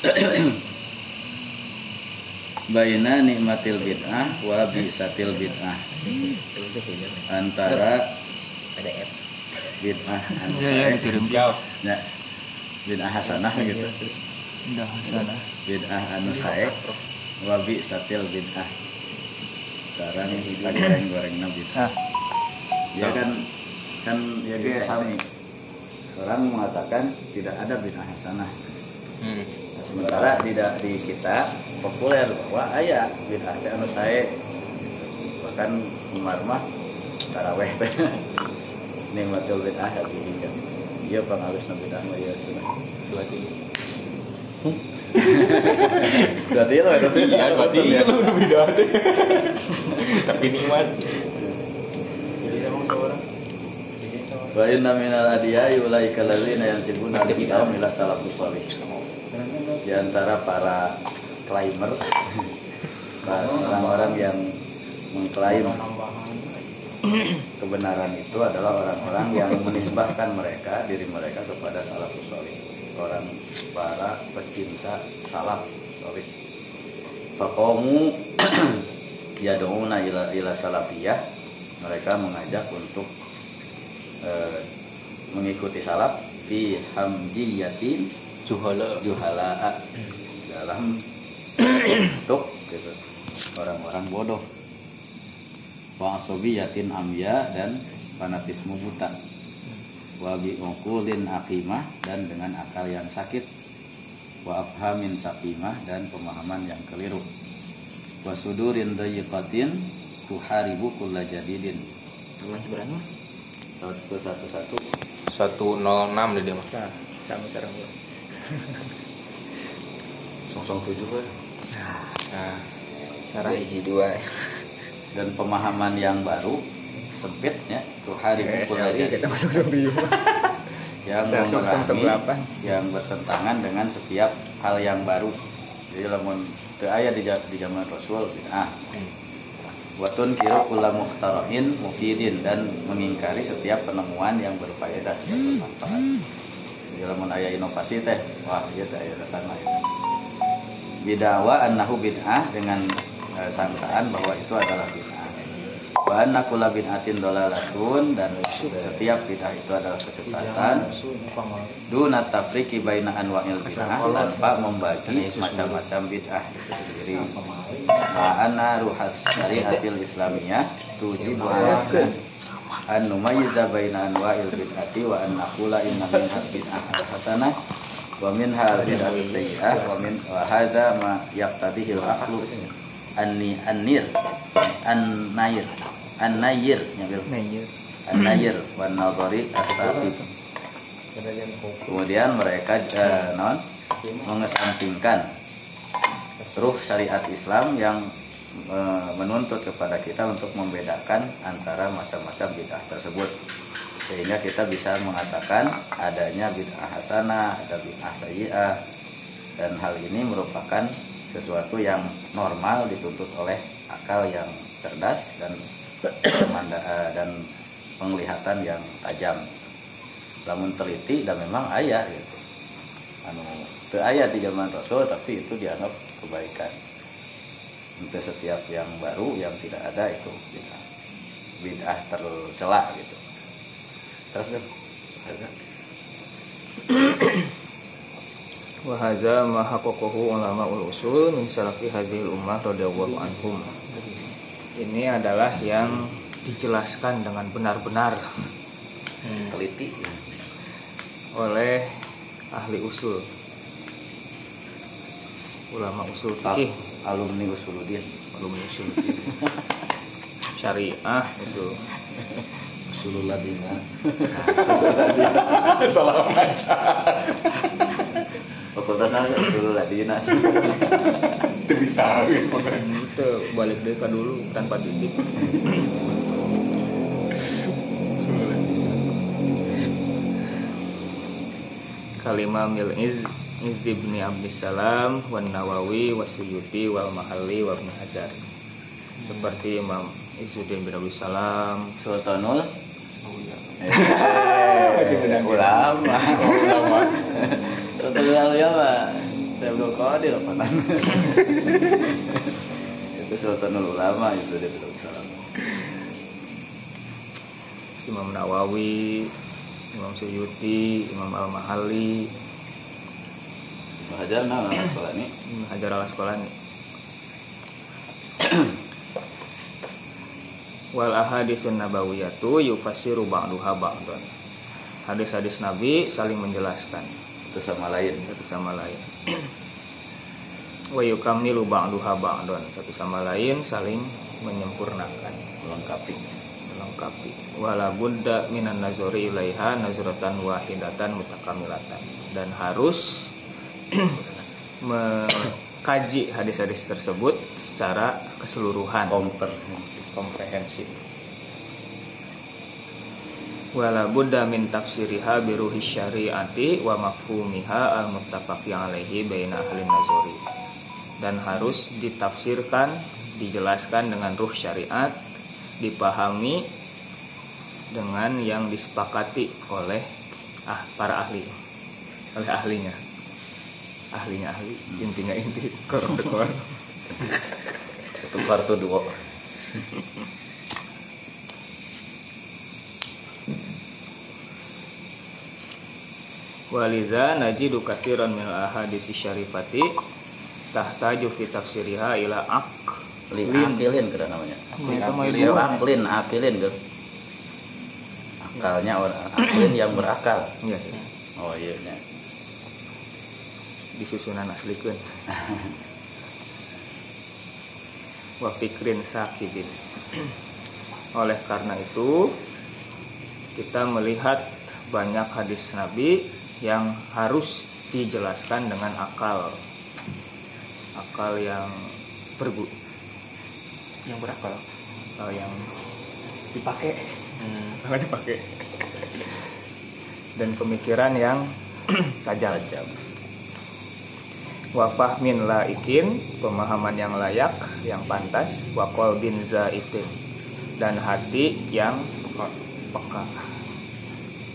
Baina nikmatil bid'ah wa bisatil bid'ah. Antara bid'ah anu Iya, iya, dikirim. ya bid'ah hasanah gitu. Udah sana. bid'ah anu sae wa bisatil bid'ah. Sarang sagoreng gorengna bid'ah. Ah, ya kan kan ya dia sami. Orang mengatakan tidak ada bid'ah hasanah. Hmm. Sementara tidak di kita populer bahwa ayah bid'ah teh anu sae bahkan Umar mah taraweh teh nikmatul bid'ah ya kan. Iya pengalusna bid'ah mah ya sunnah berarti. Berarti lo itu iya berarti ya. itu udah beda teh. Tapi nikmat. Wa inna minal adiyai ulaika allazina yansibuna al-kitab ila salafus salih di antara para climber orang-orang yang mengklaim kebenaran itu adalah orang-orang yang menisbahkan mereka diri mereka kepada salafus salih orang para pecinta salaf salih faqamu yad'una ila ila salafiyah. Mereka mengajak untuk eh, mengikuti salaf fi hamdiyatin juhala. Juhala. Dalam bentuk gitu. Orang-orang bodoh. Wa asobiyatin amya dan fanatisme buta. Wa bi uqulin aqimah dan dengan akal yang sakit. Wa afhamin saqimah dan pemahaman yang keliru. Wa sudurin dayiqatin tuharibu kulla jadidin. Teman sebenarnya satu satu satu. Satu nol enam deh dia mah nah, sama sarang sosong tujuh kan nah Sarang hiji dua dan pemahaman yang baru sempit ya tuh hari Eh, pukul aja kita masuk ke tujuh. yang sebelapan. yang bertentangan dengan setiap hal yang baru. Jadi lamun teu aya di, di zaman Rasul ah. Watun kira kula muhtarain mufidin dan mengingkari setiap penemuan yang berfaedah. Yang bermanfaat jadi lamun aya inovasi teh. Wah ieu teh aya dasarna ya. bidawa annahu bid'ah dengan eh, sangkaan bahwa itu adalah bid'ah. Wa anna bid'atin dolalatun dan setiap bid'ah itu adalah kesesatan. Duna tafriki baina anwa'il bid'ah tanpa membagi macam-macam bid'ah itu sendiri. Wa anna ruhas syariatil islamiyah tujibu an numayyiza baina anwa'il bid'ati wa an naqula inna minha bid'ah hasanah wa minha al-bid'ah sayyi'ah wa min wa hadha ma yaqtadihi al-aqlu. Anni an-nir an-nayr an-nayr nyambil Nah, iya. an-nayr wa nadhari as-saqib kemudian mereka eh, non mengesampingkan ruh syariat Islam yang menuntut kepada kita untuk membedakan antara macam-macam bid'ah tersebut. Sehingga kita bisa mengatakan adanya bid'ah hasanah, ada bid'ah sayyi'ah dan hal ini merupakan sesuatu yang normal dituntut oleh akal yang cerdas dan eh, dan penglihatan yang tajam. Namun teliti dan memang ayah gitu. Anu teu aya di zaman Rasul tapi itu dianggap kebaikan untuk setiap yang baru yang tidak ada itu bid'ah. Bid'ah tercela gitu. Terus kan Wa hadza ma haqqaqahu ulama ul usul min salafi hazil ummah radhiyallahu anhum. Ini adalah yang dijelaskan dengan benar-benar. Teliti. Oleh ahli usul. Ulama usul fikih, alumni usuluddin. Ulama usul fikih. Syariah usul. usulul ladina salah baca. Fakultas apa? Usulul ladina itu bisa Itu balik deh ke dulu tanpa titik. Kalimah mil iz iz ibni Abdissalam wan Nawawi wasuyuti wal Mahalli wa Ibnu Hajar. Seperti Imam Izzuddin bin Abdissalam, sultanul Masih benar. ulama. Ulama. Sultanul ulama Abdul Qadir apa itu sultanul ulama itu dia Abdul Salam. Imam Nawawi Imam Suyuti Imam Al Mahali Hajar nah nama sekolah ini. Ibnu Hajar al Asqalani wal ahadisun nabawiyatu yufassiru ba'duha ba'dan hadis-hadis nabi saling menjelaskan. Itu sama lain. Satu sama lain. Wa yukammilu ba'duha ba'dan satu sama lain saling menyempurnakan. Melengkapi. Melengkapi. Wala budda minan nazari ilaiha nazratan wahidatan mutakamilatan. Dan harus mengkaji hadis-hadis tersebut secara keseluruhan. Komprehensif. Komprehensif. Wala budda min tafsiriha biruhi syariati wa mafhumiha al muttafaqi alaihi baina ahli nazari. Dan harus ditafsirkan dijelaskan dengan ruh syariat dipahami dengan yang disepakati oleh ah para ahli oleh ahlinya ahlinya ahli intinya inti korong tekor itu kartu dua Waliza najidu kasiran min ahadisi syarifati tahtaju fi tafsiriha ila ak lin Lin. akilin kira namanya. Iya, ibu. aklin akilin gitu akalnya orang aklin yang berakal. Ya, oh iya nya. Disusunan aslikeun wa fikrin sakibin oleh karena itu kita melihat banyak hadis nabi yang harus dijelaskan dengan akal akal yang bergu Yang berakal. akal yang Dipakai. Hmm. dipakai dan pemikiran yang tajam tajam wa fahmin laikin pemahaman yang layak yang pantas wa qalbin zaitin dan hati yang peka.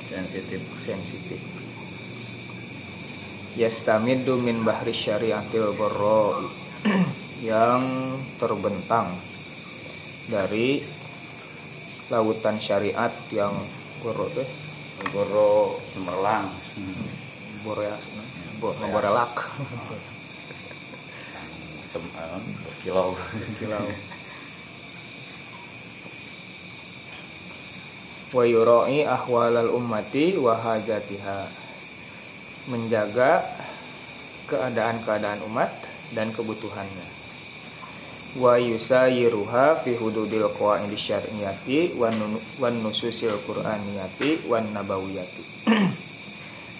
Sensitif. Sensitif. Yastamiddu min bahri syariatil borro yang terbentang dari lautan syariat yang borro teh. Goro cemerlang. Boreasna bo borelak Sem, eh, kilau. Kilau. Wa yura'i ahwalal ummati wa hajatiha. Menjaga keadaan-keadaan umat dan kebutuhannya. Wa yusayiruha fi hududil qawaidi syar'iyyati wan nususil qur'aniyati wan nabawiyati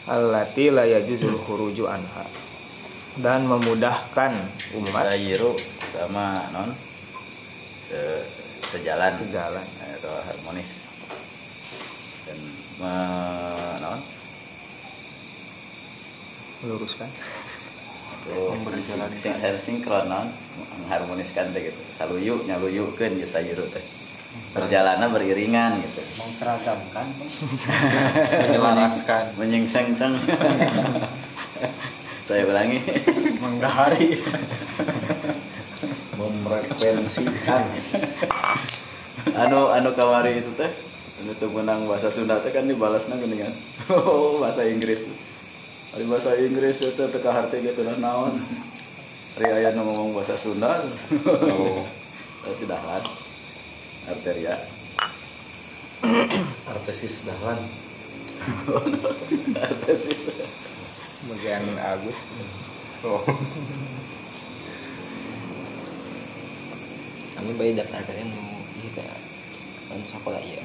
allati la yajuzul khuruju anha dan memudahkan umat sayiru sama non se, sejalan sejalan atau harmonis dan me, non meluruskan itu Memberi jalan. sing sing sinkron non mengharmoniskan teh gitu saluyu nyaluyukeun ya sayiru teh perjalanan beriringan gitu. Menseragamkan Menyelaraskan. menyengseng-seng saya ulangi. Menggahari. Memfrekuensikan. anu anu kamari itu teh anu teu menang bahasa Sunda teh kan dibalasna geuningan oh bahasa Inggris. Ari bahasa Inggris itu teka harti gitu nah naon? Ari aya ngomong bahasa Sunda. Oh. Terus dahlan arteria. Artesis dahlan. artesis. Bagian Agus. Oh. kami bayi daftar kalian mau jika kan sekolah ya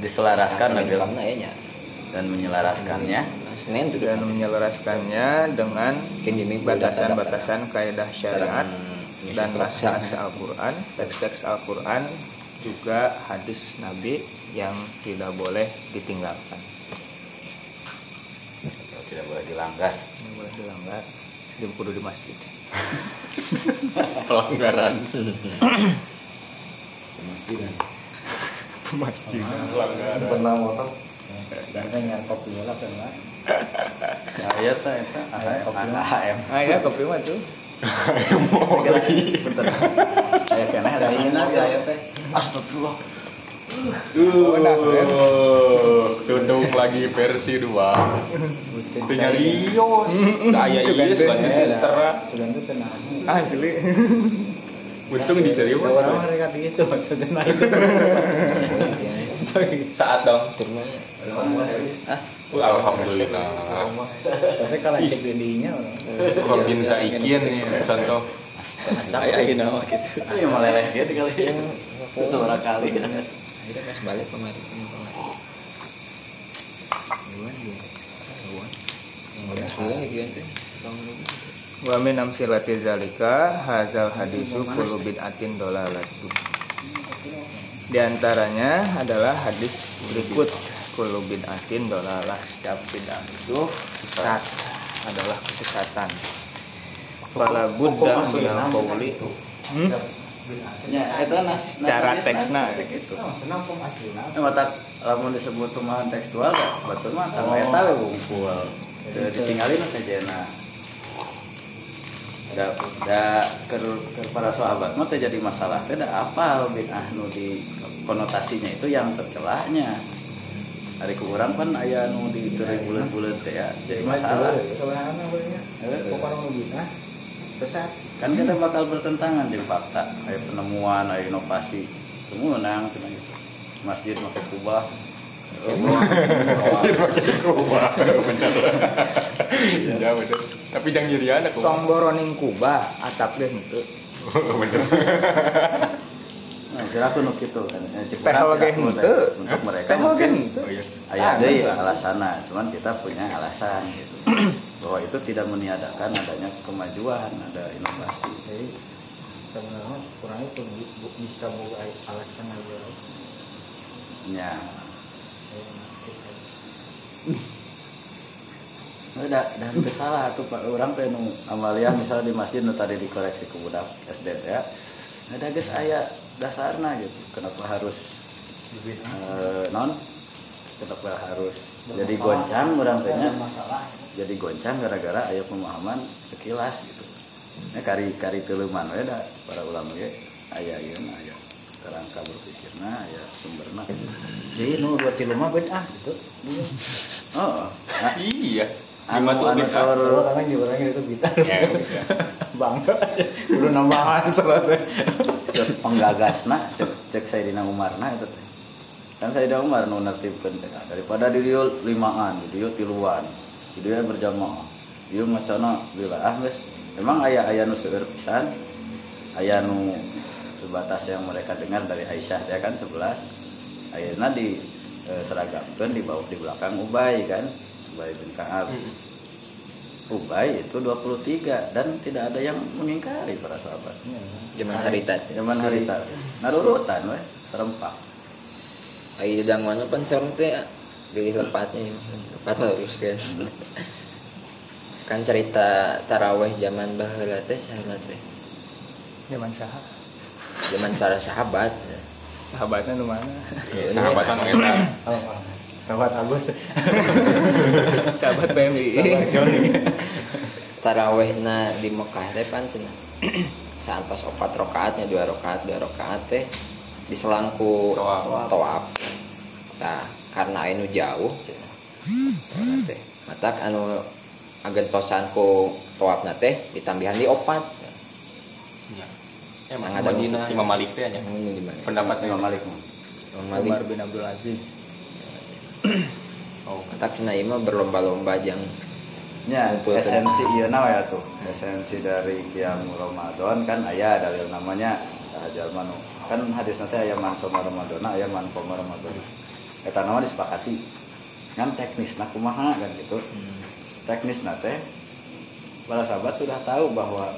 diselaraskan lagi karena ya nya dan menyelaraskannya. Nah, Senin juga dan menyelaraskannya dengan batasan-batasan kaidah syariat dan nyusun nas-nas proposal. Al-Quran teks-teks Al-Quran juga hadis Nabi yang tidak boleh ditinggalkan tidak boleh dilanggar tidak boleh dilanggar di kudu di masjid Pelanggaran. masjid masjid Pelanggaran. Pernah motor. dan yang kopi lah kan lah Ya iya teh eta AHM AHM. ah ya kopi mah tuh Bener. Aya keneh ada Cahina ini aya teh. Astagfirullah. Uh, duduk lagi versi 2 Itu nyalios Aya sugan tera sudah itu tenang asli. Untung di Cariwas orang mereka gitu maksudnya itu Saat dong Alhamdulillah tapi kalau cek dedinya orang Kombin saikin nih contoh Saya ayeuna mah gitu. Iya meleleh gitu kali. Suara kali. Akhirnya pas balik kemarin. Duluan dia. Duluan. Yang udah pulang ya gitu. Wa min amsilati zalika hazal hadisu kullu bid'atin dolalatu di antaranya adalah hadis berikut kullu bid'atin dolalah setiap bid'ah itu sesat adalah kesesatan fala buddha minal qawli hmm? Ya, eta nas cara teksna gitu. senang pun aslinya Ini mata lamun disebut pemahaman tekstual ya, betul mah kang eta we bungkul. Teu ditinggalin sajana. Da da keur keur para sahabat mah teh jadi masalah teh da apa bid'ah nu di konotasinya itu yang tercelahnya. Hari ku urang kan aya nu di bulan-bulan teh ya, jadi masalah. kebanyakan bolehnya. Eh, kok orang begini sesat. Kan kita bakal bertentangan di fakta. Kayak penemuan kayak inovasi. Semua nang cina gitu. Masjid pakai kubah. Ya bener Tapi jangan jadi anak tong boroning kubah atap deh itu Bener aku nuk gitu kan. Eh, Teh aku henteu. untuk mereka Teh mungkin. henteu. Oh iya. Ayah alasannya cuman kita punya alasan gitu. Bahwa itu tidak meniadakan adanya kemajuan ada inovasi. Jadi sebenarnya kurang itu bisa buka alasan aja. Ya. Udah, dan teu salah tuh pak. Orang nu amalia misalnya di masjid nu tadi dikoreksi ke budak SD teh ya ada geus aya dasarna gitu. Kenapa harus eh, non? Kenapa harus jadi goncang orang tehnya jadi goncang gara-gara aya pemahaman sekilas gitu. Nah, kari kari tuluman we da para ulama ge aya ieu mah aya kerangka berpikirna aya sumberna. Jadi nu dua tilu mah beda gitu. Oh nah, Iya anu tuh anu bisa sawar orang orangnya itu kita Ya bisa bangga. Dulu nambahan soalnya cek penggagasna cek cek Sayyidina Umar nah itu. Teh kan Sayyidina Umar nu nertibkeun teh daripada di dieu limaan di dieu tiluan di dieu berjamaah dieu macana bila ah geus. Memang aya aya nu seueur pisan? Aya nu sebatas yang mereka dengar dari Aisyah ya kan 11 ayeuna di e, seragamkeun di bawah di belakang Ubay kan Ubay bin Ka'ab. Ubay itu 23 dan tidak ada yang mengingkari para sahabat Zaman harita. zaman harita. Narurutan weh serempak. Ayo udah mana pensor teh pilih lepatnya lepat harus kan. kan cerita taraweh zaman baheula teh sahabat teh. zaman saha? Zaman para sahabat. sahabatnya nu mana? Sahabatan kita sahabat Agus sahabat PMI sahabat Joni Tarawehna di Mekah teh pan cenah. Saantos opat rakaatnya dua rakaat dua rakaat teh diselangku toab. Nah, karena anu jauh cenah. Soalna teh. Matak anu agentosan ku toabna teh ditambihan di opat. Ya Imam ada Madinah Imam Malik teh mana? Pendapat. Imam Malik. Umar bin Abdul Aziz Oh Matak cenah ieu mah berlomba-lomba jang Ya, esensi iya nawa ya tuh. Esensi dari kiam Ramadan kan aya dalil namanya Hajar Manu. Kan hadis nanti aya man soma Ramadan, aya man koma Ramadan. Eta nama disepakati. Kan teknis nah kumaha kan gitu. Teknis nate para sahabat sudah tahu bahwa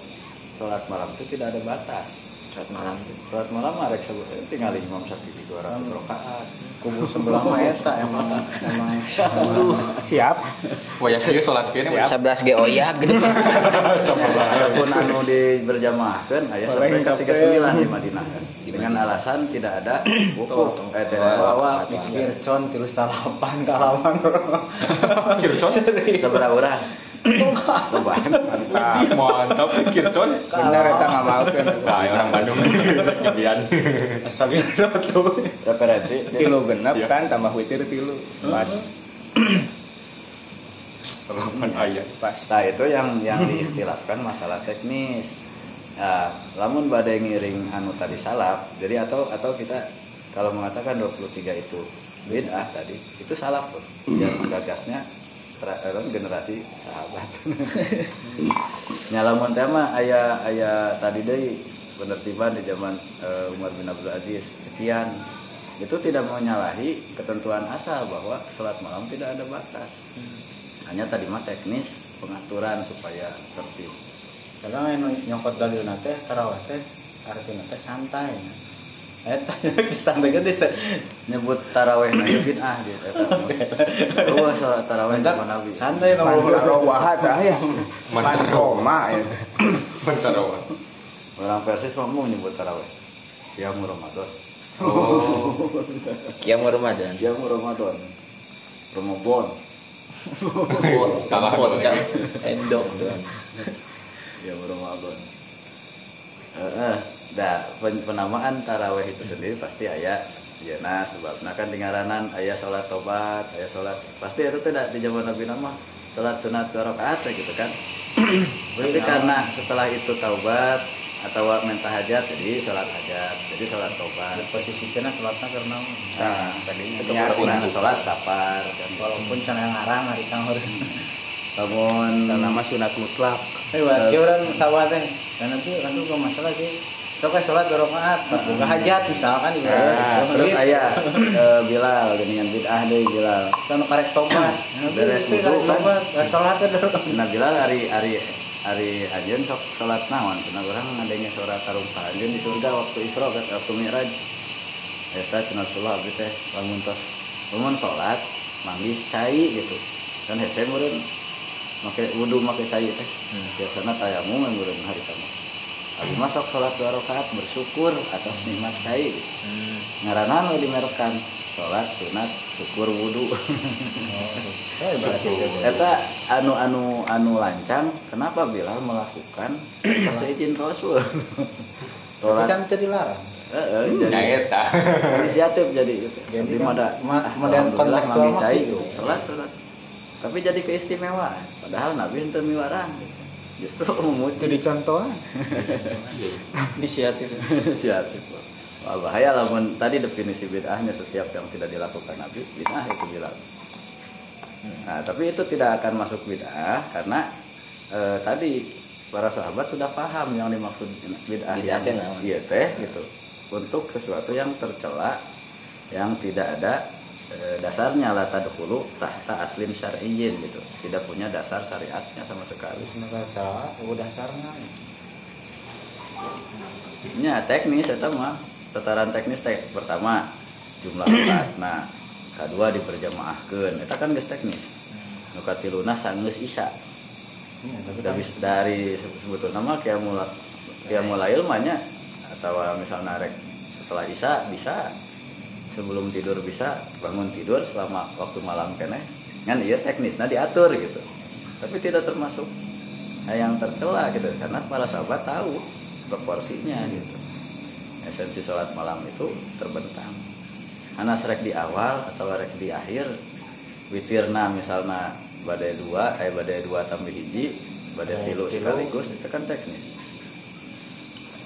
sholat malam itu tidak ada batas. Saat malam. Tuh Salat malam arek sebut tinggal Imam Syafi'i 200 rakaat. kubu sebelah mah eta emang. Emang. Siap. Wayah kieu salat kieu nya 11 ge oyak gitu Adapun anu di berjamaahkan ayah sampai ke 39 di Madinah kan. Dengan alasan tidak ada buku eh tidak bawa Kircon tilu salapan kalawan Kircon? Seberapa orang. Beban. mantap Kircon bener eta nggak mau kan nah orang Bandung kebian asal tuh Referensi. tilu genep Iya. kan tambah witir tilu pas salapan ayat pas Nah itu yang yang diistilahkan masalah teknis. Nah, lamun badai ngiring anu tadi salaf, jadi atau atau kita kalau mengatakan 23 itu bid'ah tadi, itu salaf tuh. Yang menggagasnya eh, generasi sahabat. Nya lamun teh mah aya aya tadi deui penertiban di zaman eh, Umar bin Abdul Aziz. Sekian. Itu tidak menyalahi ketentuan asal bahwa sholat malam tidak ada batas. Hanya tadi mah teknis pengaturan supaya tertib. Karena yang nyokot dalil nate tarawih teh artinya teh santai eta santai gede se nyebut taraweh na ieu bid'ah di eta Eueuh sholat taraweh zaman Nabi santai nomor Mantarowahat ah ya. Mantroma ya. Bentar awal orang Persis ngomong nyebut taraweh. Ya Ramadan. Kiam Ramadan? Ya Ramadan. Ramadan. Salah Bocah endok tuh ya Ramadan. Heeh, pen- penamaan taraweh itu sendiri pasti aya ya nah sebabnya kan tingaranan ayah sholat tobat ayah sholat pasti itu tidak di zaman Nabi nama sholat sunat dua rakaat ya gitu kan. Tapi karena setelah itu taubat atau minta hajat jadi sholat hajat jadi sholat tobat. Posisi kena sholatnya karena nah tadinya itu pernah sholat sapar kan. Walaupun cara yang ngarang hari tahun. Namun nama sunat mutlak. Eh, orang sawah teh. Dan nanti kan tuh gak masalah sih. Coba sholat pas buka hajat misalkan di Nah, terus ayah eh, Bilal dengan bid'ah deh Bilal. Kan karek tobat. Nanti Beres mesti karek kan. tobat, sholat. Nah Bilal hari hari hari anjeun sok salat naon? Cenah urang ngadenge suara tarumpah anjeun di surga waktu Isra waktu Mi'raj. Eta cenah Rasulullah abdi teh lamun tos lamun salat manggi cai gitu. Kan hese meureun make wudu make cai teh. Biasana tayamum yang meureun hari tamu Abi masuk sholat dua rakaat bersyukur atas nikmat cai gitu. ngaranan we dimerekan sholat sunat syukur wudu berarti itu. Eta anu anu anu lancang kenapa Bilal melakukan pas izin Rasul sholat kan itu dilarang. Heeh, jadi Nyaeta. inisiatif jadi gitu. Jadi Jadi kan, mada ma- ah, model gitu. sholat sholat tapi jadi keistimewaan padahal Nabi itu miwarang justru itu memuji dicontohan inisiatif inisiatif Wah, bahaya lah mun tadi definisi bid'ahnya setiap yang tidak dilakukan Nabi bid'ah itu Bilal nah tapi itu tidak akan masuk bid'ah karena eh, tadi para sahabat sudah paham yang dimaksud bid'ah naon? iya teh gitu. Untuk sesuatu yang tercela yang tidak ada eh, dasarnya la tadkhulu tahta aslin syar'iyyin gitu. Tidak punya dasar syariatnya sama sekali. Semoga salah, udah sarna. nya teknis eta mah tataran teknis teh pertama jumlah rakaat. Nah kedua diperjamaahkeun eta kan geus teknis. Nu katiluna sanggeus isya. Iya, tapi bisa dari se- sebetulnya mah kayak mulai kayak mulai ilmanya atau misalnya rek setelah isya bisa sebelum tidur bisa bangun tidur selama waktu malam kene. Kan iya teknis nah diatur gitu. Tapi tidak termasuk nah, yang tercela gitu karena para sahabat tahu proporsinya gitu. Esensi sholat malam itu terbentang. Karena rek di awal atau rek di akhir witirna misalnya badai dua eh badai dua tambah hiji badai Oh, tilu. sekaligus itu kan teknis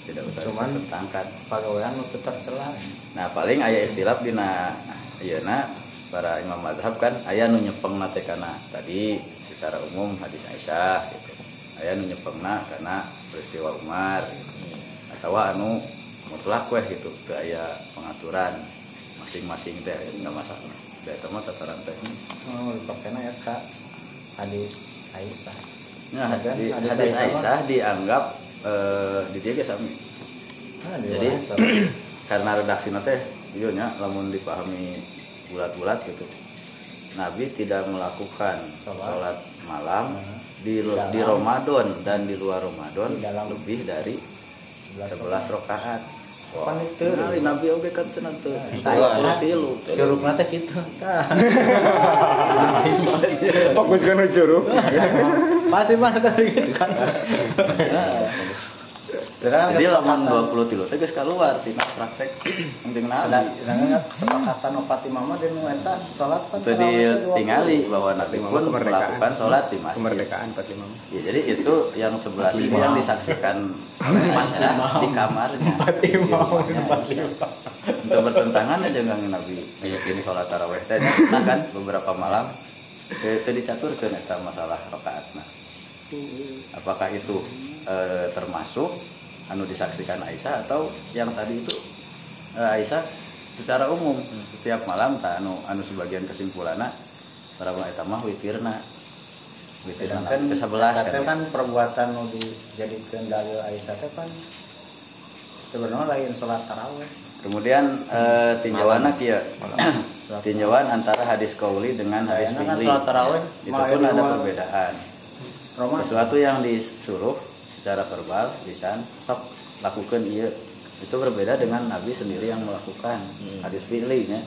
tidak usah Cuman- ditentangkan pagawean nu tetap celah. nah paling ayah ikhtilaf dina ayeuna para imam madhab kan ayah nu nyepengna teh kana tadi secara umum hadis Aisyah gitu ayah nu nyepengna karena peristiwa Umar gitu. atau anu mutlak weh gitu teu aya pengaturan masing-masing teh nggak masalah da eta mah tataran teknis Oh, dipakainya ya kak. Hadis Aisyah. Nah, Kan hadis, hadis hadis Aisyah Aisyah dianggap eh, di dia sami. Nah, di Jadi karena redaksi teh iya nya lamun dipahami bulat-bulat gitu. Nabi tidak melakukan Sholat. sholat malam Nah, di dalam- di Ramadan dan di luar Ramadan Di dalam- lebih dari 11 11 Nah, Nabi oge kan cenah teu. Tah, Puluh tilu. Curugna teh kitu. Tah. Fokus kan curug. Pasti mana tadi gitu kan. Terang Jadi lamun 20 tilu teh geus kaluar tina praktek. Penting Nabi. Sedangkan kesepakatan opat imam dan nu eta salat kan 20. ditingali bahwa Nabi pun melakukan sholat di masjid. Kemerdekaan Fatimah. Ya, jadi itu yang sebelah ini yang disaksikan di kamarnya. Di rumahnya. Untuk bertentangan aja nggak Nabi ini sholat taraweh. Teh nah kan beberapa malam itu dicaturkan eta masalah rakaatna. Apakah itu eh, termasuk anu disaksikan Aisyah atau yang tadi itu eh, Aisyah secara umum setiap malam tak anu anu sebagian kesimpulannya para eta mah witirna witirna Sedangkan ke 11 eta teh kan. kan perbuatan nu dijadikan dalil Aisyah teh kan sebenarnya lain salat tarawih. Kemudian eh, tinjauan kieu. tinjauan antara hadis kauli dengan hadis kan fi'li. sholat tarawih Itu pun ada perbedaan. Roma Sesuatu yang disuruh secara verbal lisan sok lakukan iya. Itu berbeda dengan Nabi sendiri yang melakukan hadis fi'li nya.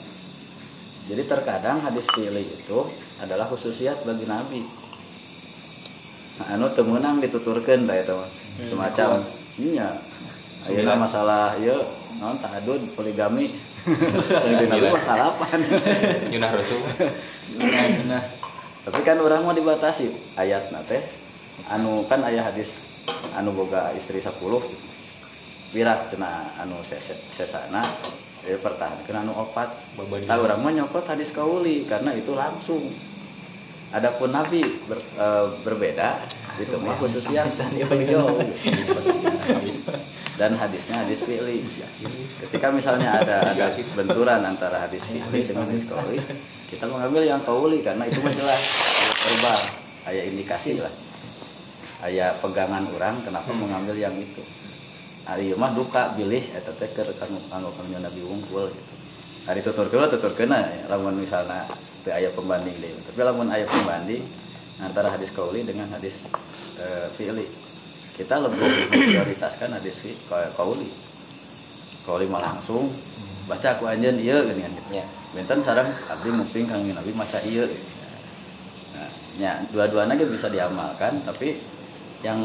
Jadi terkadang hadis fi'li itu adalah khususiat bagi Nabi. Nah, anu temenang dituturkan dah itu mah. semacam iya. Ayeuna masalah ieu naon tahadud poligami. Nabi masalah apa Yunah Rasul. nah, tapi kan orang mau dibatasi. Ayat nate anu kan ayat hadis anu boga istri 10 wirat cina anu sesana ya pertahankan anu opat. Nah orang mah nyokot hadis kauli karena itu langsung. Adapun nabi ber- eh, berbeda itu mah khususnya beliau. Dan hadisnya hadis fi'li. Ketika misalnya ada ada benturan antara hadis fi'li dengan hadis kauli kita mengambil yang kauli karena itu mah jelas. Ayat verbal ayat indikasi lah ayat pegangan orang kenapa mengambil yang itu? Hari mah duka bilih eta teh keur kanggo kanggo Nabi wungkul gitu. Hari tuturkeun tuturkeun ya. Lamun misalnya teu aya pembanding deui. Tapi lamun aya pembanding antara hadis kauli dengan hadis eh, fi'li. Kita lebih memprioritaskan hadis fi kauli. Kauli mah langsung baca aku anjeun ieu geuning gitu. Ya. benten sareng abdi muping kang Nabi maca ieu nah, ya dua-duanya ge bisa diamalkan tapi yang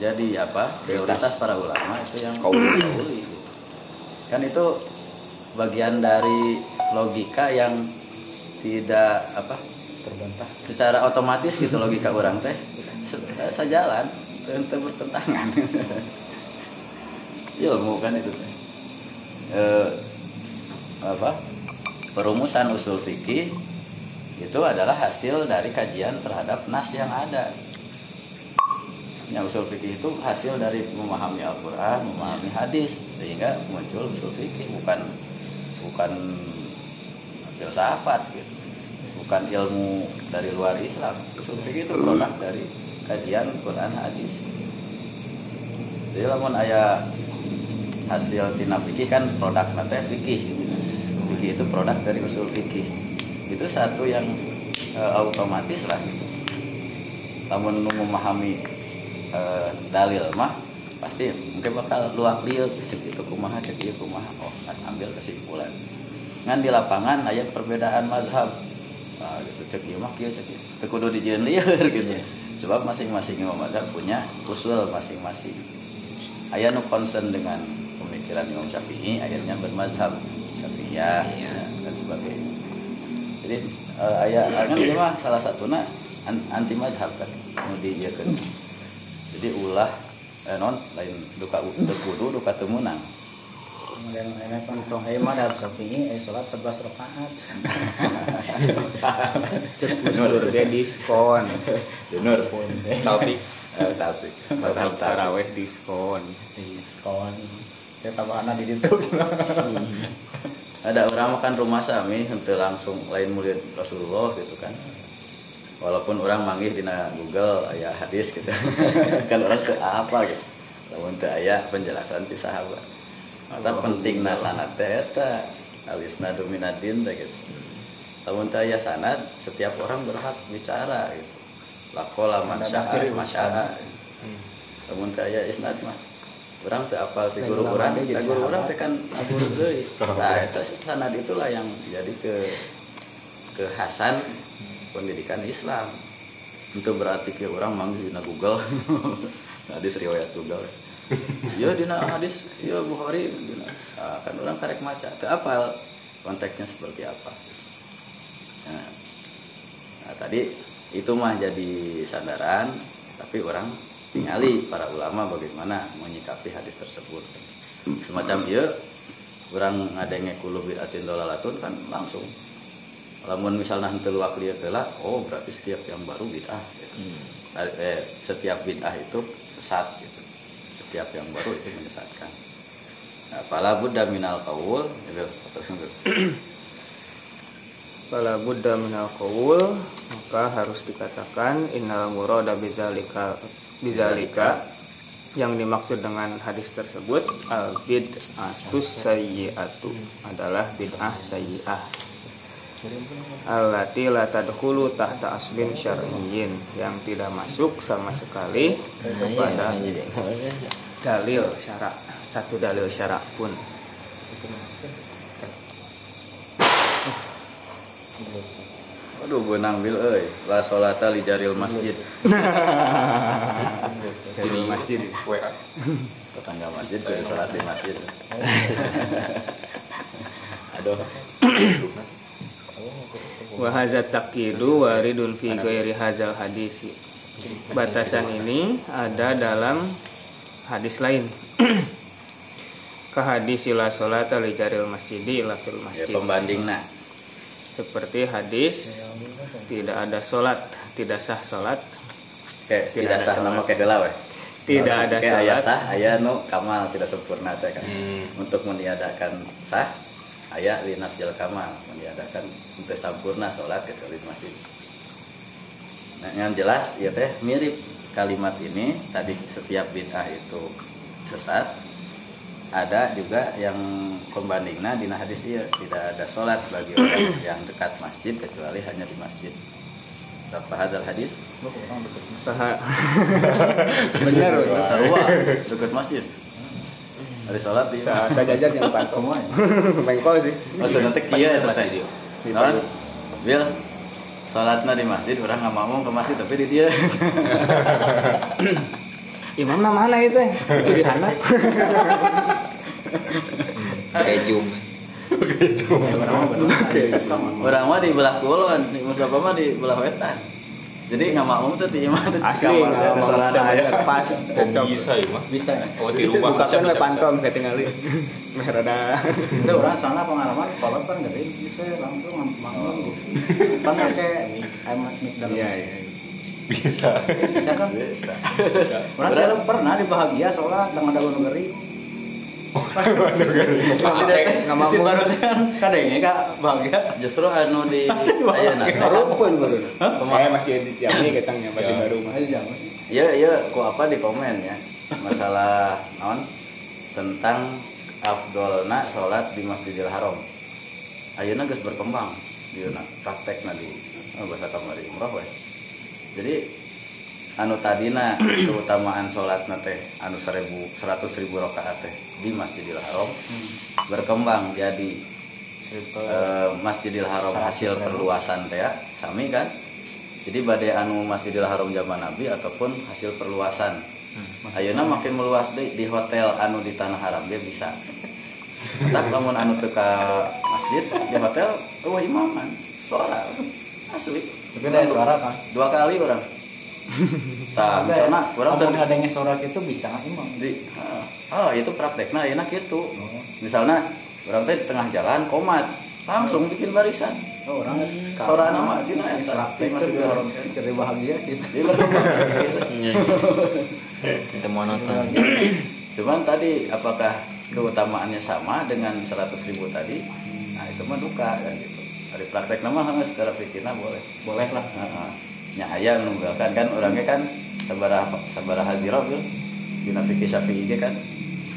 jadi apa prioritas. para ulama itu yang kauli. kan itu bagian dari logika yang tidak apa terbantah. secara otomatis gitu logika orang teh. Se- sejalan. Tentu bertentangan. Ilmu kan itu teh. Eh, apa perumusan usul fikih itu adalah hasil dari kajian terhadap nas yang ada yang usul fikih itu hasil dari memahami Al-Quran, memahami hadis sehingga muncul usul fikih bukan bukan filsafat gitu. Bukan ilmu dari luar Islam. Usul fikih itu produk dari kajian Quran hadis. Jadi lamun aya hasil tina fikih kan produk nanti fikih. Fikih itu produk dari usul fikih. Itu satu yang eh, otomatis lah gitu. Namun memahami eh, dalil mah pasti mungkin bakal luak liuk cek itu kumaha cek itu kumaha. Oh kan ambil kesimpulan. Ngan di lapangan ayat perbedaan mazhab. Nah, gitu cek ieu mah kieu cek ieu Teu kudu dijieun lieur gitu. Sebab masing-masing imam mazhab punya usul masing-masing. Aya nu concern dengan pemikiran Imam Syafi'i akhirnya bermazhab Syafi'iyah Iya. ya, dan sebagainya. Jadi eh, aya kan mah salah satuna an- anti mazhab kan. Nu diieukeun jadi ulah eh, non lain duka kudu duka Kemudian ini mah dalam Syafi'i eh salat 11 rakaat. Nur dia diskon. Eh, tapi Tarawih taraweh diskon. Diskon. Ya tambahan di ada orang makan rumah sami henteu langsung lain murid Rasulullah gitu kan walaupun orang manggih dina Google aya hadis gitu. Kan orang seapa gitu. Lamun teu aya penjelasan ti sahabat. Eta pentingna sanad teh eta. Alisna dominatin teh gitu. Lamun teu aya sanad, setiap orang berhak bicara gitu. Lakola man syaa masyaa. Lamun teu aya isnad mah. Orang teu apal ti guru urang, da guru urang teh kan guru deui. Nah, eta sanad itulah yang jadi ke kekhasan pendidikan Islam. Itu berarti ke orang manggil dina Google. hadis riwayat Google. Iya dina hadis, iya Bukhari dina. Nah, kan orang karek maca. Teu apal konteksnya seperti apa. Nah, nah, tadi itu mah jadi sandaran, tapi orang tingali para ulama bagaimana menyikapi hadis tersebut. Semacam iya, orang ngadenge kulo bid'atin dolalatun kan langsung lamun misalnya luak lieu telah oh berarti setiap yang baru bid'ah gitu. eh, setiap bid'ah itu sesat gitu. Setiap yang baru itu menyesatkan. Nah pala buddha minal qaul itu Fala buddha minal qaul maka harus dikatakan innal murada bizalika bizalika yang dimaksud dengan hadis tersebut al bid'atus sayyi'atu adalah bid'ah sayyi'ah allati la tadkhulu tahta aslin syar'iyyin. Yang tidak masuk sama sekali kepada jadi dalil syarak satu dalil syarak pun. Aduh benang bil euy. La salata li jaril masjid. Dari masjid. WA. tetangga masjid kudu salat di masjid. Aduh wa hadza taqidu waridun fi ghairi hadzal hadis batasan ini ada dalam hadis lain. Ke hadis la salata li jaril masjidi ila fil ya masjid. pembandingna. Seperti hadis tidak ada sholat tidak sah sholat kayak Tidak tidak sah sholat. nama kayak heula we tidak ada Kayak aya sholat sah aya nu kamal tidak sempurna teh kan. Hmm. untuk meniadakan sah aya li nafjil kamal meniadakan untuk sempurna sholat kecuali masjid. Nah yang jelas ya teh mirip kalimat ini. Tadi setiap bid'ah itu sesat. Ada juga yang pembandingnya di hadis dia tidak ada sholat bagi orang yang dekat masjid kecuali hanya di masjid. Berapa hadal hadis? Saha- benar dekat masjid hari sholat di Sa- sajajar yang pantom bengkol sih. Maksudnya teh kieu eta teh naon bil sholatna di masjid orang nggak mau ke masjid tapi di dia. Imam mana itu? Itu di sana. Kayak zoom orang mah di belah kulon di musafa mah di belah wetan jadi nggak mau tuh di di asli nggak mau aya. pas cocok. bisa ya mah? bisa. Oh di rumah. Bisa bukakan bisa. we pantom ketinggali meh rada itu orang soalnya pengalaman kalau kan gede bisa langsung mangun kan kayak emak mik dalam. Iya iya Bisa. bisa kan? Bisa. orang tidak pernah di bahagia soalnya tengah ada nggak mau baru kan kadangnya kak justru anu di Rupun baru. Masih di Ciamis ketangnya masih baru mah. aja jangan Iya iya, kok apa di komen ya? Masalah non tentang afdolna sholat di Masjidil Haram. Ayeuna geus berkembang di praktekna di oh, bahasa kamari. Umrah we. Jadi anu tadina keutamaan sholat teh anu seribu seratus ribu rakaat teh di Masjidil Haram. Berkembang jadi eh, Masjidil Haram hasil perluasan teh ya sami kan? Jadi badai anu Masjidil Haram zaman Nabi ataupun hasil perluasan. Ayeuna makin meluas deh di hotel anu di tanah haram dia bisa. Tak lamun anu teu ka masjid di hotel eueuh imaman suara. Asli. Tapi suara kan dua kali orang tah misalnya orang orang teu adanya suara itu bisa nggak imam. Di oh itu prakteknya enak gitu misalnya orang teh di tengah jalan komat. Langsung bikin barisan. Oh orang Suara nama Cina ya, praktek masih itu haram. jadi bahagia gitu. Dia berkembang gitu. itu monoton. Cuman tadi apakah keutamaannya sama dengan 100 ribu tadi? Nah itu mah duka kan gitu. Dari praktek nama hanya secara pikirnya boleh. Boleh lah. Heeh. Nya aya nunggalkan kan orangnya kan sabaraha sabaraha ziro bil dina fikih syafi'i ge kan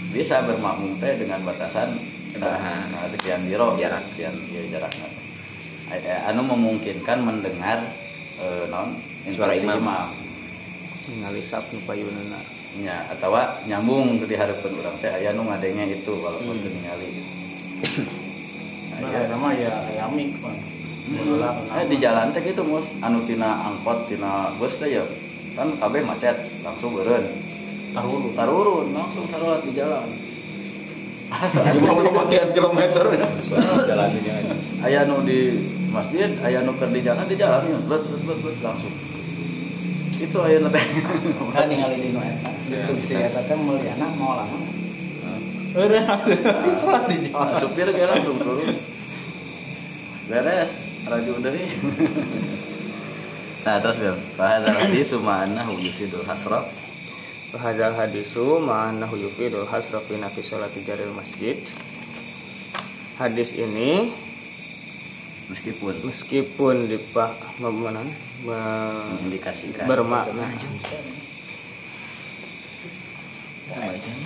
bisa bermakmum teh dengan batasan Nah. nah, sekian biro Jarak. sekian ya, jaraknya Eh, eh, anu memungkinkan mendengar eh, non Suara imam. ningali sab nu payunana Ya, atau nyambung ke diharapkan orang teh aya nu ngadenge itu walaupun Hmm. teu ningali gitu. Nah, Nah, ya. nama ya ya mik kan. Eh, di jalan teh gitu mus anu tina angkot tina bus teh ya kan kabeh macet langsung beureun Tarulu. tarurun langsung salat di jalan Lima sekian kilometer. Jalan ini aja. aya nu di masjid aya nu keur di jalan di jalan ya bet bet bet, bet langsung itu aya nu teh Kan ningali di nu eta. Itu si eta teh mulyana mau lama. Udah, sholat di jalan. Supir ge langsung turun beres radio dari nah terus Bil fahadzal hadis ma'annahu yufidul hasra. Hadzal hadisu ma'annahu yufidul hasra fi nafi sholati jaril masjid. Hadis ini meskipun. meskipun dipak me- mengindikasikan bermakna.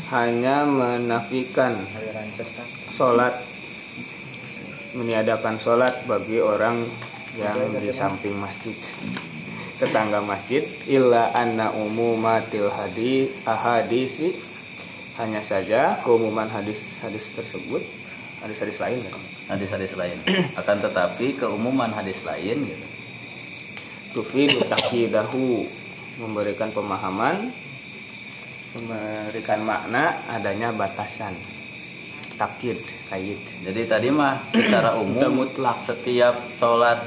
Hanya menafikan sholat meniadakan sholat bagi orang yang di samping masjid. Tetangga masjid illa anna umumatil hadi ahadisi. Hanya saja keumuman hadis-hadis tersebut hadis-hadis lain kan hadis-hadis lain. Akan tetapi keumuman hadis lain gitu. Tufidu takidahu memberikan pemahaman memberikan makna adanya batasan takid kait jadi tadi mah secara umum mutlak. setiap sholat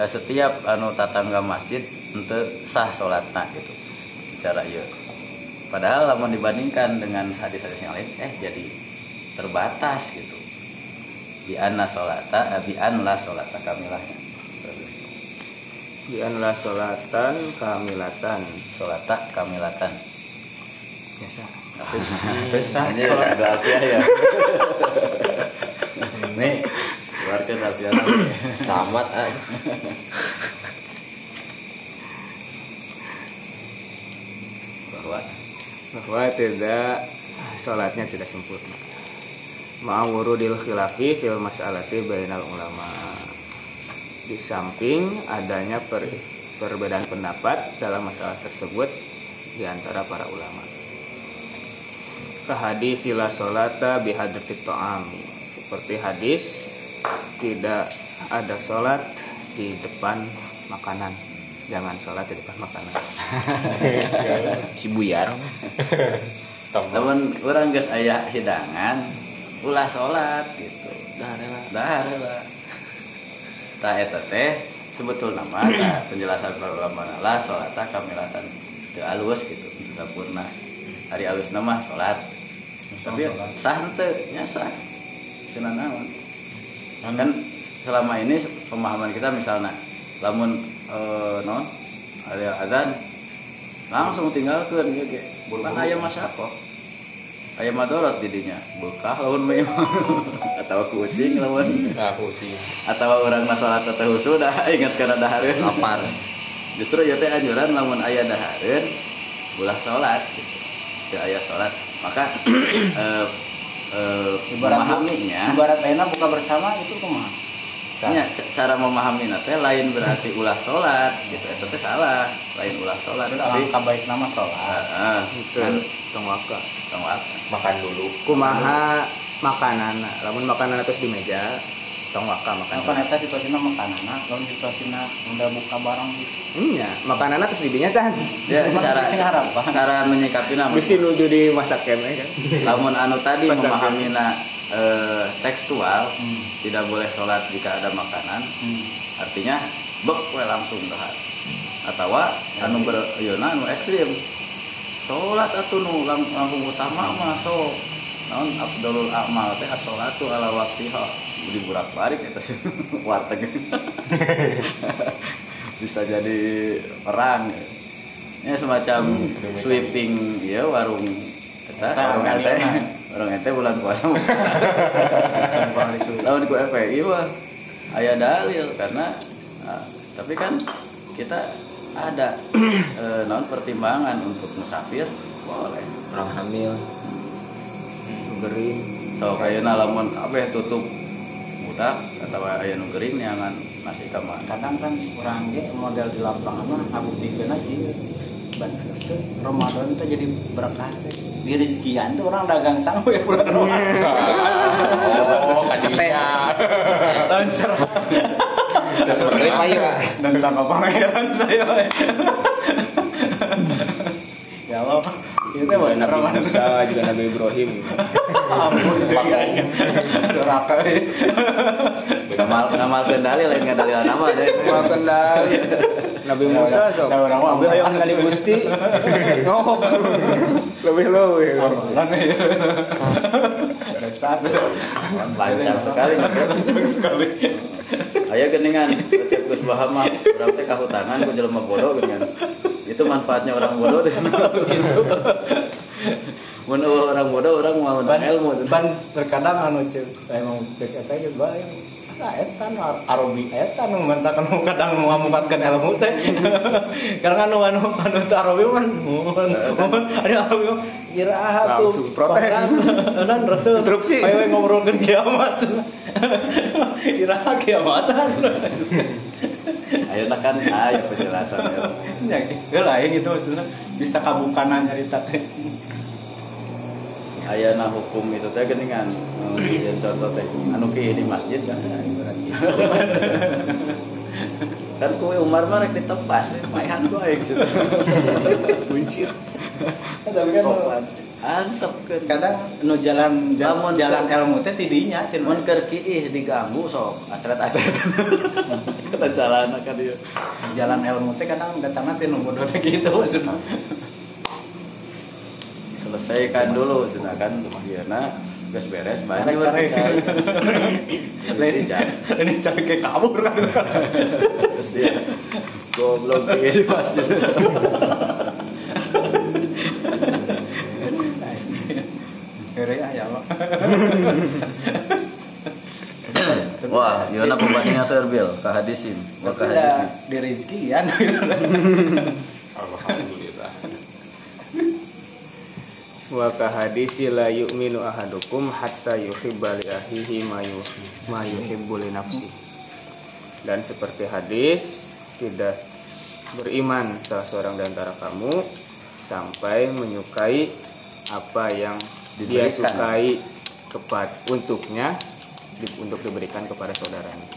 eh, setiap anu tatangga masjid untuk sah sholatna gitu. Bicara iya padahal lamun dibandingkan dengan hadis-hadis yang lain eh jadi terbatas gitu. Bi anna sholata eh, bi an la sholata kamilahnya bi anla sholatan kamilatan. Sholata kamilatan biasa. Besar. ini ada alfiah ya? Nih keluarkan alfiah tamat ah. bahwa? Bahwa tidak sholatnya tidak sempurna. Ma'awurudil khilafi fil mas'alati bainal ulama. Di samping adanya per- perbedaan pendapat dalam masalah tersebut di antara para ulama kehadis sila sholata bihadratit ta'ami seperti hadis tidak ada sholat di depan makanan. Jangan sholat di depan makanan. Si buyar. Temen orang geus aya hidangan ulah sholat gitu. Dah rela. Dah rela. Ta eta teh sebetulna mah tah penjelasan para ulama lah sholatna kamilatan alus gitu. Teu sempurna hari alusna mah sholat tapi sah teu nya sah. Cenah naon? Kan selama ini pemahaman kita misalnya lamun eh, non ada azan langsung tinggalkan ya ge. Kan aya masyakoh aya madorot didinya. Bekah lawan mah atau kucing lawan Aku sih. atau orang masalah atau sudah ingat karena dahareun. Lapar. Justru ya teh anjuran lamun aya dahareun ulah sholat gitu. Teu aya sholat maka eh, eh, Ibarat memahaminya. Ibarat ayeuna buka bersama itu kumaha? Ya, c- cara memahami teh lain berarti ulah sholat gitu. Itu teh salah lain ulah sholat tapi alangkah baik nama sholat. ah, itu kan tongwaka tongwak Makan dulu. kumaha makanan lamun makanan terus di meja tongwaka makan Apa eta situasina makanana, lamun situasina udah buka barang gitu. iya makanan terus di dinya can ya cara cara menyikapi mesti nuju di masak kene kan? Lamun anu tadi memahami eh, tekstual Hmm. tidak boleh sholat jika ada makanan. Hmm. artinya bek we langsung dahar atau anu ber yeuna anu ekstrim. Sholat atuh nu lang- langkung utama mah so. Naon afdalul amal teh as-sholatu ala waqtiha di burak balik eta sih warteg. Bisa jadi perang. Ya semacam sweeping ya warung eta Eta warung ente. warung ente bulan puasa. Lawan ku FPI mah aya dalil. Karena ah, tapi kan kita ada eh, non pertimbangan untuk musafir. Boleh. Orang hamil. Gering so kayaknya lamun kabeh tutup budak atau aya nu gering nyangan nasi kamar kadang kan orang ge model di lapangan mah ngabuktikan aja. Bener itu Ramadan itu jadi berkah di rezekian tuh orang dagang sanggup ya bulan Ramadan. Oh, kadinya. tahun payu Pak. dan tanpa pangeran saya. Ya Allah itu bener Nabi Musa juga. Nabi Ibrahim. Ampun makanya doraka ngamal ngamal kendali lain ngadali nama deh Wah kendali. Nabi Musa sok. Tahu nama Nabi ayo ngali Gusti oh lebih lebih Ramadan ya satu lancar sekali Lancar sekali. Ayo geningan, cek Gus Bahama, teh kahutangan ku jelema bodoh geningan. Itu manfaatnya orang bodoh. Gitu. Mun orang bodoh orang mau ilmu. ban terkadang anu cek emang cek eta ge bae Eta nu arobi eta nu mentakan nu kadang nu ngamukatkeun ilmu teh. Karena anu anu anu ada tuh Langsung protes. Dan rasul Interupsi. Ayo ngobrolkeun kiamat. Iraha kiamat. Ayo kan ayo penjelasan ya. Ya, lain itu maksudnya bisa kabukana nyarita teh. Ayeuna hukum itu teh geningan. Nu dijieun contoh teh anu ki di masjid kan. kan kue Umar mah rek ditebas, paehan ku aing gitu. Buncit. Tapi kan. Antep kan. kadang nu jalan jalan, jalan ilmu teh tidinya cenah. Mun keur kiih diganggu sok acret-acret. Kita jalan kan dia. jalan ilmu teh kadang datangnya teh nu bodoh teh gitu maksudnya. Selesaikan dulu cenah kan akhirnya geus beres banyak carek. Lain Ini cari kayak kabur kan. terus dia goblok dia di masjid. Kere ya Allah. Wah, gimana pembandingan serbil ke hadisin? Wah, ke ya hadisin. di rezeki ya. Alhamdulillah. Wa ka hadisi la yu'minu ahadukum hatta yuhibba li akhihi ma yu- ma yuhibbu li nafsi dan seperti hadis tidak beriman salah seorang di antara kamu sampai menyukai apa yang dia sukai kepada untuknya di- untuk diberikan kepada saudaranya.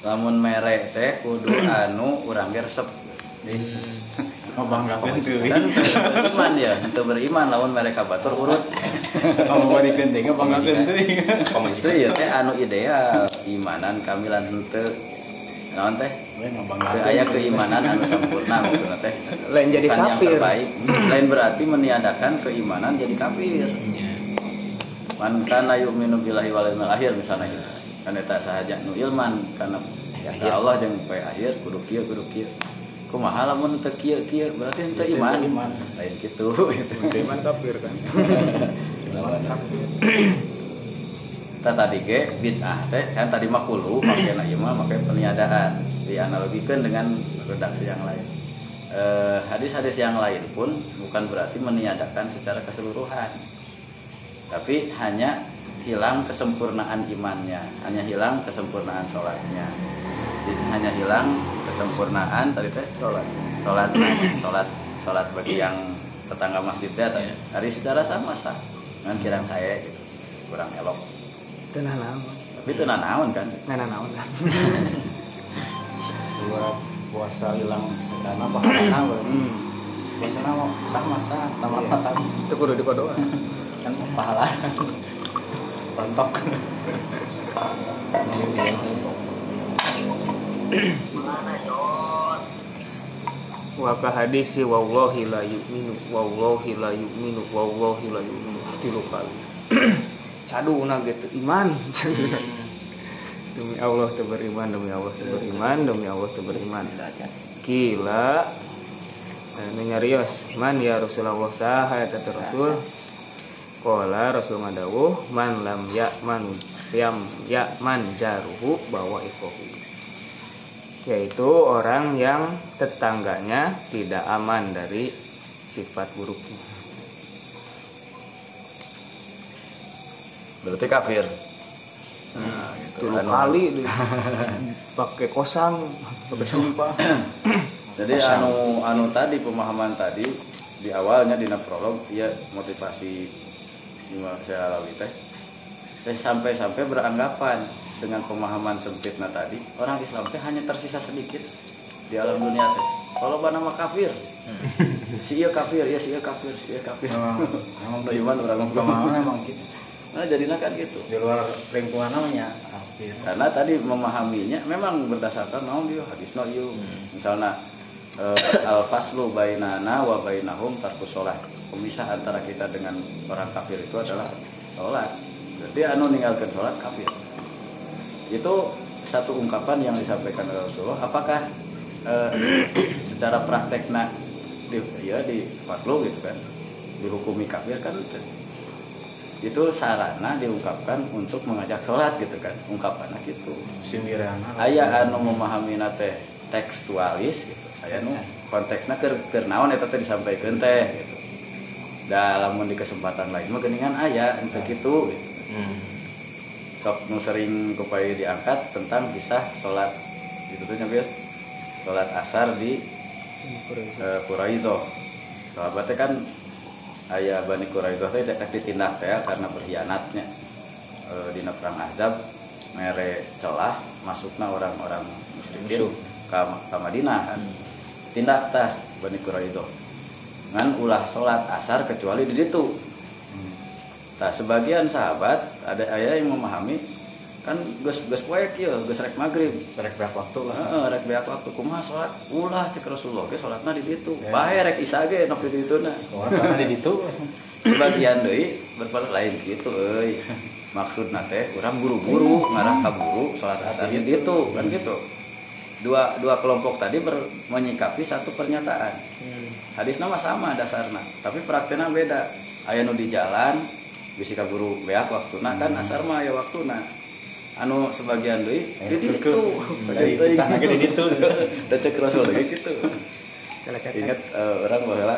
Lamun merek teh kudu anu urang ge resep. Ngebanggakeun teuing. Kan beriman ya, itu beriman lamun mereka batur urut. Sama bari teh ngebanggakeun teuing. Itu ya teh anu ideal, imanan kamilan henteu. Naon teh? We Teu ngebanggakeun. aya keimanan anu sempurna maksudna teh. lain jadi Bukan yang kafir terbaik. Lain berarti meniadakan keimanan jadi kafir. Man kana yu'minu billahi wal yawmil akhir misalnya gitu. Kan eta sahaja nu ilman karena ya Allah jeung poe akhir kudu kieu kudu kieu. Kumaha lamun teu kieu kieu berarti teu iman. Iman. Lain kitu gitu. iman kafir kan Kita tadi ge bid'ah teh kan tadi mah kulu makanya ieu mah make peniadaan dianalogikeun dengan redaksi yang lain. Eh, hadis-hadis yang lain pun bukan berarti meniadakan secara keseluruhan. Tapi hanya hilang kesempurnaan imannya, hanya hilang kesempurnaan sholatnya, Jadi, hanya hilang kesempurnaan tadi teh sholat, sholat, sholat, sholat bagi yang tetangga masjidnya tadi. Dari secara sama sah, dengan kirang saya gitu, kurang elok. tenang naon Tapi itu nanaon kan? nana naon kan Buat puasa hilang karena pahalana we. hmm. Puasa mah sah sah, sama apa itu kudu dipodoa kan pahala. Rontok. wa ka hadisi wallahi la yu'minu wallahi la yu'minu wallahi la yu'minu. Tilu kali caduna gitu iman. Demi Allah teu beriman demi Allah teu beriman demi Allah teu beriman kila anu nyarios man ya Rasulullah saha eta teh Rasul Qala Rasul ngadawuh man lam ya'man yam ya'man jaruhu bawa ikohu yaitu orang yang tetangganya tidak aman dari sifat buruknya. Berarti kafir? Nah, Dulu kali di- pakai kosan, pakai sumpah. jadi anu anu tadi pemahaman tadi di awalnya di prolog ya motivasi Imam Syalawi teh teh sampai-sampai beranggapan dengan pemahaman sempitnya tadi orang Islam teh hanya tersisa sedikit di alam dunia teh. Kalau nama kafir. Si iya kafir ya si iya kafir si iya kafir. Memang memang Nah, iman orang pemahaman emang gitu. nah jadinya kan gitu. Di luar lingkungan namanya kafir. karena tadi memahaminya memang berdasarkan naon dia hadis no ieu. Misalnya al faslu bainana wa bainahum tarkus sholat. Pemisah antara kita dengan orang kafir itu adalah sholat. Berarti anu ninggalkan sholat kafir. Itu satu ungkapan yang disampaikan oleh Rasulullah. Apakah eh, secara praktekna di, ya di fatlu gitu kan dihukumi kafir kan itu sarana diungkapkan untuk mengajak sholat gitu kan ungkapannya gitu. Sindiran. aya anu memahami teh tekstualis gitu. Aya nu konteksnya keur keur naon eta teh disampaikan teh gitu. Dalam di kesempatan lain mah geuningan aya untuk itu gitu. sok nu sering kupaya diangkat tentang kisah sholat gitu tuh nyambil sholat asar di eh, Quraido sahabatnya kan ayah Bani Quraido teh dek ditindak teh karena berkhianatnya. Eh, dina perang Azab mere celah masukna orang-orang musyrikin. Musuh. Ka Madinah kan. Tindak tah Bani Quraido. Ngan ulah sholat asar kecuali di ditu Nah, sebagian sahabat ada ayah yang memahami kan geus geus poe kieu geus rek magrib Rek berapa waktu lah. Heeh, rek beak waktu. Kumaha salat ulah cek Rasulullah ge salatna di ditu Ya. bae rek isa ge nok di dituna. Orang sana di ditu. sebagian deui berpala lain gitu euy. Maksudna teh urang buru-buru ngarah ka buru salat asar di ditu kan gitu dua dua kelompok tadi ber, menyikapi satu pernyataan. Hadisnya mah sama dasarnya tapi prakteknya beda. Aya nu di jalan bisa ka buru beak waktuna kan asar mah aya waktuna. Anu sebagian deui di ditu. Dari kita lagi di ditu. Da cek Rasul lagi gitu. Ingat eh, orang bahwa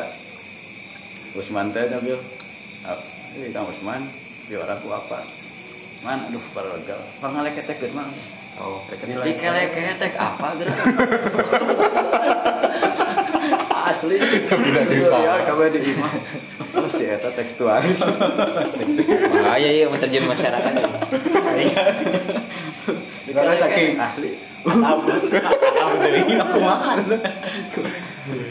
Usman teh ngambil ah, ini Kang Usman di orang ku apa? Man, aduh para regal. Oh, dikeleketek apa gerak? Asli. Ya, kabeh di imah. Oh, si eta tekstualis. bahaya ya menerjemah masyarakat ya. Karena saking asli. Apa? Apa dari aku makan.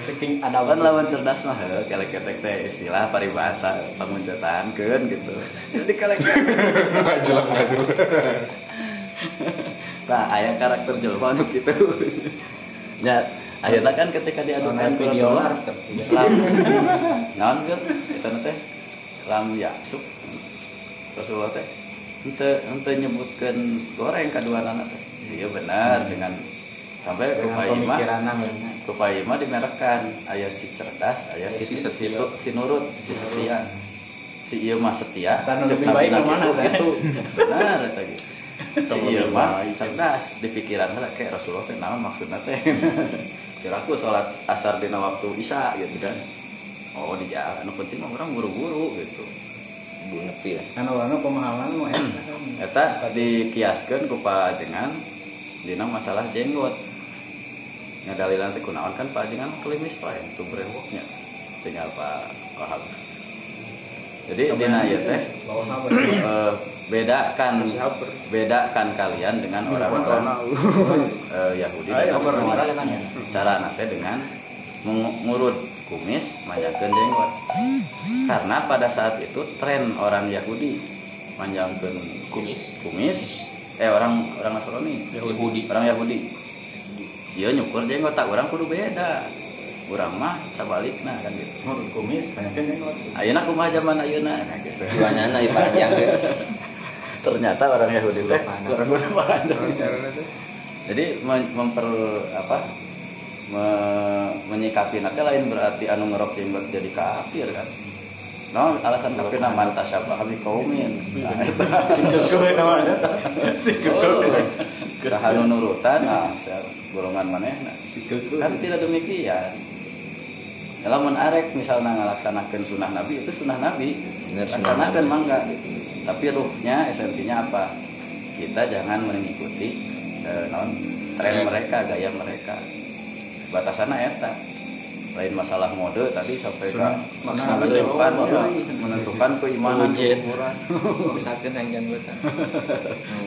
Saking ada kan lawan cerdas mah heuh, kelek-ketek teh istilah paribasa panguncetankeun gitu jadi kelek-ketek Jelas ngadu. nah aya karakter jelema anu kitu ya akhirnya kan ketika diadukan video resep. lam. Naon geus eta teh lam yaksuk Rasulullah teh henteu henteu nyebutkeun goreng kadua anak teh iya benar dengan sampai dengan kupaya mah pemikiran namanya. kupaya mah dimerekkan aya si cerdas aya si, Si si, setia. si nurut si setia. Si ieu mah setia cek lebih baik ke mana, itu gitu benar eta lebih mah cerdas di pikiran lah kayak Rasulullah teh naon maksudna teh kiraku sholat asar dina waktu isya gitu kan oh di jalan nu penting mah orang buru-buru gitu Bu nepi lah. Kan orang pemahaman mau. Eta dikiaskeun ku dengan dina masalah jenggot. Nya dalilan teh kunaon kan Pak Ajengan klimis pae itu brewoknya. Tinggal Pak Wahab. Jadi dina ieu teh eh, bedakan bedakan kalian dengan orang-orang eh, Yahudi dan Ayo, Nasrani. orang katanya. Cara nate dengan mengurut kumis manjangkeun jenggot. Karena pada saat itu tren orang Yahudi manjangkeun Kumis. kumis eh orang orang Nasrani Yahudi. orang Yahudi dia nyukur jenggot tak orang kudu beda urang mah sabalikna kan gitu. Mau kumis banyak ayeuna kumaha zaman ayeuna? Nah, gitu. Dua nana panjang deh. ternyata orang Yahudi teh orang kudu panjang jadi mem- memper apa me- menyikapi nanti lain berarti anu ngerok jenggot jadi kafir kan? No alasan kafir nah mantas siapa kami kaumin nah. Kahanu nurutan, nah, golongan mana? Nah, kan tidak demikian. Kalau arek misalnya ngelaksanakan sunnah Nabi itu sunnah Nabi, Bener, laksanakan mangga. tapi ruhnya esensinya apa? Kita jangan mengikuti eh, non tren mereka gaya mereka. Batasannya eta. Lain masalah mode tadi sampai ke menentukan menentukan keimanan. Ujian. ukuran Usahakan yang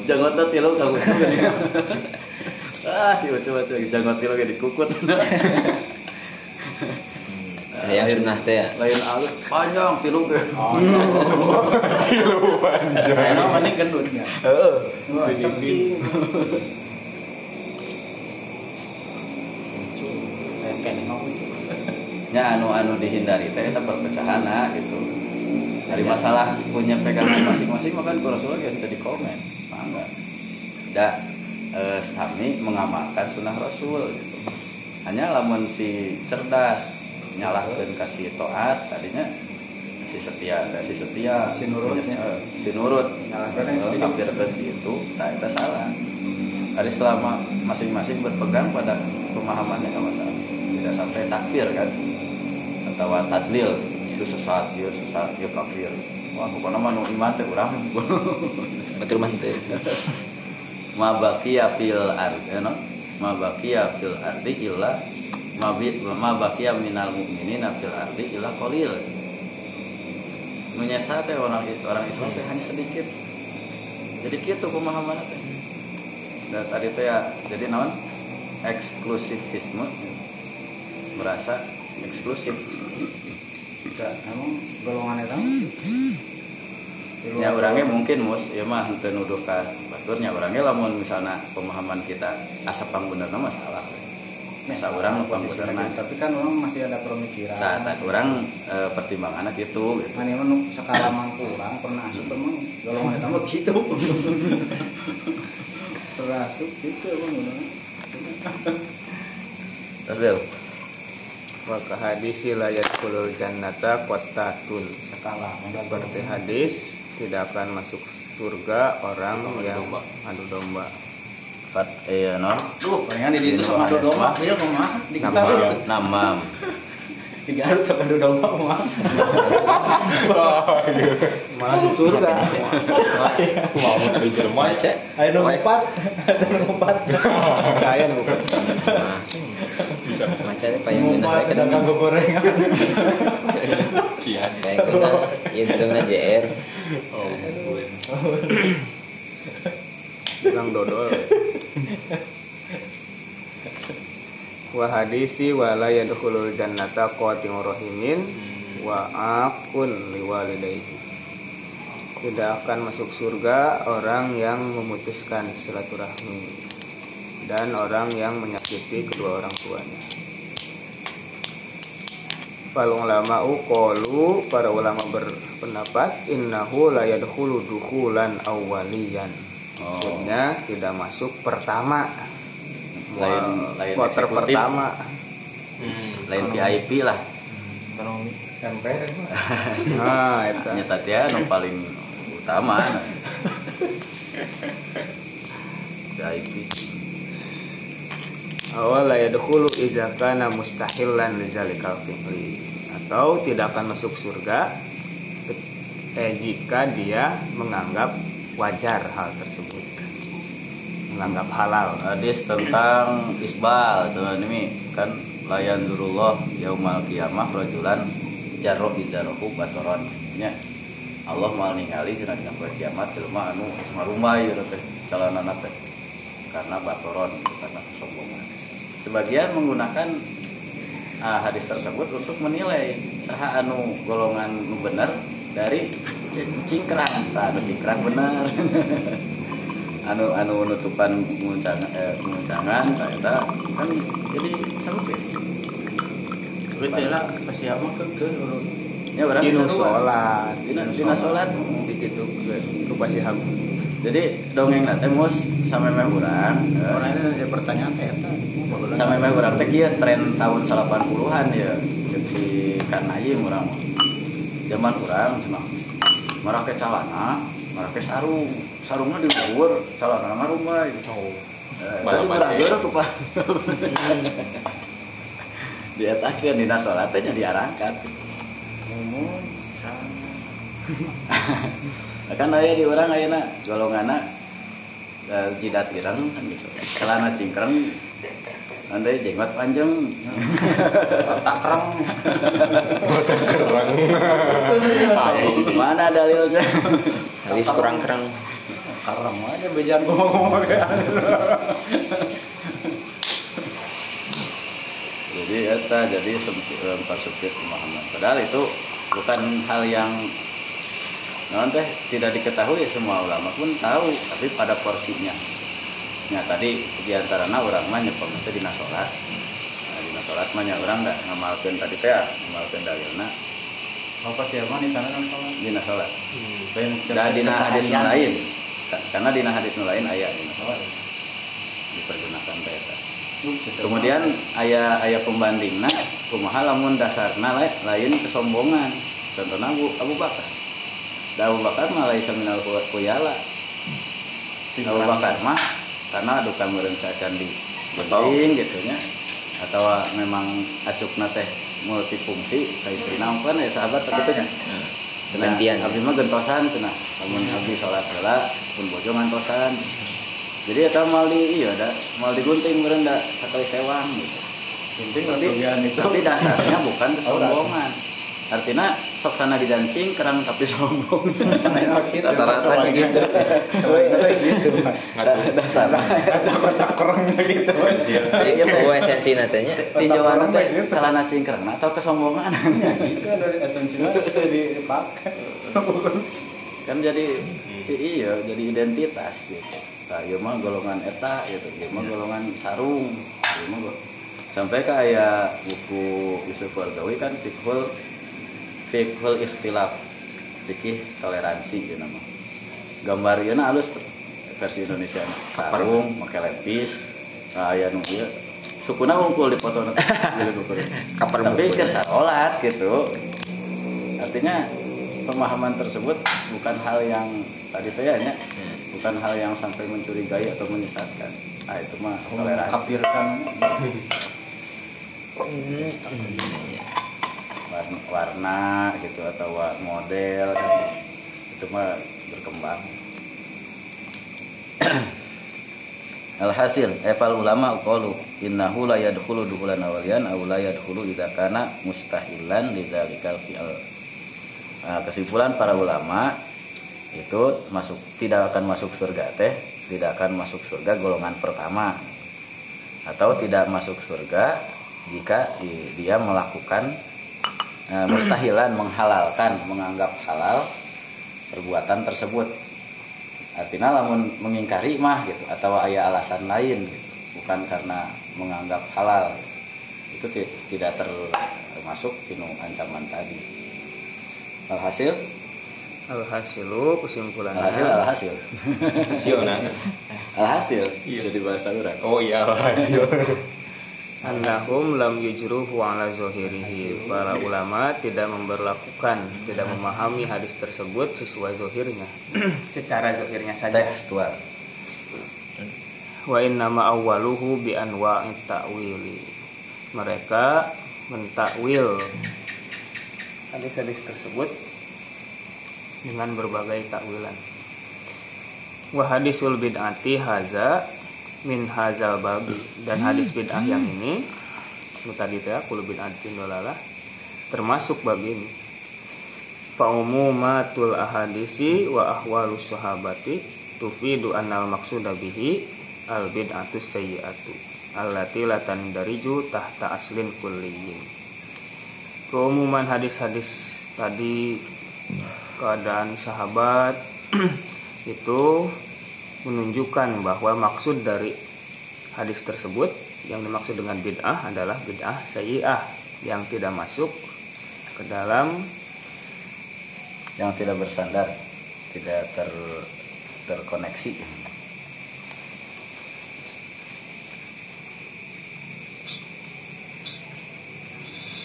jangan jangan tilu kamu ah si ucu ucu jangan tilu kayak dikukut Nah, yang sunnah teh. Ya lain alus panjang tilu ke Tilu panjang. Emang mana gendutnya? Wah, ceking. Kayak nengok itu. nya anu anu dihindari teh eta perpecahan nah, gitu dari masalah punya pegangan masing-masing makan kalau Rasulullah ya bisa dikomen mangga da eh, kami mengamalkan sunnah Rasul gitu. Hanya lamun si cerdas nyalahkan kasih toat tadinya si setia ada si setia. Si nurut, ya. Eh, si itu nah itu salah. Hari selama masing-masing berpegang pada pemahamannya nggak masalah tidak sampai takfir kan? Atau tadlil itu sesat dia sesat dia kafir wah pokoknya mah nu iman teh urang. Betul mantep ma baqiya fil ardi no? Ma baqiya fil ardi illa ma bi- ma baqiya minal mu'minina fil ardi illa qalil. Nu nyesa teh orang orang Islam teh hanya sedikit. Jadi gitu pemahaman teh. Dan tadi teh ya jadi naon? Eksklusivisme. Merasa eksklusif. Emang golongan itu ya orangnya mungkin mus. Ya mah nuduh ka baturnya orangnya lamun misalnya pemahaman kita asap pangbenerna masalah Masa orang pangbenerna tapi kan orang masih ada pemikiran Nah, nah, orang e, pertimbangannya gitu, gitu. mana emang nu sekala mangkurang pernah asup emang golongan itu mah gitu pernah asup gitu emang golongan. Terus Del, Wa ka hadisi la yadkhulul jannata qattatun. sekala Seperti hadis tidak akan masuk surga orang yang adu domba. Pat, iya no, Duh, palingan di itu sama adu domba dia mah di. Garut. namam. di Garut sama domba mah masuk surga. Mau di Jerman. baca ayo nomor empat. Ada nomor empat. Kaya bukan. Nah, Bisa nomor dina empat teh ada kanggo gorengan. Kias. ieu dina JR Oh. Bilang dodol. Wa hadisi wa la yadkhulul jannata qatiu rahimin wa akun liwalidayhi. Tidak akan masuk surga orang yang memutuskan silaturahmi dan orang yang menyakiti kedua orang tuanya. Fal ulama qalu para ulama berpendapat innahu la yadkhulu dukhulan awwaliyan. Oh, Maksudnya tidak masuk pertama. Lain- lain Quarter pertama. lain VIP lah. ekonomi sampai Nah, itu. Nyata dia nu paling utama. VIP. Awal la yadkhulu idza kana mustahilan lizalikal fi'li atau tidak akan masuk surga eh, jika dia menganggap wajar hal tersebut. Menganggap halal. Hadis tentang isbal ini kan layan zurullah yaumal kiamah rajulan jarro izarahu batoron nya Allah mau ningali cenah dina poe kiamat jelema anu marumai gitu teh calanana teh karena batoron karena kesombongan sebagian menggunakan ah, hadis tersebut untuk menilai saha anu golongan nu bener dari cingkrang anu cingkrang bener anu anu nutupan muncangan eh, muncangan tak kan jadi sampai Betul lah, pasti apa ke ke ya berarti sarua. sholat, dina dina salat begitu rupa sihab. jadi dongeng nanti mus sampai meh urang eh, orang ini ada pertanyaan teh sampai meh urang teh kieu tren tahun 80-an ya. Cek si kanayim urang zaman urang cenah marake calana marake sarung sarungnya di dhuwur calana rumah. Oh. Eh, Balap tapi urang balik. geureuh ku pas dietakeun dina salat teh nya diarangkan Ngomong kan aya di orang ayeuna golonganna eh, jidat ireng kan gitu. Celana cingkrang andai jenggot panjang. Tak kerang mana dalilnya? Habis kurang kerang kerang aja bejaan gua ngomong jadi eta jadi sempit eh, mempersempit pemahaman padahal itu bukan hal yang non teh tidak diketahui semua ulama pun tahu tapi pada porsinya ya tadi di antaranya orang mah nyepeng itu dina sholat. Nah, dina sholat mah orang nggak ngamalkan tadi teh ya, ngamalkan dalilna. Apa siapa nih tanah kan salah dina sholat. Ben dan dina hadis lain. Ka- karena dina hadis lain aya dina sholat. Dipergunakan eta. kemudian ayah ayah pembandingna kumaha lamun dasarna la- lain kesombongan. Contohnya Abu, Abu Bakar. Da Abu Bakar mah laisa minal ku- kuyala Abu Bakar mah karena duka meureun cacan di penting gitu nya atau memang acukna teh multifungsi ka istrina kan ya sahabat nya Cenah, Gantian. abdi mah gentosan cenah lamun abdi salat heula pun bojo ngantosan jadi eta mal di iya da mal digunting meureun da sakali sewang gitu. Penting tapi, tapi dasarnya bukan kesombongan artinya sok sana dijancing kerang tapi sombong. Rata-rata sih gitu. gitu. Dasarnya kotak kerang gitu. jadi oh esensi natanya tinjauan kerang gitu. celana cingkrang atau kesombongan. Itu dari esensinya dipakai kan jadi ci- iya jadi identitas gitu. Nah ieu mah golongan eta gitu. Ieu mah golongan sarung. Mah sampai ke aya buku Yusuf Wardawi kan fiqhul fiqhul ikhtilaf. Fikih toleransi gitu nama. Gambar ieu na halus versi Indonesia. Sarung make lepis nah, aya nu ieu. Sukuna ngumpul di foto nanti Kapan tapi ke salat gitu. Artinya pemahaman tersebut bukan hal yang tadi teh ya, nya, bukan hal yang sampai mencurigai atau menyesatkan. Ah itu mah toleransi. kafirkan warna, warna gitu atau model kan. Itu mah berkembang. Alhasil, eval ulama qalu innahu la yadkhulu dukhulan awalian aw la yadkhulu idza kana mustahilan lidzalikal fi'al. Nah, kesimpulan para ulama itu masuk tidak akan masuk surga teh, tidak akan masuk surga golongan pertama. Atau tidak masuk surga jika di- dia melakukan eh, mustahilan menghalalkan menganggap halal perbuatan tersebut. Artinya lamun mengingkari mah gitu atau ayah alasan lain gitu. bukan karena menganggap halal. Itu ti- tidak termasuk tinu ancaman tadi. Alhasil? Alhasilu kesimpulannya. Alhasil alhasil. Siona. alhasil. Jadi bahasa orang. Oh iya hasil. Annahum lam yujruhu ala zohirihi. Para ulama tidak memberlakukan Tidak memahami hadis tersebut sesuai zohirnya. Secara zohirnya saja. Tekstual. Wa innama awwaluhu bi anwa'in ta'wili. Mereka mentakwil Hadis-hadis tersebut Dengan berbagai takwilan. Wa hadisul bid'ati haza min hazal babi. Dan hadis bid'ah yang ini nu tadi teh kulu bid'atin dolalah termasuk bab ini. Fa umumatul ahadisi wa ahwalus sahabati tufidu annal maqsuda bihi al bid'atu sayyi'atu allati la tandariju tahta aslin kulliyin. Keumuman hadis-hadis tadi keadaan sahabat itu menunjukkan bahwa maksud dari hadis tersebut yang dimaksud dengan bid'ah adalah bid'ah sayyi'ah yang tidak masuk ke dalam yang tidak bersandar tidak ter terkoneksi.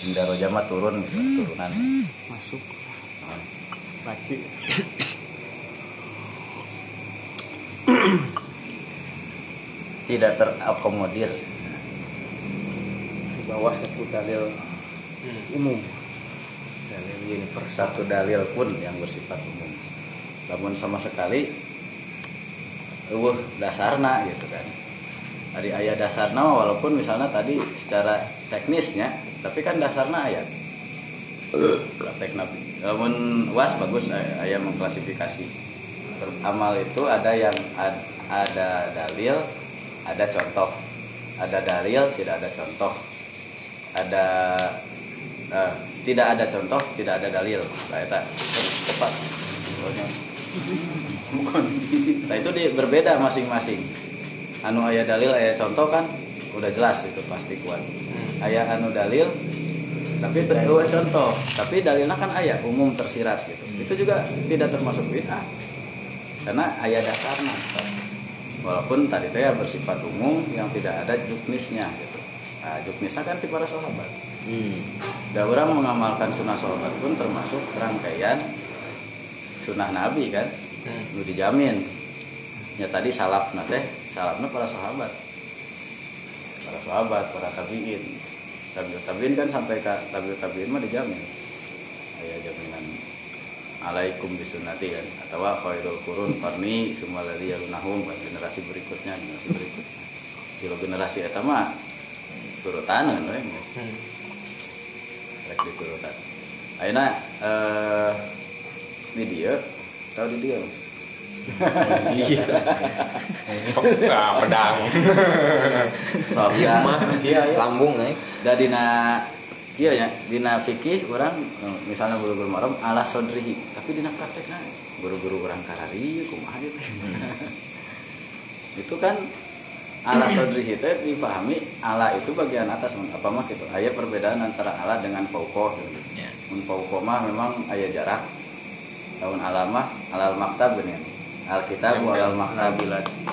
Indah Rojama turun turunan masuk. Paci tidak terakomodir. Di bawah satu dalil umum. Dalil universal satu dalil pun yang bersifat umum. Namun sama sekali uh dasarna gitu kan. Dari ayat dasarna walaupun misalnya tadi secara teknisnya tapi kan dasarna ayat. Praktek nabi. Namun was bagus ay- ayat mengklasifikasi. Amal itu ada yang ad- ada dalil ada contoh. Ada dalil tidak ada contoh. Ada eh, tidak ada contoh tidak ada dalil. Nah, eta cepat bukan. Nah itu di, berbeda masing-masing. Anu ayat dalil ayat contoh kan udah jelas itu pasti kuat. Ayat anu dalil tapi kedua contoh. Tapi dalilnya kan ayat umum tersirat gitu. Itu juga tidak termasuk bid'ah. Karena ayat dasarnya walaupun tadi teh ya bersifat umum yang tidak ada juknisnya gitu. Nah, juknisnya kan di para sahabat. Hmm. dan orang mengamalkan sunnah sahabat pun termasuk rangkaian sunnah nabi kan? Hmm. nu dijamin. Ya tadi salaf teh salafnya para sahabat. Para sahabat para tabiin. Tabiut tabiin kan sampai ke tabiut tabiin mah dijamin. Ya jaminan alaikum bisunati kan. Atau khairul qurun qarni summa ladzi yalunahum. Kan generasi berikutnya generasi berikutnya. Kalau generasi eta mah turutan kan we. Rek diturutan ayeuna eh di dia. Tahu di dia Mas? Nah, pedang. Soalnya mah. Iya, iya. lambung naik da dina iya ya. Dina fikih orang eh, misalnya guru-guru maram ala sodrihi. Tapi dina praktekna guru-guru orang karari kumaha gitu itu kan ala sodrihi teh dipahami ala itu bagian atas apa mah gitu. Aya perbedaan antara ala dengan fauqoh gitu. ya. Mun mah memang aya jarak tahun alamah alal maktab gini. Alkitab alal maktab.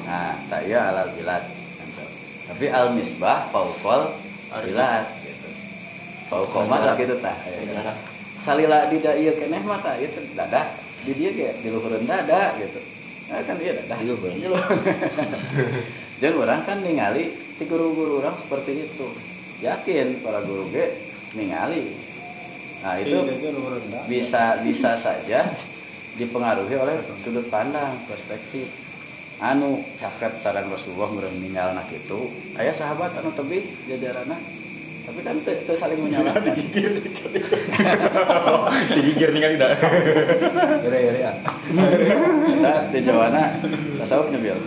nah tak iya alal bilad tapi al misbah fauqol bilad tak gitu tah. Salila di da ieu keneh mah tah ieu teh dadah. Di dia ge di luhureun dada gitu. Nah, kan dia dadah. Di luhur. Di luhur. jeung orang kan ningali ti guru-guru orang seperti itu. Yakin para guru ge ningali. Nah itu bisa bisa saja dipengaruhi oleh sudut pandang perspektif. Anu caket sarang Rasulullah meureun ninggalna kitu aya sahabat anu tebih jajarana tapi kan teu saling menyalahkan Digigir nih kan tidak. Iri iri ah. kita di jawana tasawuf nyebil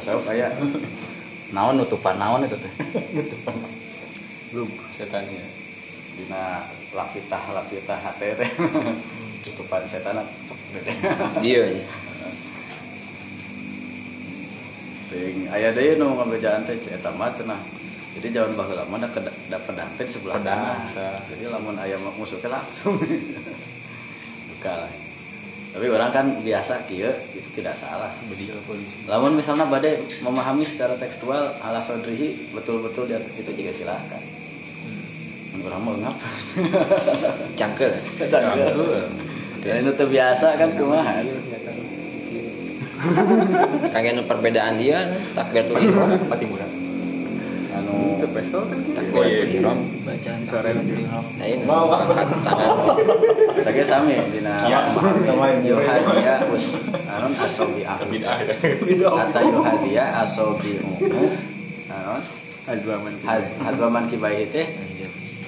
tasawuf aya naon nutupan naon itu teh Setannya. dina lapitah lapitah teh tutupan setan iya iya. Ting aya deui nu ngabejaan teh eta mah cenah. Jadi jaman baheula mah da keda- da pedang teh di sebelah kanan. Jadi lamun aya musuh langsung. Buka lah. Tapi orang kan biasa kieu itu tidak salah. Bedi polisi. Lamun misalnya badai memahami secara tekstual ala sodrihi betul-betul dia itu juga silahkan. Mun Orang mau ngap. cangkel Cangkel. Dan itu teu biasa kan kumaha. kagak perbedaan dia takbiratul ihram Pati murah. Anu Itu pistol kan gitu. Oh iya. takbiratul ihram Bacaan sore nanti. nah ini Mau apa? angkat tangan Tage sami dina. Yohadia us anon asobi aku. Ya. Kata Yohadia asobi umu anon Azwaman. had- hadwaman kibai teh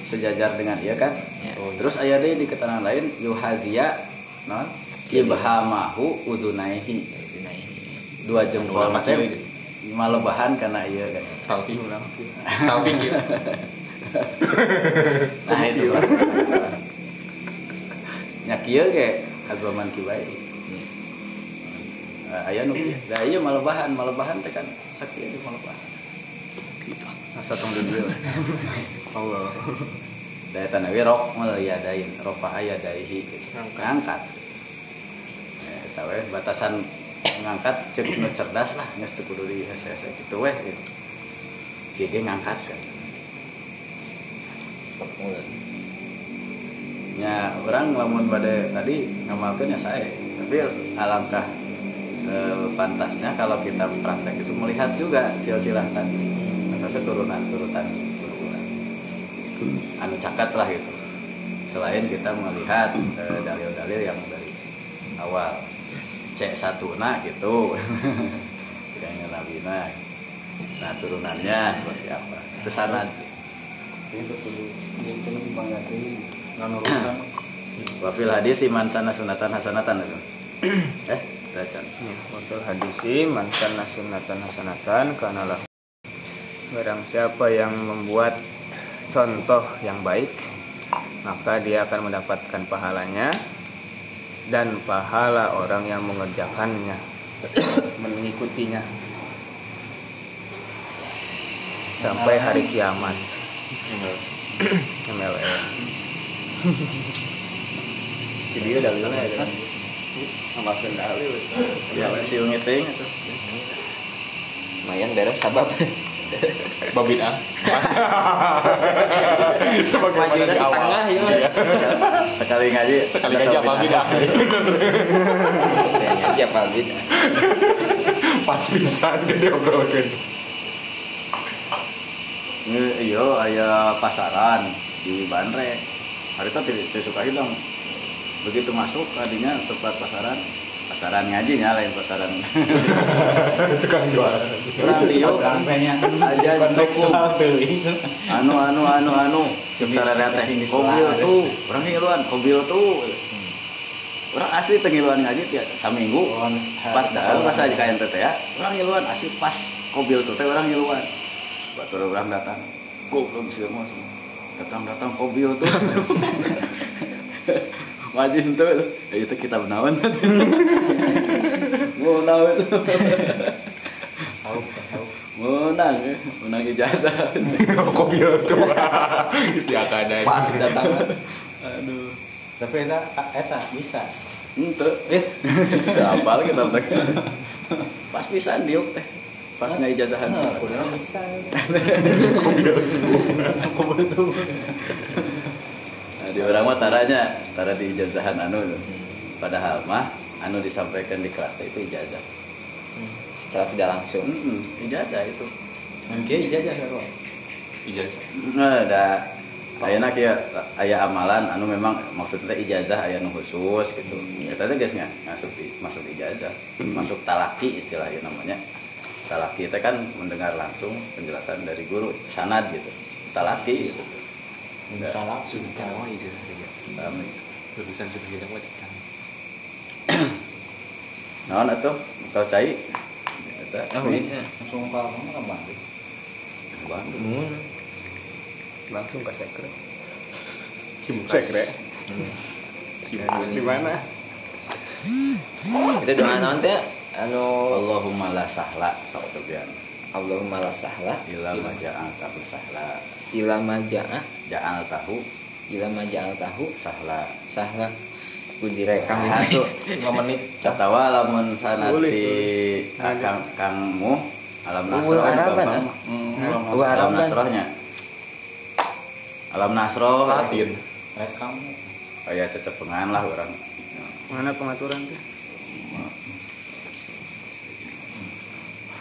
sejajar dengan iya kan. Ya. Terus aya deui di keterangan lain Yohadia non ibhamahu udunaihi dua jempol Dua teh mati. malebahan karena iya kan. Talking ulang. Talking gitu. Nah itu lah. Nya kieu ge hadwaman kibai. Uh, aya nu kieu. Da ieu malebahan, malebahan teh kan sakieu di malebahan. Asa tong di dia. Allah. daya tanah we rok yadain rofa ayadaihi gitu. ngangkat ya, eta we batasan ngangkat cek nu cerdas lah geus teu kudu di hese-hese gitu we gitu. Ge ngangkat kan. Nya orang lamun bade tadi ngamalkeun ya saya tapi alangkah eh, pantasnya kalau kita praktek itu melihat juga silsilah tadi. Atasnya turunan turutan turunan. Anu cakat lah gitu. Selain kita melihat eh, dalil-dalil yang dari awal cek satu nah gitu. Kayaknya nabi nah nah turunannya seperti apa itu sanad itu kudu mungkin banggatin nanurutan wafil hadis iman sana sunatan hasanatan itu. Eh baca Ya, Wakil hadisi mantan nasunatan hasanatan karena lah barang siapa yang membuat contoh yang baik maka dia akan mendapatkan pahalanya dan pahala orang yang mengerjakannya mengikutinya. Sampai hari kiamat. MLM Video udah bilang ya. Maafkan dalil ya si ungiting itu. Lumayan beres sabab. Babin ah. Sebagaimana di awal. tengah ya. Iya. sekali ngaji Sekali tahu babin ah. Aja pabit. Pas pisan gede obrolkeun. Nge- iya aya pasaran di Bandrek hari itu tidak suka hilang begitu masuk tadinya tempat pasaran pasaran ngajinya lain pasaran. Tukang jual. orang dia sampainya aja kontekstual tuh. itu anu anu anu anu. Sararea teh kobil tuh. Orang ngiluan kobil tuh. Orang asli pengiluan ngaji tiap saminggu pas dah pas aja kayak teh ya. Orang ngiluan asli pas kobil tuh teh orang ngiluan batur orang datang. Goblok sih mas. Datang datang kobil tuh wajib tuh ya itu kita menawan. Mau nawan itu. Tasawuf tasawuf menang ya. Menang ijazah. Kopi tuh. Istiakan pas datang aduh. Tapi eta eta bisa. Ente eh. Apal kita teh pas pisan diuk teh. Pas nggak ijazahan. Nah, kurang bisa. Aku betul nah, di orang mah taranya tara di ijazahan anu padahal mah anu disampaikan di kelas teh itu ijazah Secara tidak langsung. Mm-mm, ijazah itu mungkin ijazah seru Ijazah. nah ada Ayeuna kieu aya amalan anu memang maksudnya ijazah aya nu khusus gitu. Ya tadi guys nggak masuk di, masuk ijazah, masuk talaki istilahnya namanya. Talaki itu kan mendengar langsung penjelasan dari guru sanad gitu. Talaki gitu. Salah Kamu ide Paham ya? Lulusan sudah hilang lagi kan. Naon atuh kau cai? Oh, iya. langsung kalau mana kan balik Bandung. Hmm. langsung ke sekre Kim sekre. di mana Itu doa naon teh? Anu Allahumma la sahla sok tebian. Allahumma la sahla Ila ma ja'al tahu sahla. ila ma ja'a Ja'al tahu. Ila ma ja'al tahu. Sahla. sahla. Ku direkam Nah, itu. tuh 5 menit. Catawa lamun sanati Kang Kangmu alam nasroh mah. Umur alam nasrohnya. Alam nasroh Latin. rekam. Kayak cecepengan lah orang. Mana pengaturan tuh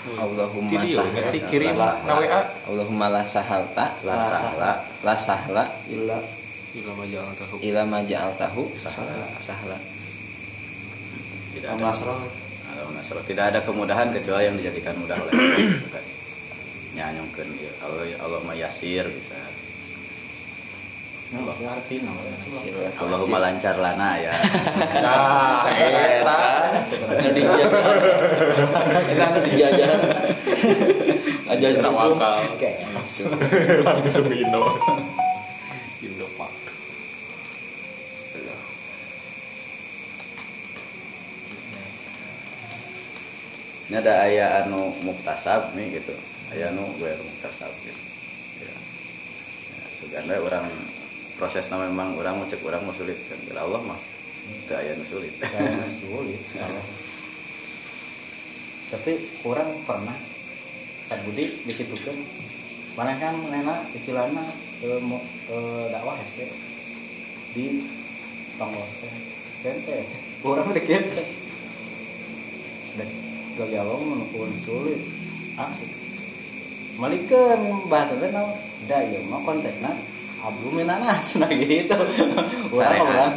Allahumma sahla. kirim WA. Allahumma la sahalta. La sahla. la sahla. Illa. Ila majalah tahu. ila ma ja'al tahu Sahla. sahla. tidak ada nasroh tidak ada kemudahan kecuali yang dijadikan mudah oleh Allah. Nyanyongkeun. Allah Allah mah yasir bisa nah Sirul Allahumma lancar lana ya Nah, eta. kita anu dijajah aja Tawakal. Langsung Indo. Indo Pak. ini ada ayah anu muktasab nih gitu ayah anu gue muktasab gitu ya. ya suganda orang prosesnya memang orang mau cek orang mau sulit. Kan Bila Allah mah ayah nu sulit. Sulit kalau tapi kurang pernah. Kak Budi dikitukan mana kan nena istilahnya mau eh, dakwah hese di tonggo. Cente. Kurang dikit. Dan gak Allah menukun sulit. Asik malikan bahasa teh naon da ieu mah konteksna abluminana cenah gitu orang Syariat. orang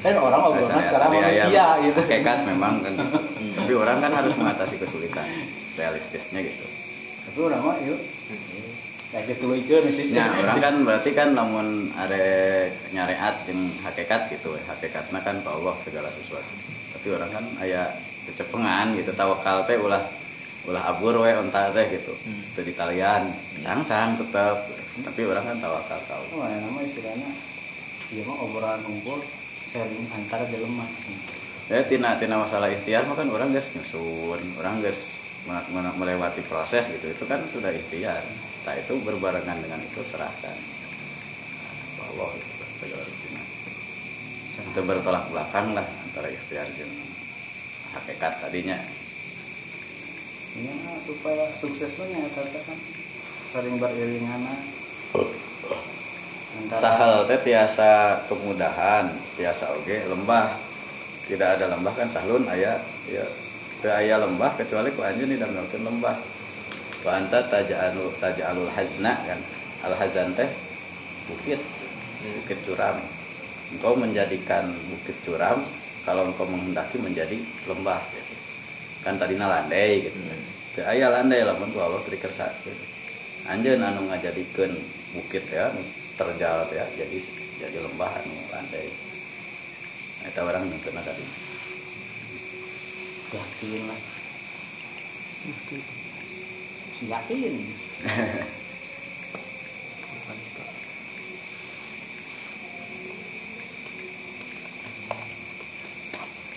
kan orang ngobrol Syariat secara tadi ayam manusia gitu hakikat memang kan tapi orang kan harus mengatasi kesulitan realistisnya gitu tapi orang mah yuk kayak gitu leuikeun sih Ya, orang kan berarti kan namun ada nyariat yang hakikat gitu ya. Hakikatnya kan ke Allah segala sesuatu. Tapi orang kan aya kecepengan gitu tawakal teh ulah ulah abur we onta teh gitu. Itu di talian, cang-cang tetap. Tapi orang kan tawakal tahu. Oh, yang nama istilahnya iya mah obrolan ngumpul sharing antara jelema Ya tina tina masalah ikhtiar mah kan orang geus nyusun, orang me- melewati proses gitu. Itu kan sudah ikhtiar. Nah itu berbarengan dengan itu serahkan. Allah segala rutinnya. itu bertolak belakang lah antara ikhtiar dan hakikat tadinya Iya mah supaya sukses tuh nyata kan sering beriringan sahal teh tiasa kemudahan tiasa oge lembah. Tidak ada lembah kan sahlun aya ya teu aya lembah kecuali ku anjeun didamel lembah. Wa anta taj'alul taj'alul hazna kan. Al hazan teh bukit bukit curam. Engkau menjadikan bukit curam kalau engkau menghendaki menjadi lembah gitu. kan tadinya landai gitu. Teu aya landai lamun ku Allah teu dikersakeun anjeun anu ngajadikeun bukit ya terjal ya jadi jadi lembah anu landai. Eta orang nyuntuna tadi. Yakin lah. Yakin.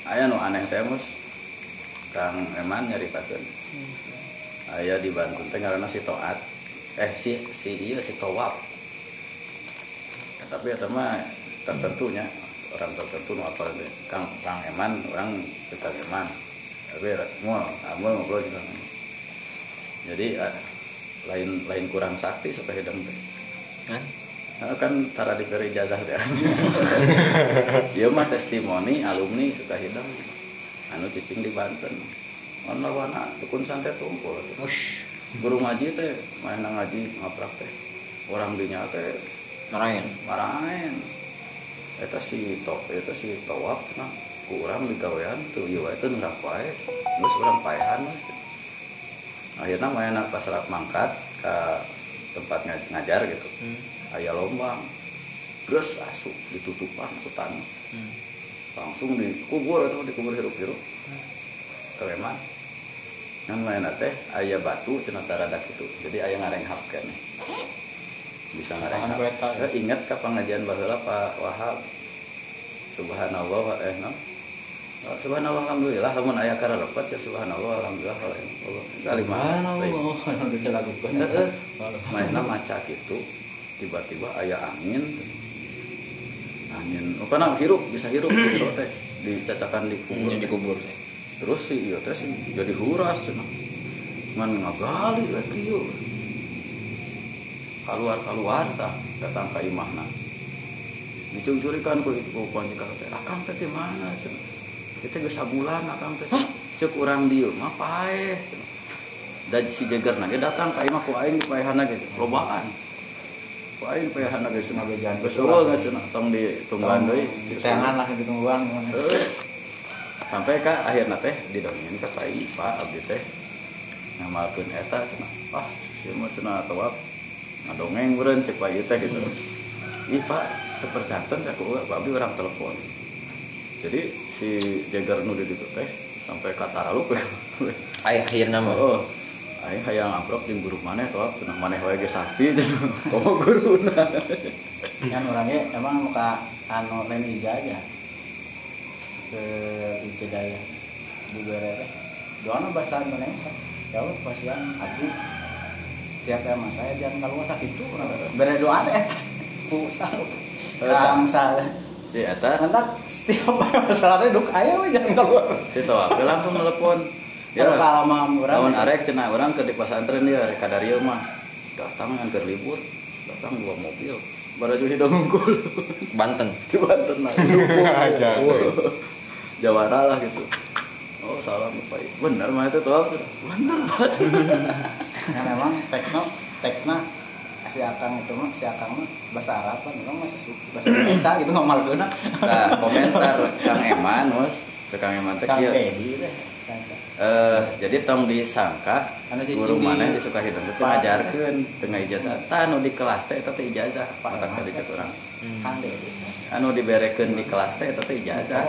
Aya nu aneh teh mus. Kang eman nyaritakeun aya di Bandung teh ngaranna si Toat eh si si iya si Towap Ya, tapi eta mah tertentunya orang tertentu nu apa kang kang eman orang kita eman tapi mau amul ngobrol juga jadi eh, lain lain kurang sakti supaya hidung teh Kan? Nah, kan tara diberi ijazah deh. Ieu mah testimoni alumni suka hidang. Anu cicing di Banten. Mana wana dukun santet tumpul. Ush, Guru ngaji teh main ngaji ngaprak teh. Orang dinya teh marahin. marahin. Eta si to, eta si tawaf nah kurang digawean tuh teh nerak wae. Geus urang paehan. Akhirnya main pas rak mangkat ke tempat ngaj- ngajar gitu. Aya lombang. Terus asup ditutupan ku tanah. Langsung dikubur atau dikubur hirup-hirup. Kereman. Yang main teh aya batu cenah rada gitu. Jadi aya ngarenghap keneh. Bisa ngarenghap. Tahan ku eta, ya. Eh, Ingat ka pengajian baheula Pak Wahab. Subhanallah eh no. Oh, Subhanallah alhamdulillah lamun aya kararepat ya subhanallah alhamdulillah wa eh, Allah. Kalimah. mana baik. Allah anu dilakukan Heeh. Mainnya maca gitu tiba-tiba aya angin angin oh karena hirup bisa hirup gitu teh dicacakan di kubur Jadi kubur. Terus sih iya teh sih jadi huras cenah ngan ngagali lagi yuk. Keluar keluar tah datang ke imahna. Dicuri-curikan ku ku panjika teh akang teh di mana cenah kita geus sabulan akang teh. Cek urang dieu mah cenah dan si jagar nage datang ka imah ku aing di paehanna ge lobaan. Ku aing di paehanna ge Ngabejan. betul geus cenah tong ditungguan deui. tangan lah gitu tungguan sampai ke akhirnya teh didongengin ke Pak Pak abdi teh ngamalkeun eta cenah. Ah ieu mah cenah tawaf ngadongeng beureun cek ieu teh gitu. Ih Pak teu percanten ka ku Pak abdi urang telepon. Jadi si jagar nu di ditu teh sampai ka taraluk Ayah akhirnya mah. oh Aing hayang amprok jeung guru maneh tawaf cenah maneh wae ge sakti cenah. Komo guruna. Kan orangnya emang muka anu lain ijazah ke ijazah di berere doanya bahasa Indonesia. Allah pasian abdi setiap emang saya jangan kalau tak itu bere doa teh ku salah kang salah si eta. Nanti setiap masalah teh duk aya we jangan keluar si tawaf teh langsung telepon. Ya kalama Lawan urang arek cenah orang ke di pesantren dia arek kadario mah. Datang kan ke libur. Datang dua mobil. Baraju hidung unggul. Banten. di Banten lah Aja. Jawara lah gitu. Oh salam Pak bener mah itu tuh. Bener. Banget kan emang teksna teksna si akang itu mah si akang mah bahasa Arab kan memang masih suka bahasa Indonesia gitu ngamal kena nah komentar Kang Eman Cek Kang Eman teh kang kieu. Eh, jadi tong disangka Anu guru di- mana di Sukahidung teh Pak. ngajarkeun tengah ijazah. Tah anu di kelas teh eta teh ijazah. Pak, mata urang kang Pedi anu diberekeun di kelas teh eta teh ijazah.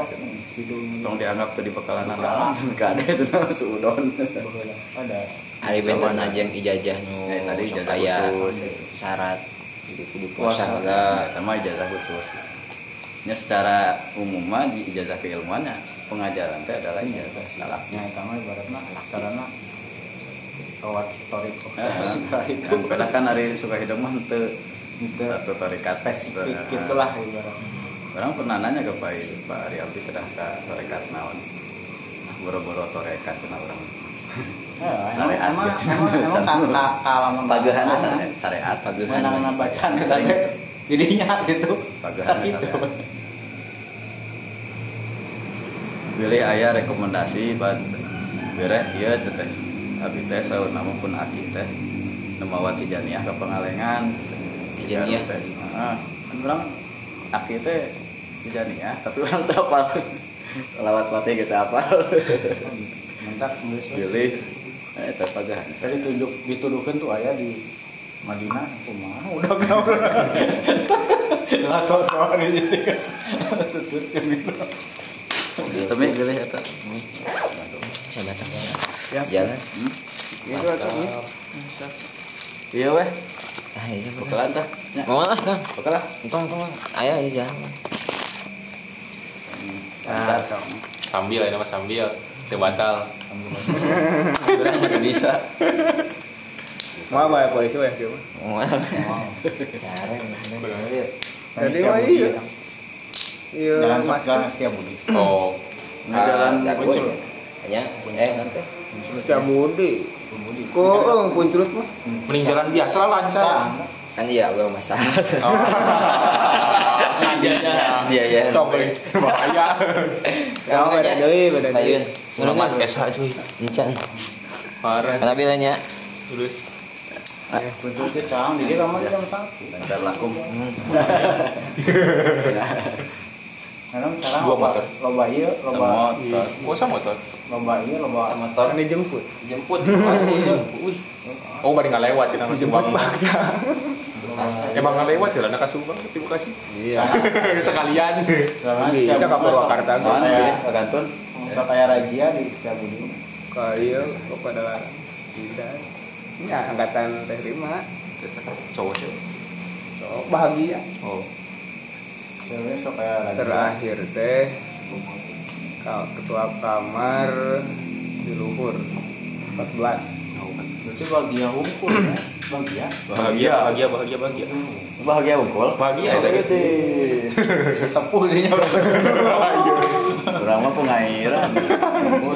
Hidung. Tong dianggap tuh di bekalan anak kade itu nama suudon. Ada. Ari benten aja yang ijazah nu Eh, tadi ijazah khusus. syarat jadi kudu Puasa. puasa lah. Sama ijazah khusus. Nya secara umum mah di ijazah keilmuannya pengajaran teh adalah ijazah salaknya nya eta mah ibaratna karena kawat toriko Nah, itu kan kan hari Sukahidung mah teu itu satu spesifik Nah, gitulah ibaratnya. Orang pernah nanya ke Pak Pak Ari Abdi kedah ke tarekat naon. Nah, boro-boro tarekat cenah. Ya, emang ka- ka- kaalaman Pagehan bacaan, jadinya sakit. syariat. Pilih ayah rekomendasi buat bereh iya teh. Abi teh saur nama pun aki teh. Nemawa tijaniah ke pengalengan. Tijaniyah? Teh. Heeh. Kan urang aki teh tijaniah tapi orang teu apal. Lawat mati kita geus we. Pilih eh teh pagehan. saya ditunjuk dituduhkan tuh ayah di Madinah kumaha udah benar lah sok-sok di situ guys tutupkeun gitu Tapi pilih eta. saya datang Siap. jalan Hmm? Itu atuh ini. Iya weh, ah iya bekalan tah. Nya, mau lah kang bekalan. tong tong ayah iya jalan Nah, sok. Sambil ini mah sambil. Teu batal. Kurang nggak bisa. Mau bayar polisi weh kieu. mau Tadi mah iya. Iya, jalan Mas. jalan setiap budi Oh. Ini jalan aku muncul. hanya eh nanti Setiap budi. Kok eh puncut mah. Mending jalan biasa lah lancar. kan iya gue masalah Iya ya. Tong euy. Bahaya. Kau beda deui, beda deui. Selamat SH cuy. encan Parah. karena bilangnya Terus. Bentuknya cang, di kita mah jam satu. Lancar lakum. Karena sekarang Dua loba motor. loba iya, loba Motor. Oh, sama motor. loba iya, loba motor Kan dijemput. jemput masih Wih. Oh, bari lewat kita masih bang. Paksa. Emang nggak lewat jalan ke Subang, terima kasih. Iya. Sekalian. Bisa ke Purwakarta. kayak pilih kantun. sok kayak razia di setiap budi. Kayu kepada tidak. Ya, angkatan teh lima. Cowok sih. So, bahagia. Oh. Cewek sok kayak razia. Terakhir teh ketua kamar di luhur 14. Berarti bahagia hukum ya. Bahagia. Bahagia, bahagia, bahagia, bahagia. Bahagia unggul. Bahagia, bahagia. gitu. Sesepuh dia Kurang mah pengairan.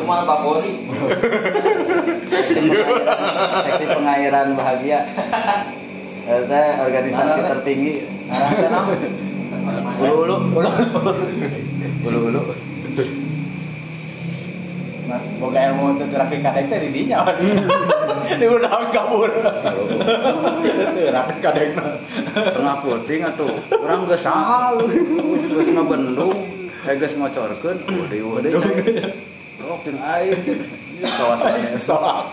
Mal Kapolri Seksi pengairan- Seksi pengairan bahagia. Eta organisasi Mana, Tertinggi. Arah tenang. Ulu-ulu. Ulu-ulu. Nah, boga ilmu untuk terapi kadek teh di dinya. Dia udah kabur. Terapi kadek Tengah puting atuh. Urang geus sahal. Geus ngabendung. Kayak geus ngocorkeun. Waduh, waduh. Sok jeung air. Kawasan soal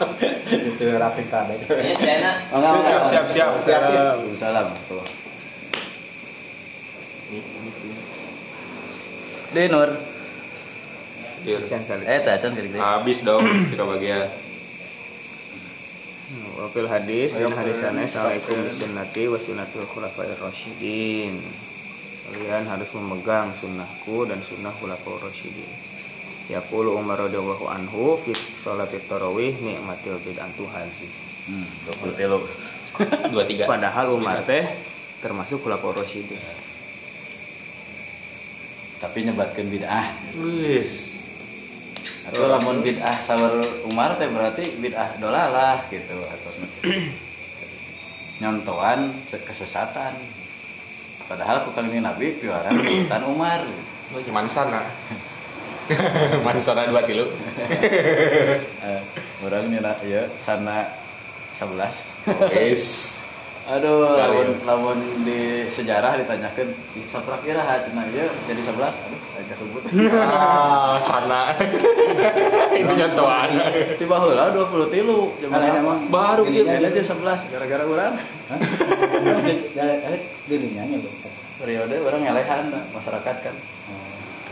itu terapi kadek. siap, siap. Siap, siap. Salam. Tuh. Denur. Iya. Eh, tacan gede-gede. Habis dong kita bagian. Wafil hadis dan hadis sanes alaikum sunnati wa sunnatul khulafair rasyidin. Kalian harus memegang sunnahku dan sunnah khulafaur rasyidin. Yaqulu Umar radhiyallahu anhu fi sholati tarawih nikmatil bid'atu hazi. Hmm, 20 telu. Dua tiga. Padahal Umar teh termasuk khulafaur rasyidin. Tapi nyebatkeun bid'ah. Wis. Atau lamun bid'ah sawer Umar teh berarti bid'ah dolalah gitu atau nyontohan kesesatan. Padahal ku kang Nabi piaran ikutan Umar. Oh, gimana sana? Mana sana dua kilo? Eh, orang nina ya sana 11. Wis. Aduh, ya. lamun di sejarah ditanyakan saprak kira cenah ieu jadi 11. Aduh, aya sebut. ah sana itu contohan Tiba heula 20 tilu. Baru dirinya aja 11 gara-gara urang. dirinya nya Bang. Periode orang ngelehan masyarakat kan.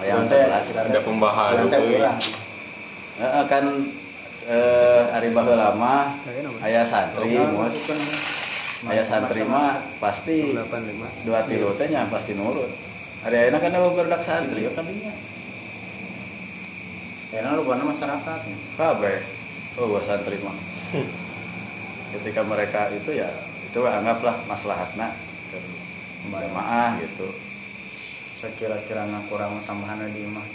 Cuman teh 11. ada pembahasan kan eh ari baheula mah aya santri mus. Aya santri mah pasti 85 dua tilu teh nya pasti nurut. Hari ayeuna kan ada beberapa santri kan dinya. Karena lu bukan masyarakat. ya. Kabeh. Oh, gua santri mah. Ketika mereka itu ya itu anggaplah maslahatna jamaah gitu. Sekira-kira kurang tambahan di mah.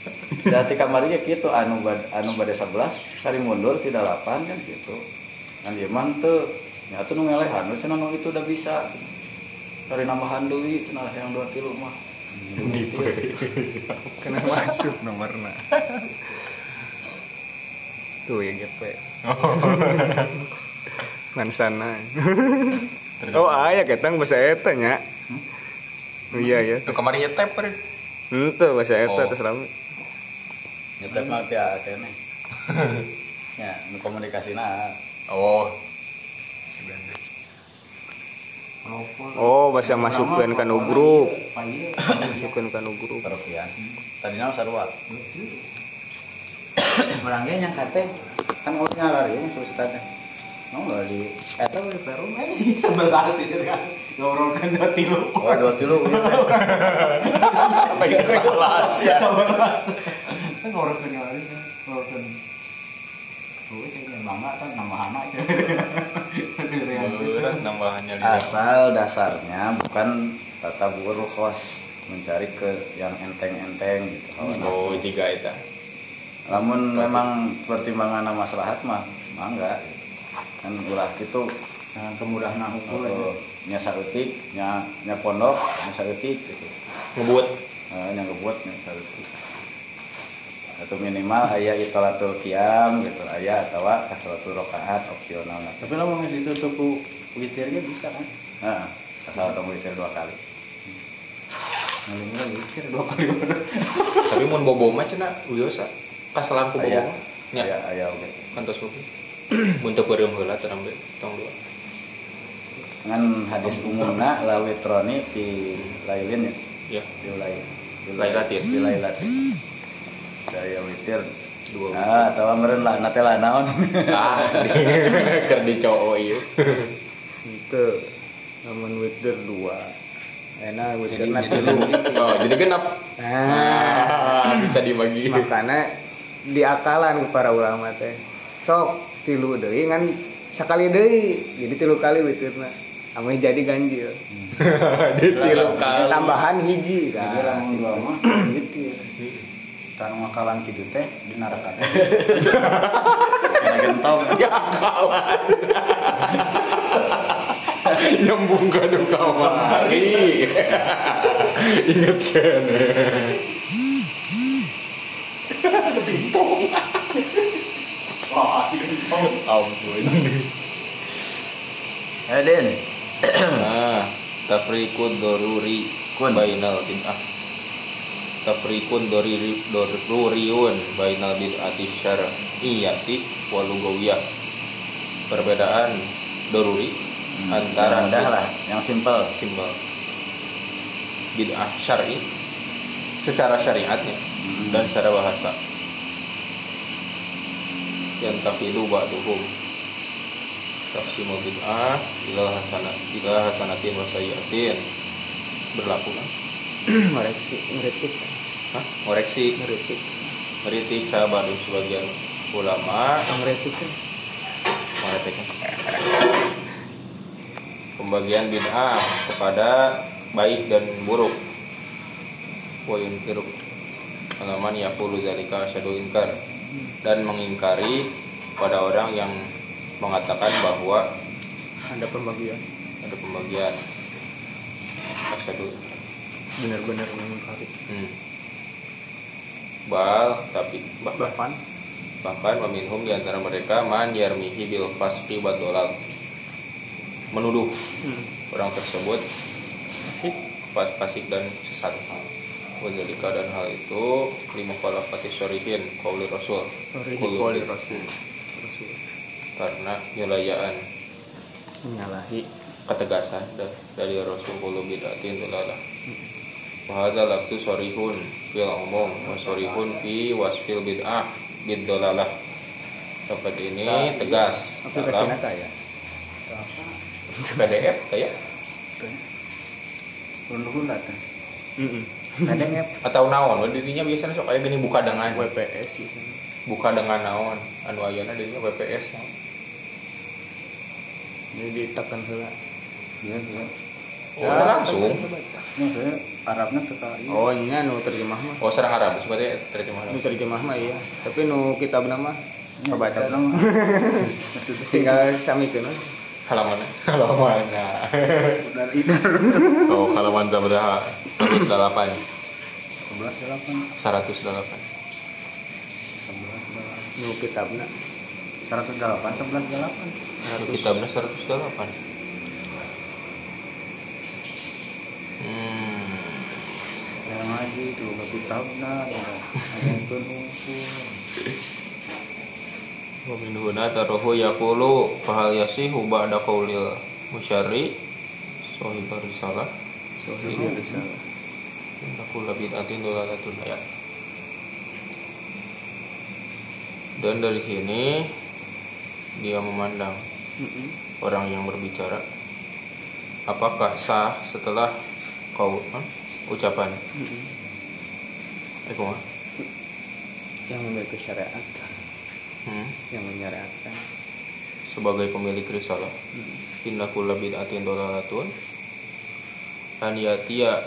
Dan di kamarnya gitu anu bad, anu bade 11 sari mundur tidak 8 kan gitu. Kan dia mah nya tuh nu ngelehan. Nu cenah nu itu udah bisa. Cari nambahan cenah lah yang dua tilu mah. kena masuk nomorna tuh ya GP man sana. Oh aya ketang bahasa eta nya. Oh iya ya Tuh kemarin nyetep per ente bahasa eta Oh. terus lama Nyetep mah teh kene. Ya, nu komunikasina oh oh bahasa masukkan ke nu grup masukkan ke nu grup parokian. Tadina mah sarua. Orangnya yang kate kan urutnya lari yang susah teh. Mau nggak di eta di Peru eh sih sebelas itu kan ngobrolkan dua tilu. Oh, dua tilu teh. apa yang salah sih Sebelas. Kan. Kan nama aja. Nambahannya di Asal dasarnya bukan tata buruh kos mencari ke yang enteng-enteng gitu. oh tiga itu Namun memang pertimbangan maslahat mah mah enggak. Kan ulah gitu Nah, kemudahan hukum oh, nya saeutik, nya nya pondok, nya saeutik gitu. ngebuat Eh, nya ngebuat nya saeutik. Atau minimal aya itolatul qiyam gitu, aya atau kasalatul rakaat opsional. Tapi lo mau ditutup ku witirnya bisa kan? Heeh. Kasalatul witir dua kali. Ngalingnya witir dua kali tapi mun bobo mah cenah uyosa kasalan ku bobo Aya. mah nya Aya aya oge. kantos oke mun teu beureum heula teu nambe tong dua Ngan hadis umumna la witroni fi lailin ya. ya Di lail. Di Lailatin. Di lailatin. Daya witir dua Ah, atau meren lah, nate lah naon. ah keur dicoo ieu itu namun witir dua. Enak witir jadi nanti jadi oh jadi genap? Nah ah bisa dibagi. Makanya diakalan para ulama teh sok tilu deui ngan sekali deui jadi tilu kali witirna ame jadi ganjil. Di tilu kali. tambahan hiji Jadi kan lamun dua mah witir. Tan makalan kitu teh di neraka teh. Kena gentong. ya kawan nyambung ke duka mari inget kan ampun Eh, Den. nah tafrikun doruri Kun. bainal bid'ah tafrikun doriri doruriun bainal bid'ati syar'iyyati wal lugawiyah perbedaan doruri antara rendah lah, yang simpel. simbol bid'ah syar'i secara syariatnya Hmm. dan secara bahasa. Yang tafidu ba'duhum. Taqsimu bid'ah ila hasanat ila hasanatin wa sayyiatin berlaku kan ngoreksi ngeritik Hah? koreksi ngeritik kritik sahabat sebagian ulama. Ngeritik kan? Mengetik. pembagian bid'ah kepada baik dan buruk. Wa yunkiru alaman yaqulu zalika asyadu inkar. Dan mengingkari pada orang yang mengatakan bahwa ada pembagian. ada pembagian. Asyadu benar-benar mengingkari hmm. bal tapi bah, bah, bahkan bahkan meminhum di antara mereka man yarmihi bil fasqi wa dolal. Menuduh Hmm. orang tersebut. Pas fasik dan sesat. Wadzalika dan hal itu lima falafati syarihin kauli rasul. Qawli Rasul. Rasul. karena nyelayaan. Menyalahi. Ketegasan da- dari rasul kulu bidatin dalalah Wahada laktu sorihun fil umum wa sorihun fi wasfil bid'ah bid dalalah seperti ini tegas dalam nata ya. PDF kayak Runduhun ada. Ya atau naon dirinya biasanya sok kayak gini buka dengan WPS bisa. buka dengan naon anu ayeuna dirinya WPS. Jadi ditekan heula. Iya, iya. Oh langsung Maksudnya Arabnya teka iya. Oh, nya nu terjemah mah. oh serang Arab sebenarnya terjemah Nu terjemah mah iya. Tapi nu kitab nama kebaca Kitab nama. Maksudnya tinggal samikeun we. halaman halaman nah. dari idar. oh halaman sabda 108 11 delapan. 108 Nu kitabna 108 11 delapan. kitabnya 108 hmm. Yang ngaji itu nggak kitabna. Ada yang penungkul. wa min huna taruhu yaqulu fahal yasihu ba'da qaulil musyarri sahibul risalah Sohibul risalah. Innakulla bid'atin dolalatun ya. Dan dari sini dia memandang Mm-mm. orang yang berbicara apakah sah setelah kau hah? ucapan. Eh kumaha? Yang memiliki syariat, hmm? yang menyariatkan. sebagai pemilik risalah. Innakulla bid'atin dolalatun. An yatia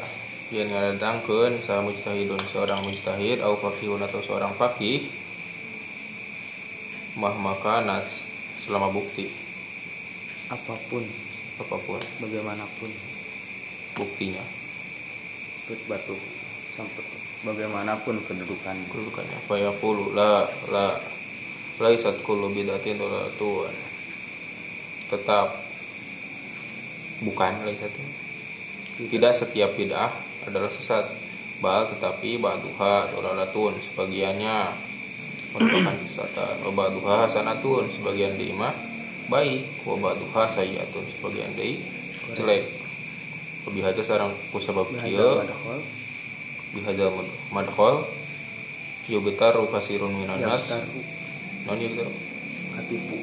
yang ngadangkeun sa mujtahidun seorang mujtahid au faqihun atau seorang faqih mah makanat selama bukti. Apa pun, apa pun. Bagaimanapun, buktinya. Batu sampai bagaimanapun kedudukan. kedudukannya apa ya pulu la la laisat kullu bid'atin dolalatun tetap. Bukan laisat tidak. Setiap bid'ah adalah sesat. Bal tetapi ba'duha dolalatun sebagiannya merupakan kesesatan wa ba'duha hasanatun. Sebagian deui mah baik. Wa ba'duha sayyi'atun sebagian deui jelek lebih aja sarang kusabab kieu. bihadal mad- madkhol. Yubtaru kasirun minan yang nas gitu hatipu.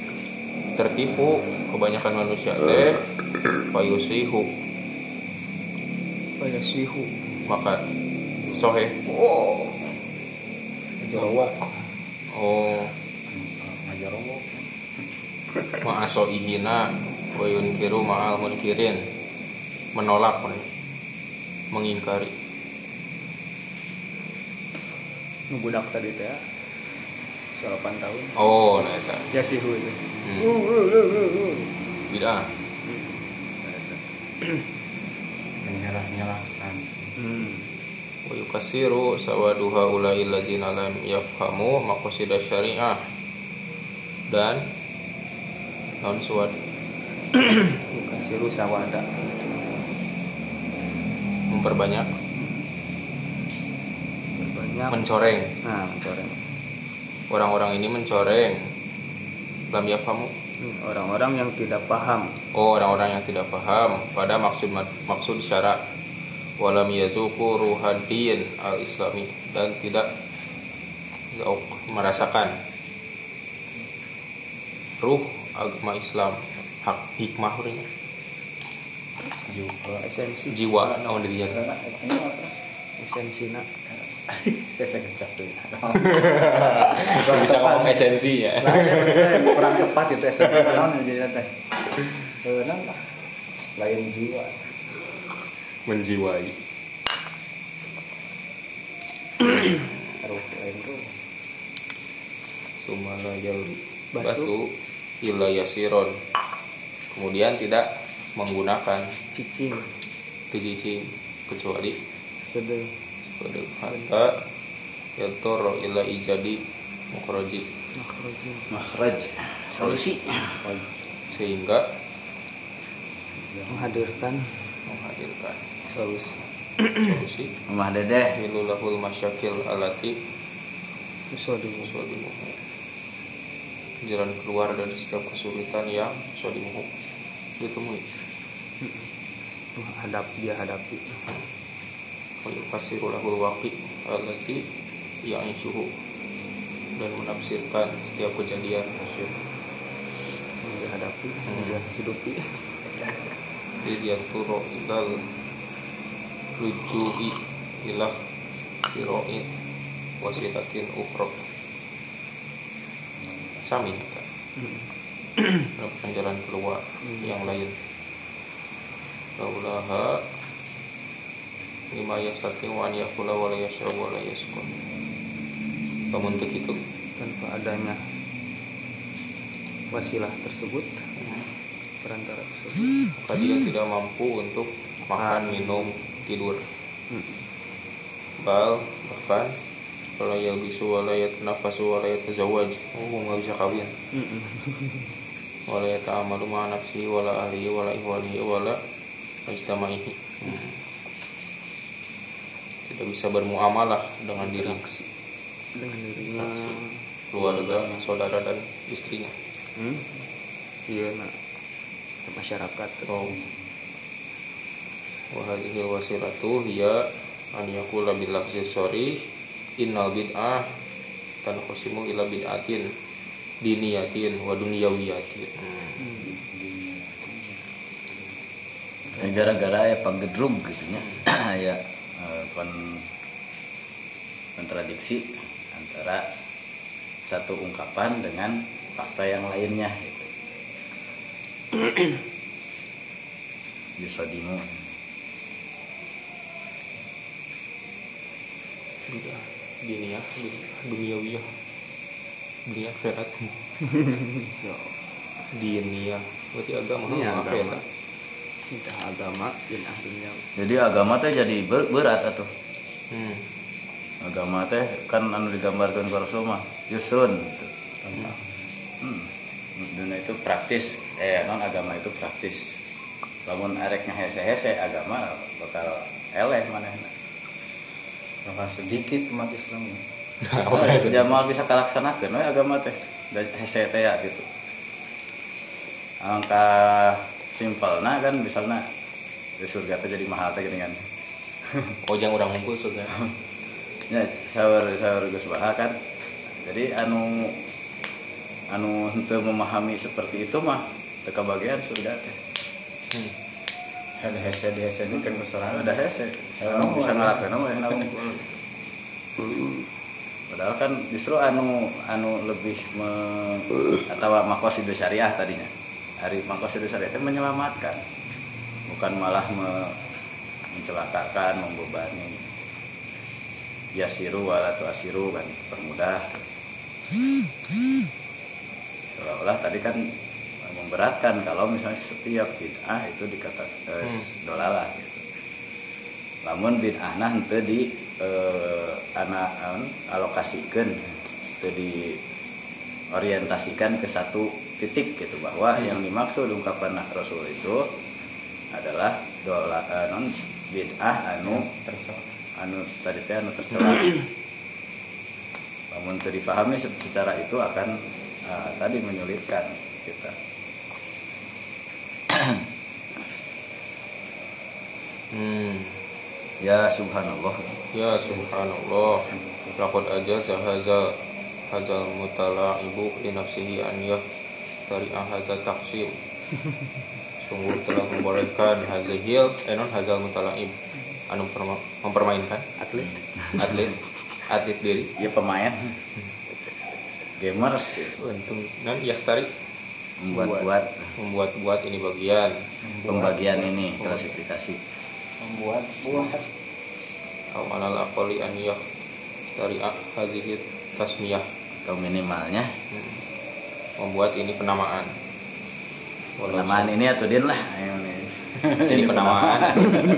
tertipu. Kebanyakan manusia teh payusihu Kaya sihu. maka sohe. Oh. Jorowak. oh. Ngajarowok. ma'aso ihina wa yunkiru ma'al munkirin menolak mengingkari Nu budak tadi teh. 8 tahun. oh nah eta Ya sihu itu. hmm. bid'ah Menyerah-nyerahkan. Hmm. wa yukasiru sawaduha ulai ladzina lam yafhamu maqasid syariah dan non suwad Kasiru sawada. Memperbanyak? Banyak. mencoreng. Nah, mencoreng. orang-orang ini mencoreng. Lam yafhamu? Hmm, Orang-orang yang tidak paham. Oh orang-orang yang tidak paham. Pada maksud maksud syarak. Walam yazuku ruhadin al islami dan tidak merasakan. Ruh agama Islam. Hak hikmah urangnya. Juga. esensi jiwa naon apa? esensi nak Saya kencap tuh. bisa ngomong esensi ya kurang tepat itu esensi naon jadi teh. Eh, nah, lain jiwa. menjiwai Ruh lain ruh. sumala yalri Basu. batu illa yasiron kemudian tidak menggunakan cicing. tujicing kecuali gede pada hatta yaltoro illa ijadi mukroji makroji. Makhraj. Solusi. sehingga menghadirkan. menghadirkan solusi. solusi. Rumah dedeh Hilulahul masyakil alati. Sodimuhu Jalan keluar dari setiap kesulitan yang Sodimuhu Ditemui hadap dia hadapi. Wayufasirulahul waqi Alati yang isyuhu Dan menafsirkan setiap kejadian yang dia hadapi yang dia hidupi. Idiyaturo ilal Rujui ilah Firo'in Wasilatin ukhra. Sami. Kan? Menemukan jalan keluar yang lain Laulaha Lima yastati wa an yakula wa la yashrab wa la yaskun. Namun untuk itu tanpa adanya wasilah tersebut perantara tersebut Maka dia tidak mampu untuk makan, minum, tidur. Bal bahkan Wala yalbisu wala yatnafasu wala yatazawaj Oh nggak bisa kawin. Wala yata'amalu ma'a nafsihi wala ahlihi wala ihwalihi wala Ajtamaihi Hmm. Tidak bisa bermuamalah dengan diri dengan dirinya keluarga, saudara dan istrinya hmm? iya nak masyarakat Oh. Wa hadhihi wasilatu hiya an yaqula bil lafzi sharih innal bid'ah tanqasimu ila bid'atin diniyatin wa dunyawiyatin. Hmm. Ya, gara-gara ya pagedrug gitu nya ya eh, kon kontradiksi antara satu ungkapan dengan fakta yang lainnya gitu. Yusodimu Bid'ah diniyah, bid'ah dunyawiyah. Dunia akhirat. Diniyah. Berarti agama Iya, sama agama. Agama dan ahlinya jadi agama teh jadi ber- berat atuh. Hmm. agama teh kan anu digambarkan ku Rasul mah yusrun gitu. Hmm. Dan itu praktis. Eh non agama itu praktis. Lamun arek hese-hese agama bakal eleh manehna. Bakal sedikit umat Islam. Jamal bisa kalaksanakeun we agama teh. Hese teh ya gitu. Angka simpelna kan misalnya di surga teh jadi mahal teh Oh jangan orang ngumpul surga. ya sawer sawer Gus Baha kan. Jadi anu anu henteu memahami seperti itu mah teu bagian surga teh. Hmm. ada hese di hese ini kan kesorangan ada hese anu bisa ngalakeun we namun padahal kan justru anu anu lebih me, atau makosidu syariah tadinya hari syariah itu menyelamatkan bukan malah me, mencelakakan membebani yasiru walatu asiru kan permudah seolah-olah tadi kan memberatkan kalau misalnya setiap bid'ah itu dikatakan eh, Hmm. dolalah gitu. Namun bid'ah nah itu di eh, anak alokasikan itu di orientasikan ke satu titik gitu bahwa Hmm. yang dimaksud ungkapan Rasul itu adalah dola eh, non bid'ah anu tercela anu tadi teh anu tercela. Namun dipahami secara itu akan eh, tadi menyulitkan kita. Hmm. Ya subhanallah. Ya subhanallah Laqad ajaza hazal Hazal mutala'ibu Li nafsihi an yah Tari'ah hazal taksim Sungguh telah membolehkan Hazihil Eh non hazal mutala'ib Anu perma- mempermainkan. Atlet. Atlet. Atlet diri. Ya pemain. Gamers. Untung Dan yahtari membuat-buat. Membuat-buat ini bagian. Pembagian ini klasifikasi. membuat buat Au alal aqali an yah Tari'ah hazihil tasmiyah atau minimalnya. Hmm. Membuat ini penamaan. Walau penamaan ini atau din lah nih. ini penamaan.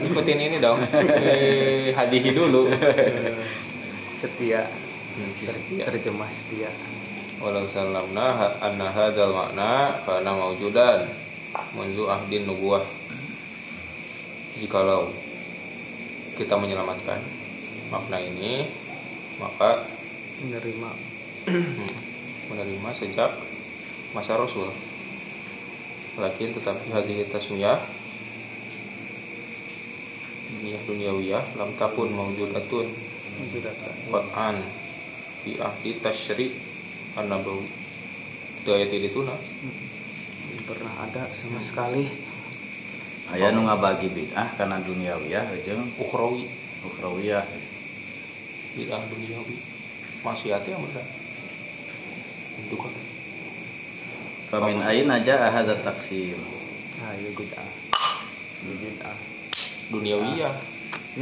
ikutin ini dong. Eh, hadihi dulu. Setia. Hmm, si setia. terjemah setia. Walau salamna anna hadzal makna kana maujudan mundu ahdin nubuah. Jikalau kita menyelamatkan makna ini maka menerima. Hmm, menerima sejak masa Rasul lakin tetapi hadhihi tasmiyah dunia duniawiyah lam takun Mujudatan. Quran. Fi ahdi tasyri an-nabawi. Itu ayat itu nah Belum pernah ada sama sekali. Aya nu ngabagi bid'ah karena duniawiyah jeung ukhrawi. Ukhrawiyah. Bid'ah duniawi. Maksiatnya yang benar. Itu kan famin aina jaa hadza taqsim? Nah iya bid'ah. Iya bid'ah. Duniawiyah.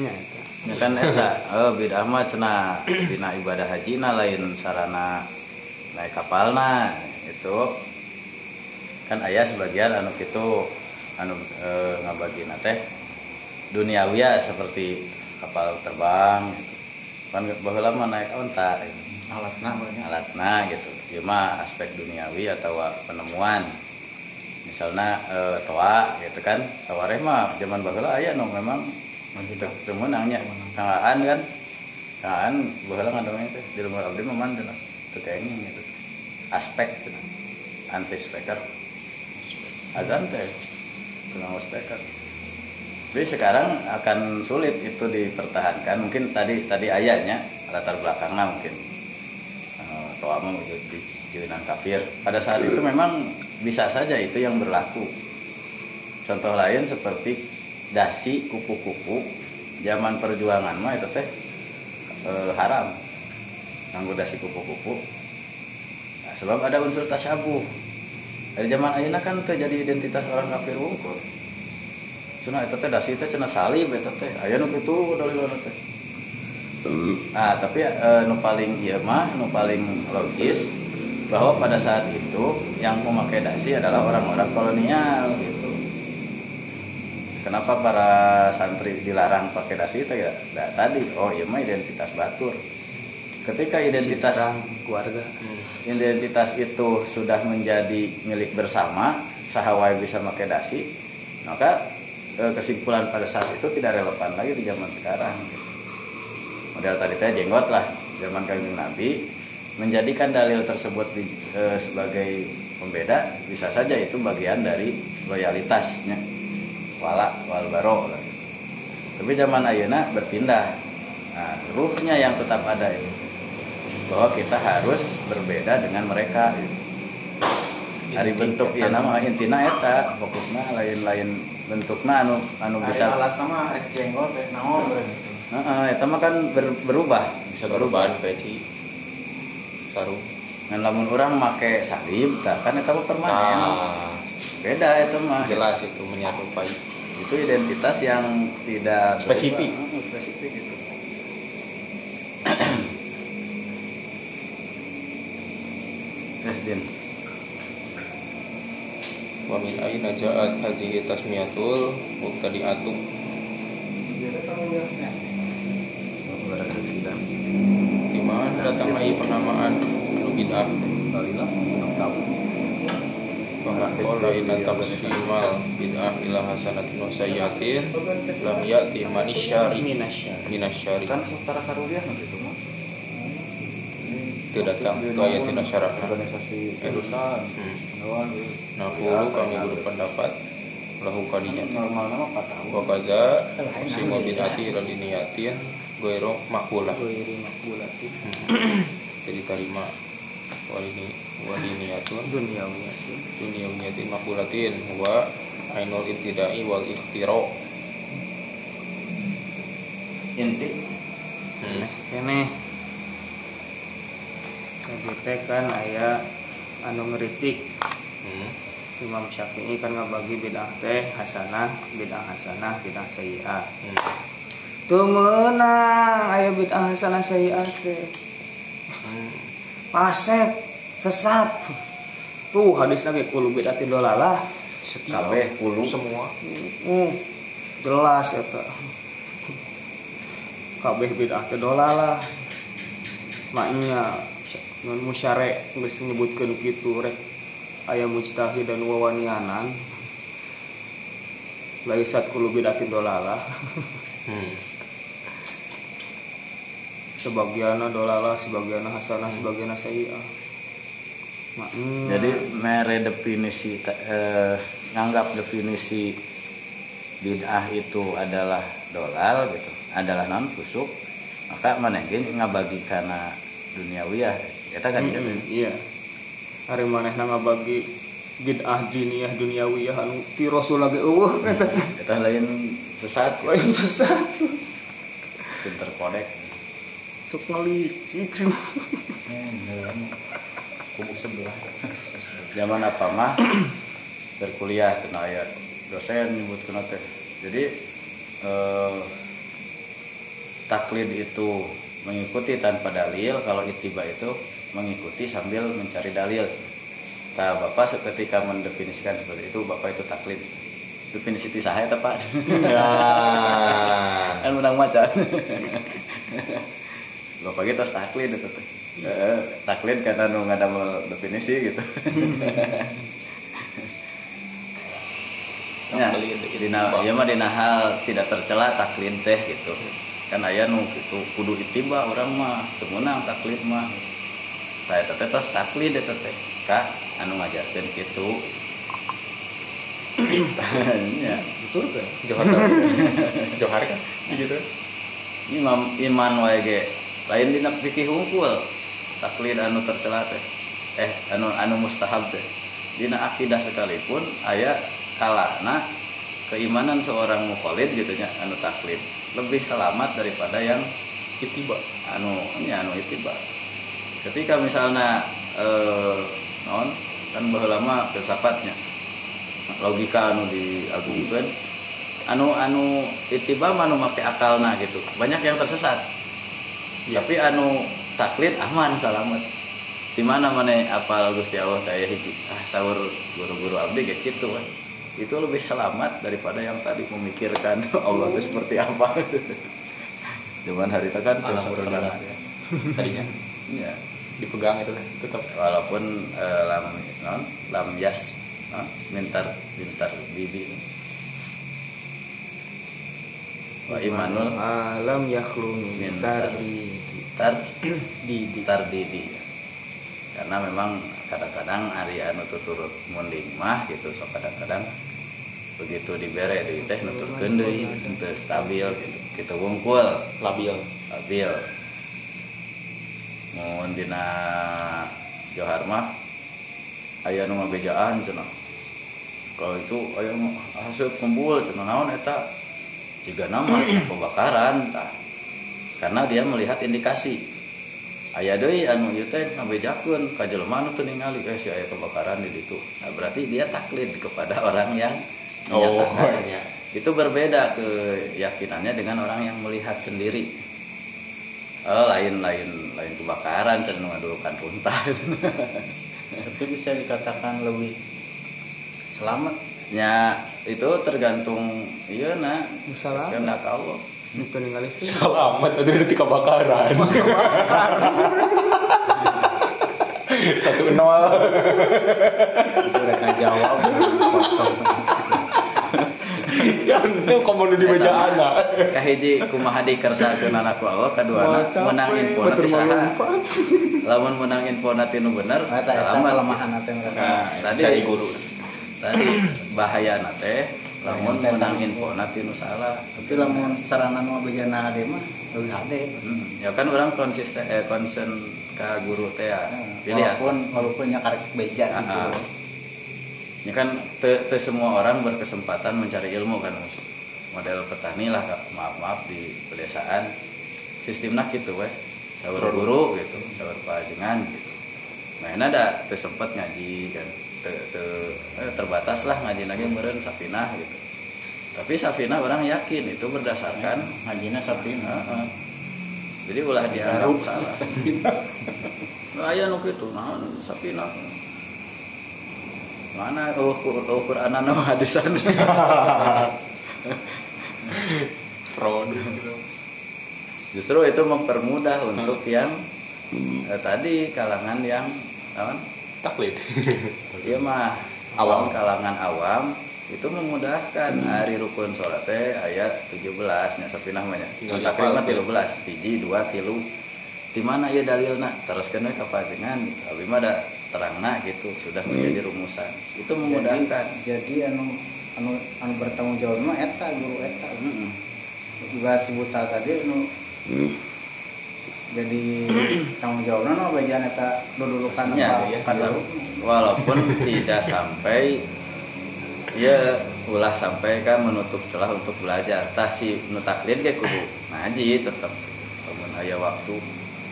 Nya eta ya kan eta. Oh, bid'ah mah cenah dina ibadah haji na lain sarana naik kapalna itu kan ayah sebagian anu kitu anu e, ngabagi teh duniawiyah seperti kapal terbang. Gitu. kan baheula mah naik onta. Gitu. alatna alatna gitu mah aspek duniawi atau penemuan. Misalnya e, toa gitu kan. Sawareh mah zaman baheula aya memang teu teu meunangnya kangaan kan. Kangaan baheula ngadongeng teh di rumah abdi mah manten teu kenging gitu. Aspek gitu anti speaker azan teh tukang speaker. Tapi sekarang akan sulit itu dipertahankan. Mungkin tadi tadi ayahnya latar belakangnya mungkin di jeunan kafir. Pada saat itu memang bisa saja itu yang berlaku. Contoh lain seperti dasi kupu-kupu zaman perjuangan mah itu teh eh, haram. Nganggo dasi kupu-kupu. Nah, sebab ada unsur tasyabuh. Dari zaman ayeuna kan teu jadi identitas orang kafir wungkul. Cenah eta teh dasi teh cenah salib eta teh. Aya nu kitu teh nah tapi eh, nu paling ieu mah nu paling logis bahwa pada saat itu yang memakai dasi adalah orang-orang kolonial gitu. Kenapa para santri dilarang pakai dasi itu ya? Nah, tadi oh iya mah identitas batur. Ketika identitas keluarga. identitas itu sudah menjadi milik bersama sahawai bisa pakai dasi maka eh, kesimpulan pada saat itu tidak relevan lagi di zaman sekarang model tadi teh jenggot lah zaman kanjeng nabi. Menjadikan dalil tersebut di- eh, sebagai pembeda bisa saja itu bagian dari loyalitasnya. Wala wal baro. Lah tapi zaman ayeuna berpindah. Nah ruhnya yang tetap ada itu bahwa kita harus berbeda dengan mereka. Gitu. hari bentuk ya nama intina eta. Fokusnya lain-lain bentuknya anu anu bisa alat nama jenggot rek naon gitu. Heeh, eta mah kan ber- berubah bisa berubah peci sarung dan lamun orang make salib tah kan eta mah permanen nah, beda eta mah jelas itu menyerupai itu identitas yang tidak Spesifik. berubah. Heeh, spesifik itu Eh, Din. wa min aina ja'at hadhihi tasmiyatul mubtadi'atu di mana datang lagi penamaan anu bid'ah bahkan qala inna taqsimal bid'ah ila hasanatin wa sayyatin lam ya'ti manisyari minasyar minasyari. Kan setara karuliah nanti itu mah Itu datang, itu ayat tidak syarat. organisasi hmm. naon nah kulo kami berpendapat lahu kadinya normal nama 4 tahun. Wa kaza simu bid'ati radiniyatin goiro makbulah. Makbulati jadi terima walini waliniyatun duniawi duniyawiyatin makbulatin wa ainul ibtidai wal ikhtiro inti hmm. kene teh kan aya anu ngeritik Hmm. Imam Syafi'i kan ngabagi bid'ah teh hasanah bid'ah hasanah bid'ah sayyi'ah Hmm. Tuh menang aya bid'ah hasanah sayyi'ah teh. Pasek sesat. Tuh hadis lagi kulu bid'ati dolalah setiap kabeh puluh semua. Uh, jelas eta kabeh bid'ah teh dolalah maknya non musyare geus nyebutkeun kitu rek. Aya mujtahid dan wawanianan. Laisat kulu bidatin dolalah Hmm. Sebagiannya dolalah sebagiannya hasanah sebagiannya hmm. Jadi mere definisi eh, nganggap definisi bid'ah itu adalah dolal gitu, adalah non fusuk, maka manehge ngabagi kana duniawiyah. Eta kan Mm-mm, gitu. iya hari manehna ngabagi bid'ah diniyah duniawiyah anu ti rasul lagi eueuh eta teh. Eta lain sesat gitu. lain sesat Pinter kodek. Sok ngelicik kubu sebelah Zaman apa mah berkuliah cenah aya dosen nyebutkeun teh. Jadi eh, taklid itu mengikuti tanpa dalil, kalau itiba itu mengikuti sambil mencari dalil. Nah, Bapak ketika mendefinisikan seperti itu, Bapak itu taklid. Definisi ti saha eta, Pak? Ya. kan menang macan. Bapak kita taklid itu teh. Taklid karena nu ngadamel definisi gitu. Taklid, dina, ya mah dina hal tidak tercela taklid teh gitu. Kan aya nu gitu kudu itiba orang mah teu meunang taklid mah. Saya teh tos taklid eta teh. Ka anu ngajarkeun kitu. ya. betul kan Johar kan? Johar kan? Gitu. Imam iman wae ge lain dina fikih hungkul taklid anu tercela teh eh anu anu mustahab teh dina akidah sekalipun aya kalana keimanan seorang mukallid gitu nya anu taklid lebih selamat daripada yang Itiba. anu nya anu itiba. Ketika misalnya eh non kan mah filsafatnya. Logika anu diagungkeun anu anu itiba anu make akalna gitu. Banyak yang tersesat tapi anu taklid aman selamat di mana mana apal Gusti Allah daya hiji ah sahur guru-guru abdi kayak gitu kan itu lebih selamat daripada yang tadi memikirkan Allah itu seperti apa Cuman hari itu kan terus selamat ya. Tadinya Ya. dipegang itu kan tetap. walaupun eh, lam non lam yas non, mintar mintar bibi wa imanul alam yakhlu min Min tari tar di tar didi karena memang kadang-kadang ari anu tuturut munding mah gitu so kadang-kadang begitu dibere deui teh nuturkeun deui teu stabil gitu. Kita wungkul. Labil. stabil mun dina johar mah aya nu ngabejaan cenah. Kalau itu aya mah hasil kumpul cenah naon eta jika nama pembakaran. Tah karena dia melihat indikasi. Aya deui anu ieu teh ngabejakeun ka jelema anu teu ningali. Eh si aya kebakaran di ditu nah berarti dia taklid kepada orang yang Oh, iya. itu berbeda keyakinannya dengan orang yang melihat sendiri. Oh lain lain lain kebakaran cenah ngadulukan runtah tapi bisa dikatakan lebih selamat ya itu tergantung iya nah Salah. kehendak Allah bukan ningali sih Selamat tadi dari kebakaran. Satu nol. itu udah ngajawab Ya itu komodo di meja anak. kahiji kumaha dikersakeun anak ku Allah kaduana Wah, capek, menang info nanti saha lamun menang info nanti nu bener selamat kelemahan nanti mereka Nah, tadi Cari guru. Tadi bahaya nate lamun menang info nanti nu salah. Tapi lamun sarana nu bejana ade mah lebih ade. Hmm, ya kan orang konsisten eh concern ke guru teh ya pilihan walaupun walaupun nya karek beja Ah, gitu. ah. ya kan te, te semua orang berkesempatan mencari ilmu kan model petani lah maaf maaf di pedesaan. Sistemnya gitu weh. Sawer guru gitu sawer pajengan gitu. Mainnya ada te sempet ngaji kan te, te- eh, terbatas lah ngaji lagi meren safinah gitu. Tapi safinah orang yakin itu berdasarkan ngajina sapina Heeh. jadi ulah dianggap salah. Nah, aya nu kitu naon sapina mana oh oh Quran anu hadisan. Fraud. justru itu mempermudah untuk yang eh, tadi kalangan yang naon Taklid. dia mah Awam. kalangan awam itu memudahkan. Hari rukun sholat teh ayat 17 nya sapinah mah nya Tinggal takrim mah dihafal, 13 hiji dua tilu. Di mana ya dalilna? Teruskan we kapanjenengan gitu. Abi mah da terangna gitu sudah menjadi rumusan. Itu memudahkan. Jadi anu anu anu bertanggung jawab mah eta guru eta. Mm-mm. juga si buta tadi anu jadi tanggung jawabnya no bagian eta dudulukan Ya, apa? kada walaupun tidak sampai ya ulah sampai kan menutup celah untuk belajar. Tah si nu taklid ge kudu ngaji tetap lamun aya waktu.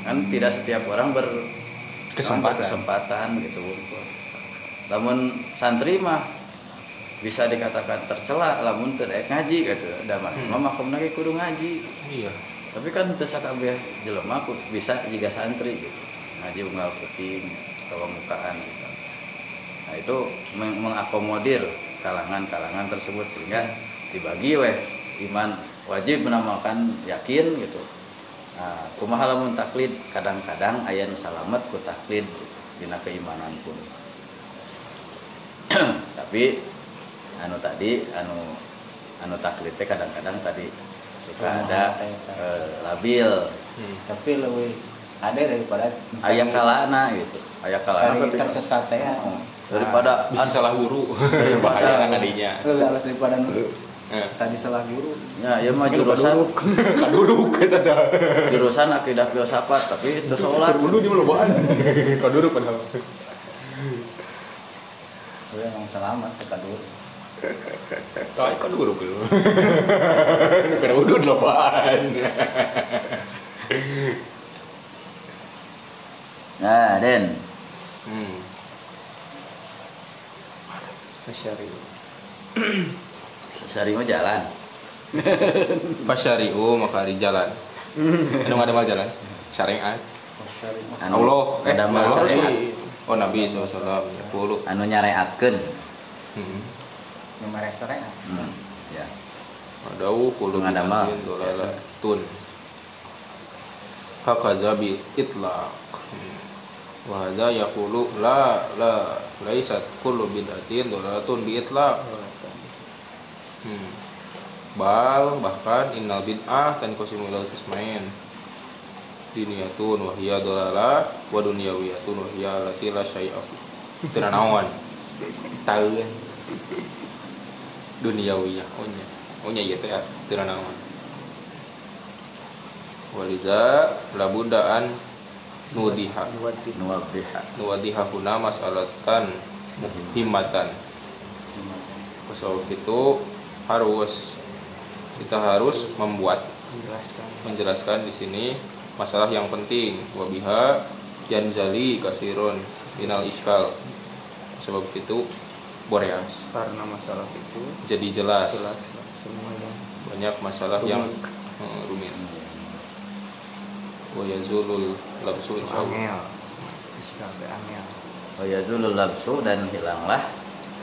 Kan tidak setiap orang ber Kesempatan. kesempatan gitu. Lamun santri mah bisa dikatakan tercela lamun teu daek ngaji gitu. Da mah Hmm. ge kudu ngaji. Iya tapi kan teu sakabeh jelema bisa jika santri gitu. Ngaji unggal puting atau mukaan gitu. Nah itu meng- mengakomodir kalangan-kalangan tersebut sehingga dibagi weh iman wajib menamakan yakin gitu. Nah kumaha taklid? Kadang-kadang aya nu salamet ku taklid dina keimanan pun. Tapi anu tadi anu anu taklid teh kadang-kadang tadi suka ada eh, labil. Hmm. tapi lebih ada daripada ayah kalana gitu. Ayah kalana. Ketika- tersesat ya. Oh, daripada bisa salah guru. Daripada- bahaya kan adinya lebih halus daripada Eh, tadi salah guru. Ya ya mah jurusan. kaduruk kita dah jurusan akidah filsafat tapi itu sholat. dulu di lobaan kaduruk padahal. Gue emang selamat kita dulu Kau kaduruk lu karena udah lobaan nah den. Hmm. Syari sari mah jalan. Pasyari'u maka di jalan. Anu ada mah jalan? Syariat. Anu Allah. eh ada Allah. Syariat Oh Nabi SAW anu nyareatkeun. Hmm. Nomor restoran? Hmm. ya. Puluh Mengadama. binatin dolala tun. Hakaza bil itlaq Wahada yaqulu la la laisat kullu bid'atin dolalatun bi itlaq. Hmm. Bal bahkan innal bid'ah tan qasimu ilal qismain diniyatun wa hiya dolala wa dunyawiyatun wa hiya allati la syai'a Teu naon tahu kan duniawiyah ohnya. Ohnya ieu teh teu naon? Waliza labudaan nudiha. Nuwaddiha nuwadiha huna mas'alatan muhimatan sebab itu harus kita harus membuat menjelaskan. menjelaskan di sini masalah yang penting. Wabiha yanzali kasirun minal iskal. Sebab itu boreas. Karena masalah itu jadi jelas. jelas semuanya. Banyak masalah yang eh, rumit. Wa yazulul labsu insyaallah wa yazulul labsu dan hilanglah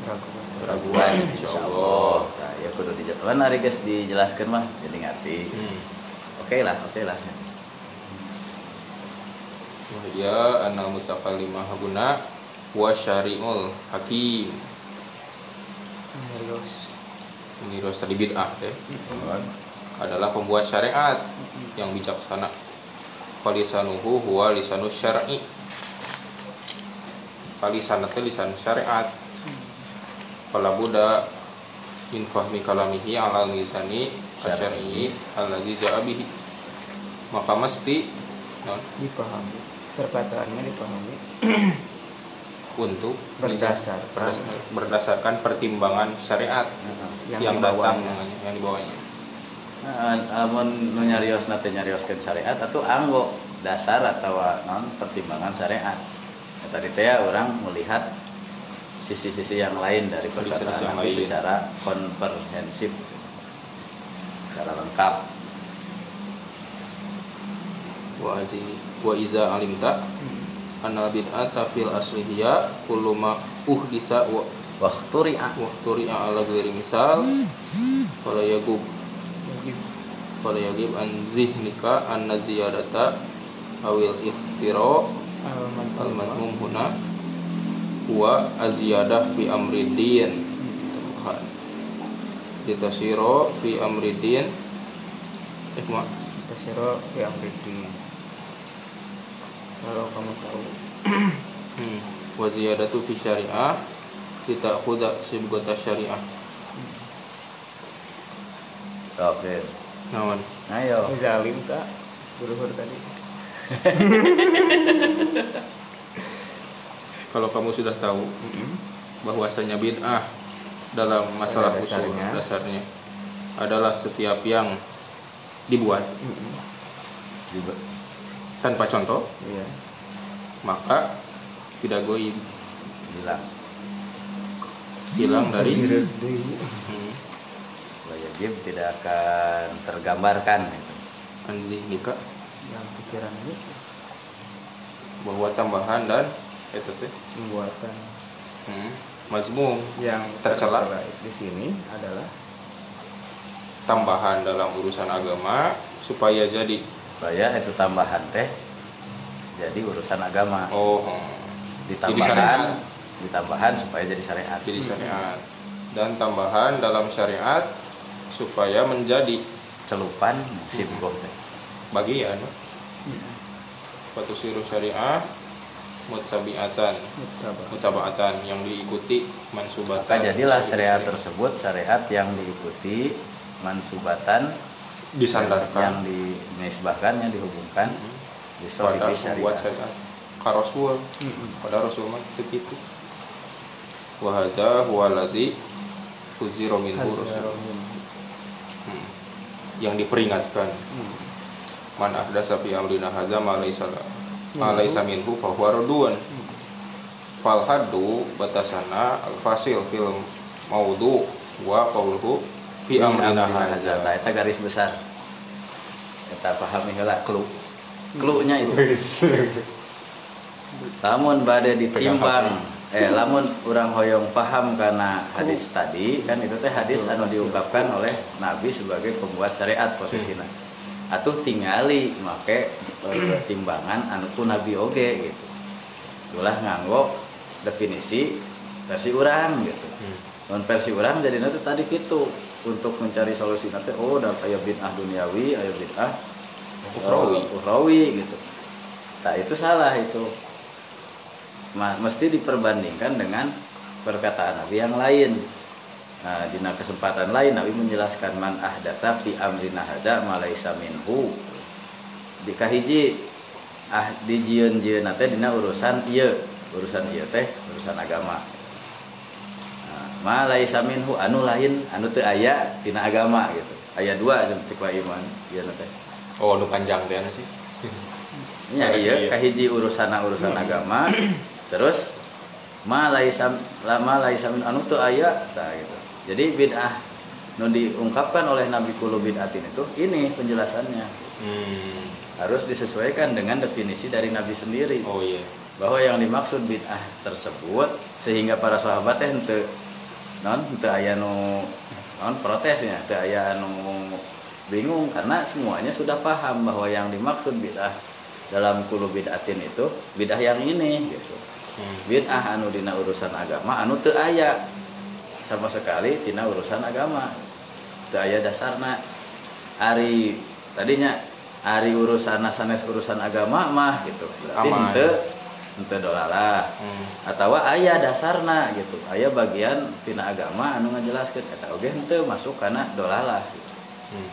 keraguan keraguan Insyaallah. nah ya kudu dijatuhan hari guys dijelaskan mah jadi ngerti. Hmm. oke lah oke lah. Wahya anal mutakallimah guna wa syari'ul hakim Ini harus tadi bid'ah teh adalah pembuat syariat yang bijaksana. Falisanuhu huwa lisanu syar'i. Falisanat teh lisan syariat. Fala buddha min fahmi kalamihi ala lisani asyari alladzi ja'a bihi. Maka mesti dipahami. Perkataannya dipahami untuk Berdasar. berdas- berdasarkan pertimbangan syariat yang, yang, datang yang dibawanya Nah, amun nu nyarios nate nyarioskeun syariat atau anggo dasar atau non pertimbangan syariat. Nah, tadi teh ya orang melihat sisi-sisi yang lain dari perkataan yang Nabi lain. secara komprehensif, secara lengkap. wa iza alimta anna bid'ata fil aslihiya kullu ma uhdisa wa Wakturi'a wa turi'a ala ghairi misal. Fala yagub. Fala yagib an zihnika anna ziyadata awil iftira al madmum huna huwa aziyadah fi amri din. Tuhan litasiro fi amridin eh ma Tasiro yang ridi kalau kamu tahu hmm. wa ziyadatu fi syariah tidak khuda sibgota syariah Oke. nawan Ayo. zalim kak luhur tadi kalau kamu sudah tahu bahwasanya bid'ah dalam masalah usul dasarnya. dasarnya adalah setiap yang dibuat Juga. Tanpa contoh iya. maka tidak goib Bilang. hilang dari hmm, Wajib tidak akan tergambarkan. Gitu. anzih nikah yang pikiran ini. Bahwa tambahan dan itu teh. Membuatkan hmm, mazmum yang Tercela. di sini adalah tambahan dalam urusan agama supaya jadi Supaya itu tambahan teh jadi urusan agama. oh hmm. Ditambahan, ditambahan supaya jadi syariat. jadi syariat dan tambahan dalam syariat supaya menjadi Celupan sibgoh teh. bagian suatu siru syariah mutabiatan mutabaatan yang diikuti mansubatan Maka jadilah syariat tersebut syariat yang diikuti mansubatan yang disandarkan dinisbahkan yang dihubungkan di pada syariat. membuat syariat. Ka rasul pada rasul mah teu kitu wa hadza huwa alladzi uzira minhu. Rasul Hmm. yang diperingatkan. Man ahdasa fi amrina hadza ma laysa minhu. fa huwa radun fal haddu batasana al fasil fil maudhu wa qawluhu fi amrina hadza itu garis besar. Kita pahami heula clue. Clue-nya itu. Lamun bade ditimbang eh lamun orang hoyong paham karena hadis tadi kan itu teh hadis anu diungkapkan oleh Nabi sebagai pembuat syariat posisinya. Atuh tingali make timbangan anu ku Nabi oge gitu. Itulah nganggo definisi versi orang gitu. Non versi orang jadi nanti tadi gitu untuk mencari solusi. Nanti oh ada aya bid'ah duniawi aya bid'ah Ukhrawi. eh, ukhrawi gitu. Nah itu salah itu. Ma- mesti diperbandingkan dengan perkataan Nabi yang lain. Nah di kesempatan lain Nabi menjelaskan man ahdasa fi amrina hadza ma laisa minhu. Di kahiji ah di jieun-jieun teh dina urusan ieu. Urusan ieu teh urusan agama. Nah, ma laisa minhu anu lain anu teu aya tina agama gitu. Aya dua jeung cek wae iman ieu teh. Oh nu panjang teh anu sih? Nya iya kahiji urusan urusan agama. Terus ma laisa lama laisa min anu teu aya tah gitu. Jadi bid'ah nu diungkapkan oleh Nabi kulo bid'atin itu ini penjelasannya. Hmm. harus disesuaikan dengan definisi dari Nabi sendiri. Oh iya. Bahwa yang dimaksud bid'ah tersebut sehingga para sahabat teh non henteu aya nu non protesnya henteu aya anu bingung karena semuanya sudah paham bahwa yang dimaksud bid'ah dalam kulu bid'atin itu bid'ah yang ini gitu. Hmm. bid'ah anu dina urusan agama anu teu aya. Sama sekali tina urusan agama. Teu aya dasarna. Ari tadinya ari urusan sanes urusan agama mah gitu. Berarti. Henteu dolalah Hmm. atau aya dasarna gitu. Aya bagian tina agama anu ngajelaskeun. Eta oge henteu masuk kana dolalah gitu. Hmm.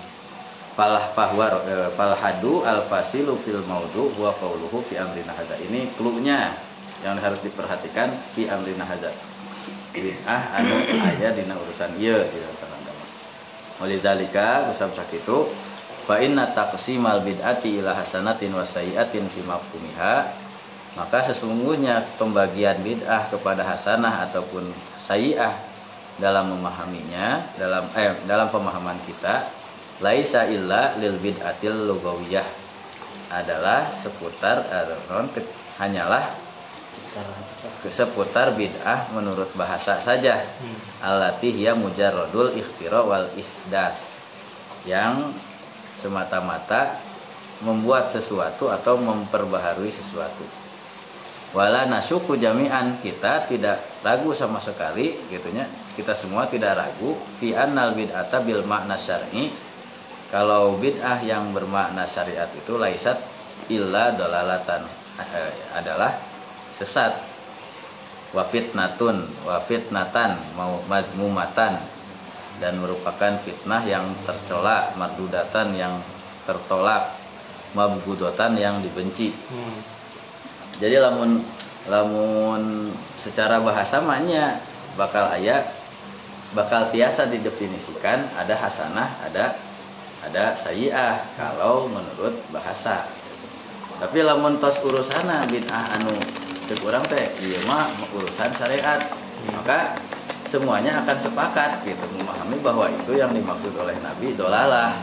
falah fahwa eh, fal hadu al fasilu fil maudhu huwa qauluhu fi amrina hadza. Ini cluenya yang harus diperhatikan fi amrina hadza. Bid'ah anu aya dina urusan ieu di urusan agama. Walidzalika kusab sakitu fa inna taqsimal bid'ati ila hasanatin wa sayyi'atin fi mafhumiha maka sesungguhnya pembagian bid'ah kepada hasanah ataupun sayyi'ah dalam memahaminya dalam eh dalam pemahaman kita laisa illa lil bid'atil lugawiyah. Adalah seputar eh, non, ke- hanyalah seputar bid'ah menurut bahasa saja. Alati hiya mujarradul ikhtira wal ihdas. Yang semata-mata membuat sesuatu atau memperbaharui sesuatu wala nasyuku jami'an. Kita tidak ragu sama sekali gitunya. Kita semua tidak ragu. Fi annal bid'ata bil makna syar'i. Kalau bid'ah yang bermakna syariat itu laisat illa dolalatan eh, adalah sesat. Wa fitnatun wa fitnatan mau madmumatan dan merupakan fitnah yang tercela mardudatan yang tertolak mabgudotan yang dibenci jadi lamun lamun secara bahasa maknya bakal ayat bakal tiasa didefinisikan ada hasanah ada ada sayiah kalau menurut bahasa. Tapi lamun tos urusana bid'ah anu cek urang teh iya mah urusan syariat. Maka semuanya akan sepakat gitu memahami bahwa itu yang dimaksud oleh Nabi dolalah.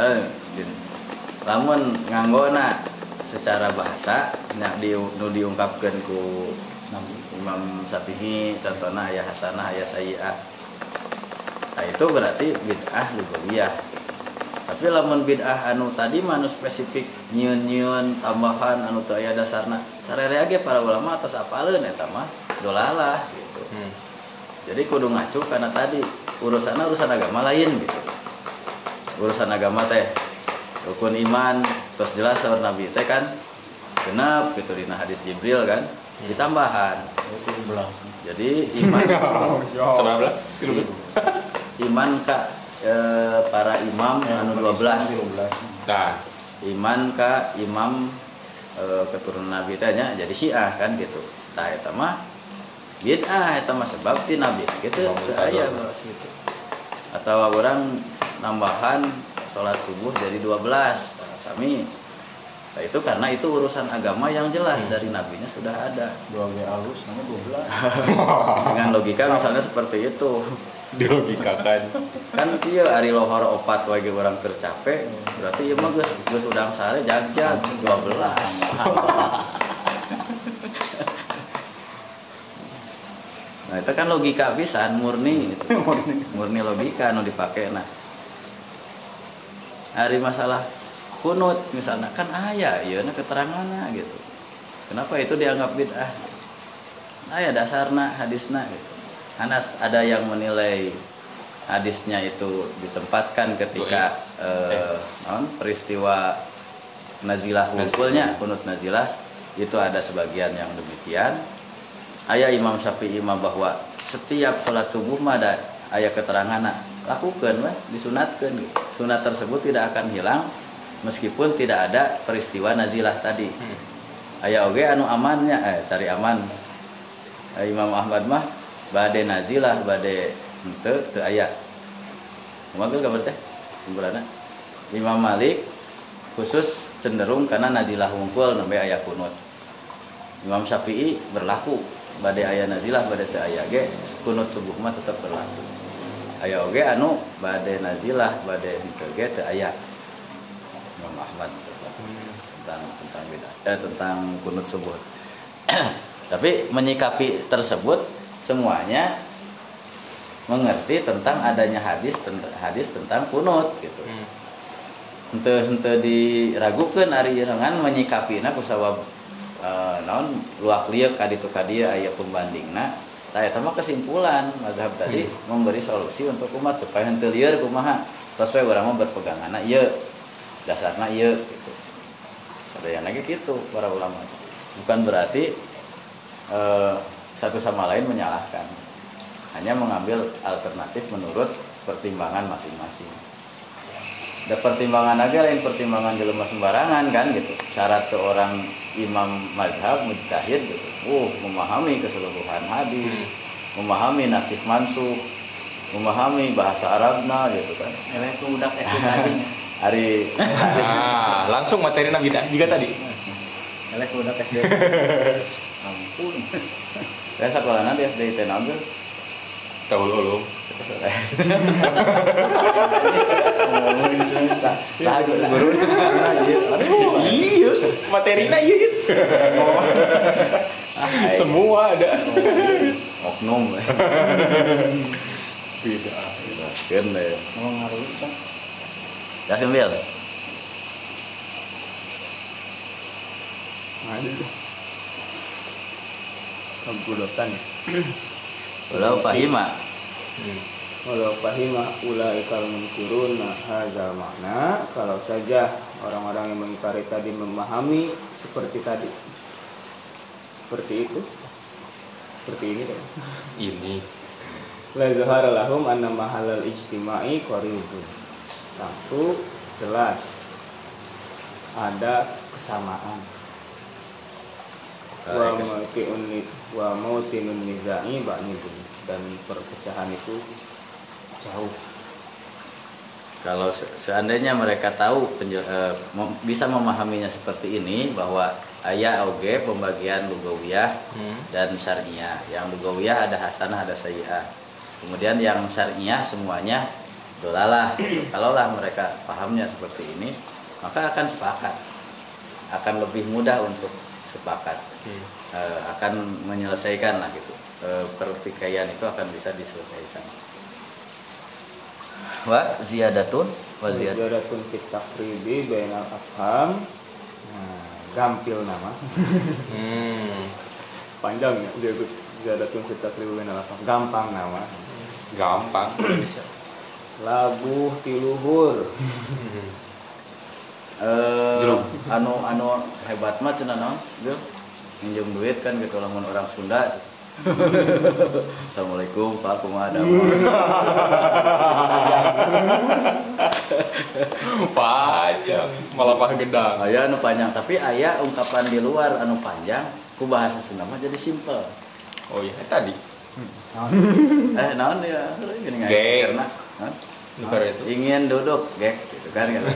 Eh. Lamun nganggona secara bahasa nya di, nu diungkapkan ku Imam Syafi'i contohnya ayah hasanah ayah sayi'ah nah itu berarti bid'ah lugawiyah tapi lamun bid'ah anu tadi manu spesifik nyun nyun tambahan anu teu aya dasarna sarere ge para ulama atas apaleun eta mah dolalah gitu. Hmm. jadi kudu ngacu karena tadi urusan urusan agama lain gitu. Urusan agama teh rukun iman terus jelas sama nabi. Teh kan genap gitu dina hadis jibril kan ditambahan. Itu belang. jadi iman 19 iman ka eh, para imam anu 12 nah. Iman ka imam eh, keturunan nabi teh nya jadi syiah kan gitu. Tah eta mah bid'ah eta mah sebab ti nabi. Gitu aya. Gitu atau orang nambahan sholat subuh jadi 12 Nah, sami Nah, itu karena itu urusan agama yang jelas. Dari nabinya sudah ada. Dua G alus, nama dua belas. dengan logika misalnya seperti itu. Dilogikakan kan. Dia ari lohor opat wage orang tercapek berarti ieu mah geus geus udang sare jagjag 12 nah itu kan logika pisan murni. Murni logika nu dipake nah hari masalah kunut misalnya kan aya ieu na keteranganna gitu. Kenapa itu dianggap bid'ah? Aya dasarna hadisna gitu. Anas ada yang menilai hadisnya itu ditempatkan ketika eh, non, peristiwa nazilah wukulnya kunut nazilah itu ada sebagian yang demikian. Ayah Imam Syafi'i mah bahwa setiap sholat subuh mah ada ayah keterangan lakukan disunatkan. Sunat tersebut tidak akan hilang meskipun tidak ada peristiwa nazilah tadi. Ayah oge anu amannya eh cari aman. Eh, Imam Ahmad mah bade nazilah bade ente teu aya. Kumaha gambar teh simpulanna. Imam Malik khusus cenderung karena nazilah wungkul nembe aya kunut. Imam Syafi'i berlaku bade aya nazilah bade teu aya ge kunut subuh mah tetap berlaku aya oge anu bade nazilah bade henteu ge teu aya. Imam Ahmad. Tentang tentang beda eh, tentang kunut subuh tapi menyikapi tersebut semuanya mengerti tentang adanya hadis tentang hadis tentang kunut gitu. Ente ente diragukan ari dengan menyikapi na kusawab eh, naon luak liek kaditu kadia aya pembandingna tah eta mah kesimpulan. Mazhab tadi memberi solusi untuk umat supaya henteu lieur kumaha? Sesuai urang mah berpeganganna ieu. Dasarna ieu gitu. Ada yang lagi gitu para ulama. Bukan berarti eh, satu sama lain menyalahkan. Hanya mengambil alternatif menurut pertimbangan masing-masing ada pertimbangan aja lain pertimbangan jelema sembarangan kan gitu syarat seorang imam madhab mujtahid gitu uh memahami keseluruhan hadis memahami nasib mansuh memahami bahasa Arabna gitu kan Eleh tuh udah SD tadi. hari nah langsung materi nabi juga tadi Eleh tuh udah SD. Ampun. saya sekolah nanti SD itu tahu dulu ngomongin susah lagu guru iya. Materinya iya. Semua ada. Oknum. Beda. Kan deh. Emang harus. ya sambil kegudotan walau fahima Hmm. Walau fahimah ulaikal munkiruna hadzal makna kalau saja orang-orang yang mengingkari tadi memahami seperti tadi. Seperti itu. Seperti ini kan. ini La zahara lahum anna mahalal ijtima'i qaribun. Tentu jelas ada kesamaan. Wa mautinun wa mautinun nizai ba'nidun dan perpecahan itu jauh. kalau se- seandainya mereka tahu penjel- eh, mem- bisa memahaminya seperti ini bahwa ayat oge pembagian lugawiyah Hmm. dan syariah. Yang lugawiyah ada hasanah ada sayyi'ah. Kemudian yang syariah semuanya dolalah. Kalaulah mereka pahamnya seperti ini maka akan sepakat. Akan lebih mudah untuk sepakat Hmm. Eh, akan menyelesaikan lah gitu Eh, pertikaian itu akan bisa diselesaikan wa ziyadatun wa ziyadatun fit takribi bainal afham. Nah, gampil nama. Hmm. Panjang ya ziyadatun fit takribi bainal afham. Gampang nama. gampang Labuh tiluhur. Eh, Jeruk. anu anu hebat mah cenah naon? Minjem duit kan gitu lamun orang Sunda. Assalamualaikum Pak kumaha ada panjang malah pah gedang Aya anu panjang tapi aya ungkapan di luar anu panjang ku bahasa Sunda mah jadi simpel. Oh iya tadi. Eh naon ya? Gini nggak? Karena itu ingin duduk gek gitu kan kan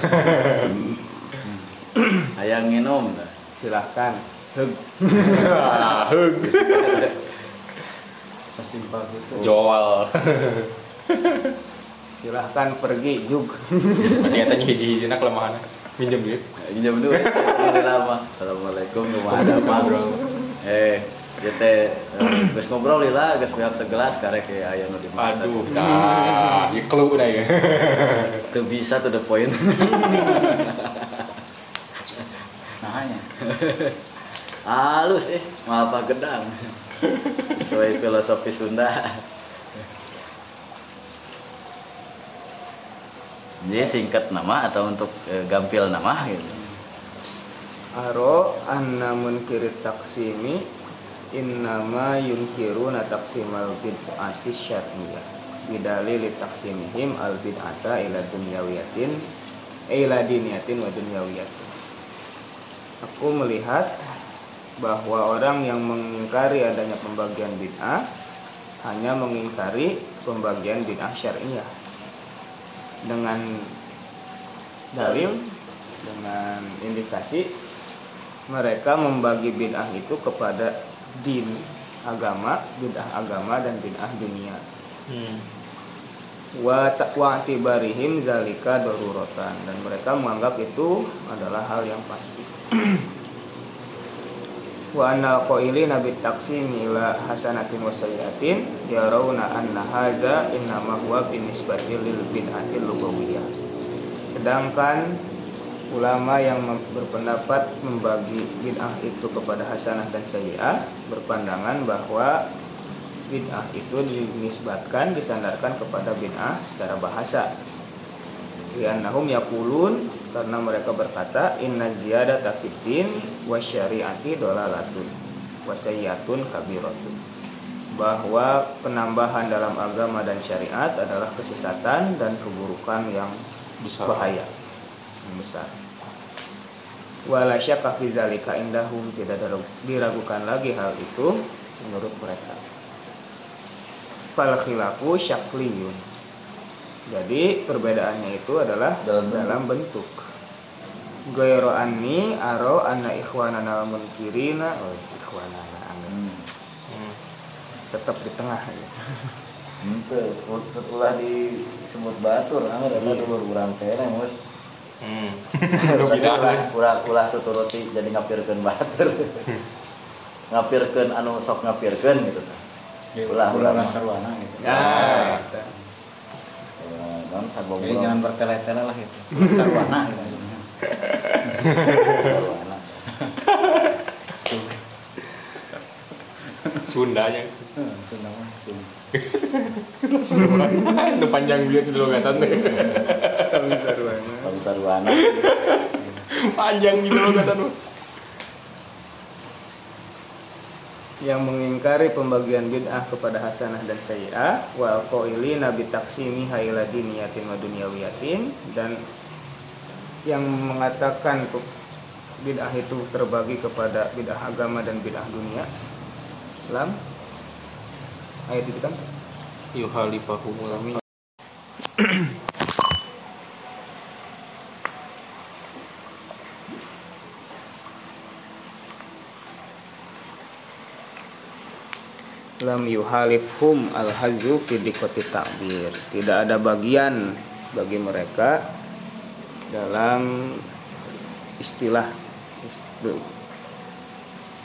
aya nginum nah. Silahkan. Heg. sesimpel gitu jual Silahkan pergi jug. berarti katanya hiji hijina kelemahannya minjem duit Pinjam duit ini lama. Assalamualaikum bro. Eh, dia teh eh, geus ngobrol lila geus beak segelas karek ya aya nu dimasak. aduh dah ya clue dah ya Teu bisa to the point. Nahanya. Halus eh, maaf gedang. Sesuai filosofi Sunda. Jadi singkat nama atau untuk eh, gampil nama gitu. Aro anna munkirit taksimi innama yunkiruna taksimal bid'ati syar'iyah bidalil taksimihim al bid'ata ila dunyawiyatin ila diniyatin wa dunyawiyatin Aku melihat bahwa orang yang mengingkari adanya pembagian bid'ah hanya mengingkari pembagian bid'ah syariah dengan dalil dengan indikasi mereka membagi bid'ah itu kepada din agama, bid'ah agama dan bid'ah dunia. Wa wa tibarihim zalika daruratan dan mereka menganggap itu adalah hal yang pasti. wa anna qailina bit taqsim ila hasanatin wa sayyiatin yarawna anna hadza innama huwa binisbati lil bid'atil lugawiyyah. Sedangkan ulama yang berpendapat membagi bid'ah itu kepada hasanah dan sayyi'ah berpandangan bahwa bid'ah itu dinisbatkan disandarkan kepada bid'ah secara bahasa liannahum yaqulun karena mereka berkata inna ziyadata fid din wa syari'ati dolalatun wa sayyatun kabiratun bahwa penambahan dalam agama dan syariat adalah kesesatan dan keburukan yang Besar. bahaya yang besar wala syakka fi zalika indahum tidak diragukan lagi hal itu menurut mereka fal khilafu syakliyun jadi perbedaannya itu adalah Dalam dalam, bentuk. bentuk. Goyro anni aro anna ikhwanana munkirina oh, ikhwanana amin. Hmm. tetap di tengah ya. Ente, setelah disebut batur, anggar ada dulu urang teh mus. Hmm. Ulah ulah ulah tuturuti jadi ngapirkeun batur. ngapirkeun anu sok ngapirkeun gitu tah. Ulah ulah mah. sarwana gitu. Ya, Eh, Naon Jadi sagobrol. jangan bertele-tele lah itu. Sarwana gitu. Sundanya Heeh, Sunda mah Sunda. itu panjang dia itu logatan teh Tahun sarwana. Kalau sarwana panjang gitu logatan mah. yang mengingkari pembagian bid'ah kepada hasanah dan sayyi'ah wal qaili nabi taksimi haila diniyatin wa dunyawiyatin dan yang mengatakan bid'ah itu terbagi kepada bid'ah agama dan bid'ah dunia. Lam ayat itu kan? Yuhalifahumul lam yuhalifhum al hazu fi takbir tidak ada bagian bagi mereka dalam istilah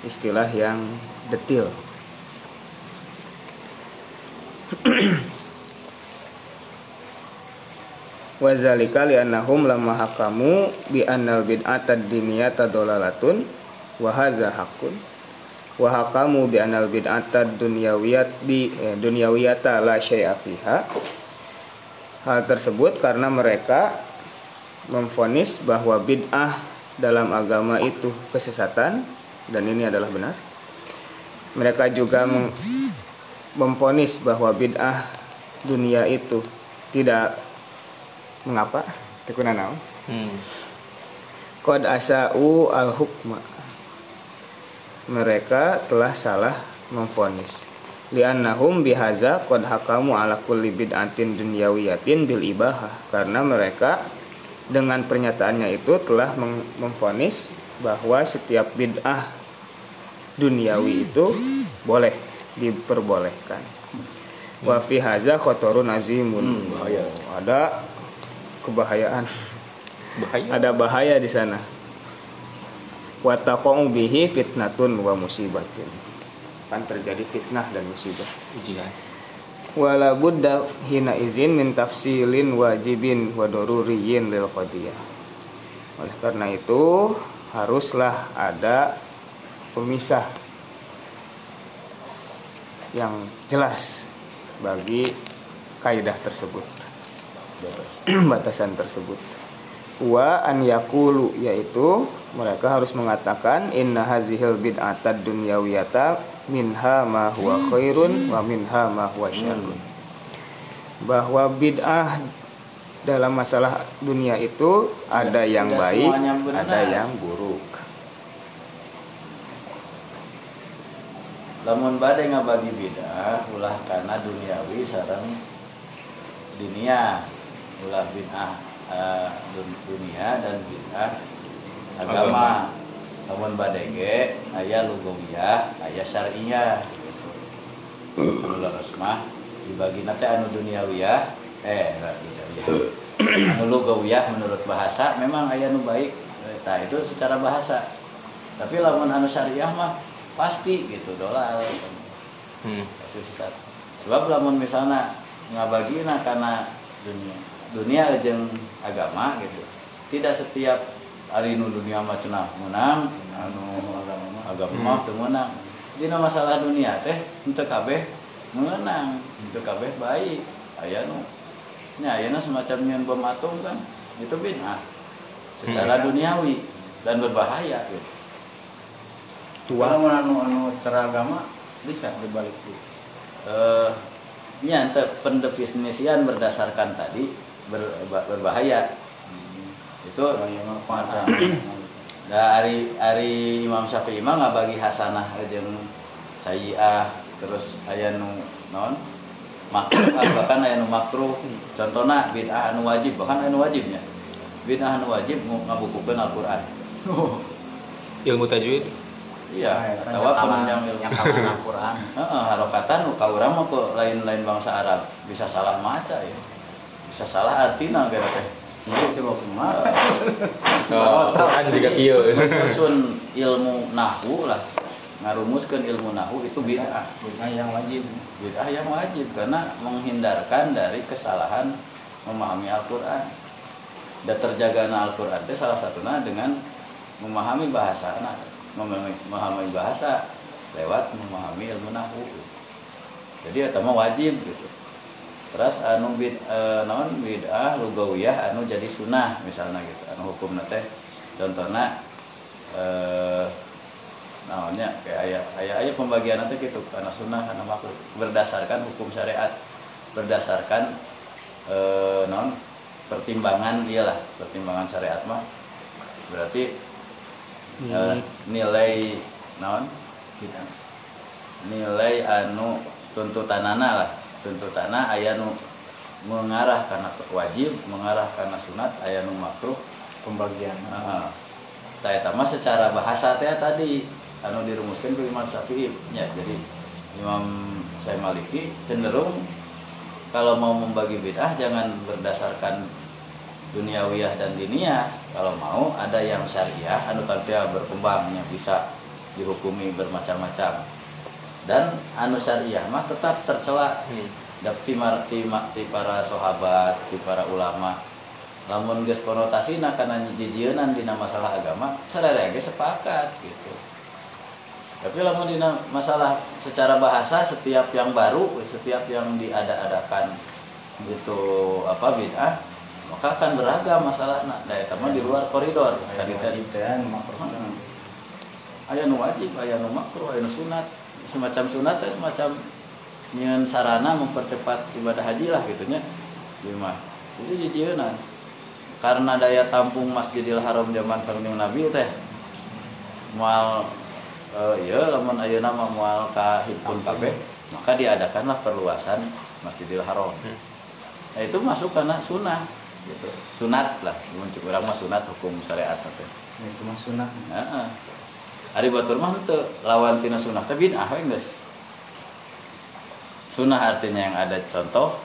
istilah yang detil. Wazalika li'annahum lamma hakamu bi annal bid'ata diniyata dolalatun wa hadza haqqun. Wa hakamu bi anal bid'ata dunyawiyat bi eh, dunyawiyata la syai'a fiha. Hal tersebut karena mereka memfonis bahwa bid'ah dalam agama itu kesesatan dan ini adalah benar. Mereka juga mem- memfonis bahwa bid'ah dunia itu tidak mengapa? Tekuna naon? Hmm. Qad asa'u al-hukma. Mereka telah salah memfonis. Liannahum bihaza qad hakamu ala kulli bid'atin dunyawiyatin bil ibahah. Karena mereka dengan pernyataannya itu telah mem- memfonis bahwa setiap bid'ah duniawi itu boleh diperbolehkan. Wa fi haza khotorun azimun. Ada kebahayaan. Bahaya. Ada bahaya di sana. Wataqau bihi fitnatun wa musibatin kan terjadi fitnah dan musibah. Ujian wala budda hina izin min tafsilin wajibin wa daruriyin lil qadiyah. Oleh karena itu haruslah ada pemisah yang jelas bagi kaidah tersebut. Batasan tersebut. Wa an yakulu yaitu mereka harus mengatakan inna hazihil bid'atad dunyawiyata minha ma huwa khairun wa minha ma huwa syarrun. Bahwa bid'ah dalam masalah dunia itu ada yang tidak baik ada yang buruk. Lamun badai ngabagi beda ulah karena duniawi sareng dunia. Ulah bid'ah dun- dunia dan bid'ah agama. Lamun badai ge aya lugawiyah aya syar'iyah ulah resmah dibagi nanti anu duniawiyah eh anu lugawiyah menurut bahasa memang aya nu baik. Nah itu secara bahasa. Tapi lamun anu syariah mah pasti gitu dolar hmm. pasti sesat. Sebab lamun misalnya ngabagi karena dunia dunia jeung agama gitu tidak setiap hari nu dunia mah cenah menang anu agama mah mah teu menang. Dina masalah dunia teh henteu kabeh mengenang henteu kabeh baik. Aya nu nya ayeuna semacam nyeun bom atom kan itu bid'ah secara duniawi dan berbahaya gitu Kalau anu anu secara agama bisa dibalik itu. eh ente pendefinisian berdasarkan tadi ber- berbahaya itu yang kuasa. dari hari Imam Syafi'i mah nggak bagi hasanah jeung sayyi'ah terus aya nu non makruh bahkan aya nu makruh contohna bid'ah anu wajib bahkan anu wajibnya bid'ah anu wajib ngabukukeun Al-Qur'an ilmu tajwid iya atawa pemanjang ilmu yang Al-Qur'an. Heeh, harokatan nu ka urang mah lain-lain bangsa Arab bisa salah maca ya. Bisa salah artina teh. Iya coba kumaha. oh, Quran juga kieu Usun ilmu nahu lah. Ngarumuskeun ilmu nahu itu bid'ah. Bukan yang wajib. Bid'ah yang wajib karena menghindarkan dari kesalahan memahami Al-Qur'an. Dan terjagana Al-Qur'an itu salah satunya dengan memahami bahasa memahami, memahami bahasa lewat memahami ilmu nahu jadi eta mah wajib gitu terus anu bid eh, naon? Bid'ah lugawiyah anu jadi sunnah misalnya gitu. Anu hukum teh contohnya eh naonnya? Kayak ayat ayat ayat pembagian nanti gitu. Karena sunnah karena makruh berdasarkan hukum syariat. Berdasarkan eh, non pertimbangan iyalah pertimbangan syariat mah. Berarti eh, nilai non nilai anu tuntutanana lah tuntutanana aya nu mengarah karena wajib mengarah karena sunat aya nu makruh pembagian eta mah secara bahasa teh tadi anu dirumuskan ku Imam Syafi'i nya. Jadi Imam saya Maliki cenderung kalau mau membagi bid'ah jangan berdasarkan duniawiyah dan diniyah. Kalau mau ada yang syariah anu tanpa berkembang yang bisa dihukumi bermacam-macam. Dan anu syariah mah tetap tercela di, mar- di, ma- di para sahabat, di para ulama. Lamun geus konotasina karena jijieun dina masalah agama sadaya ge sepakat gitu. Tapi lamun dina masalah secara bahasa setiap yang baru setiap yang diada-adakan gitu apa bid'ah maka akan beragam masalah nah eta mah di luar koridor. Tadi tadi teh anu makruh aya nu wajib aya nu makruh aya nu sunat semacam sunat teh semacam nyeun sarana mempercepat ibadah haji lah gitu nya. Ieu mah. Itu jijieuna karena daya tampung Masjidil Haram zaman Kanjeng Nabi teh moal eh, iya lamun ayeuna mah moal ka hipun kabeh maka diadakanlah perluasan Masjidil Haram. Nah itu masuk karena sunnah gitu. Sunat lah. Mun cik urang mah sunat hukum syariat teh. Itu mah sunah Heeh. Ari batur mah teu lawan tina sunah teh bid'ah we geus. Sunah artinya yang ada contoh,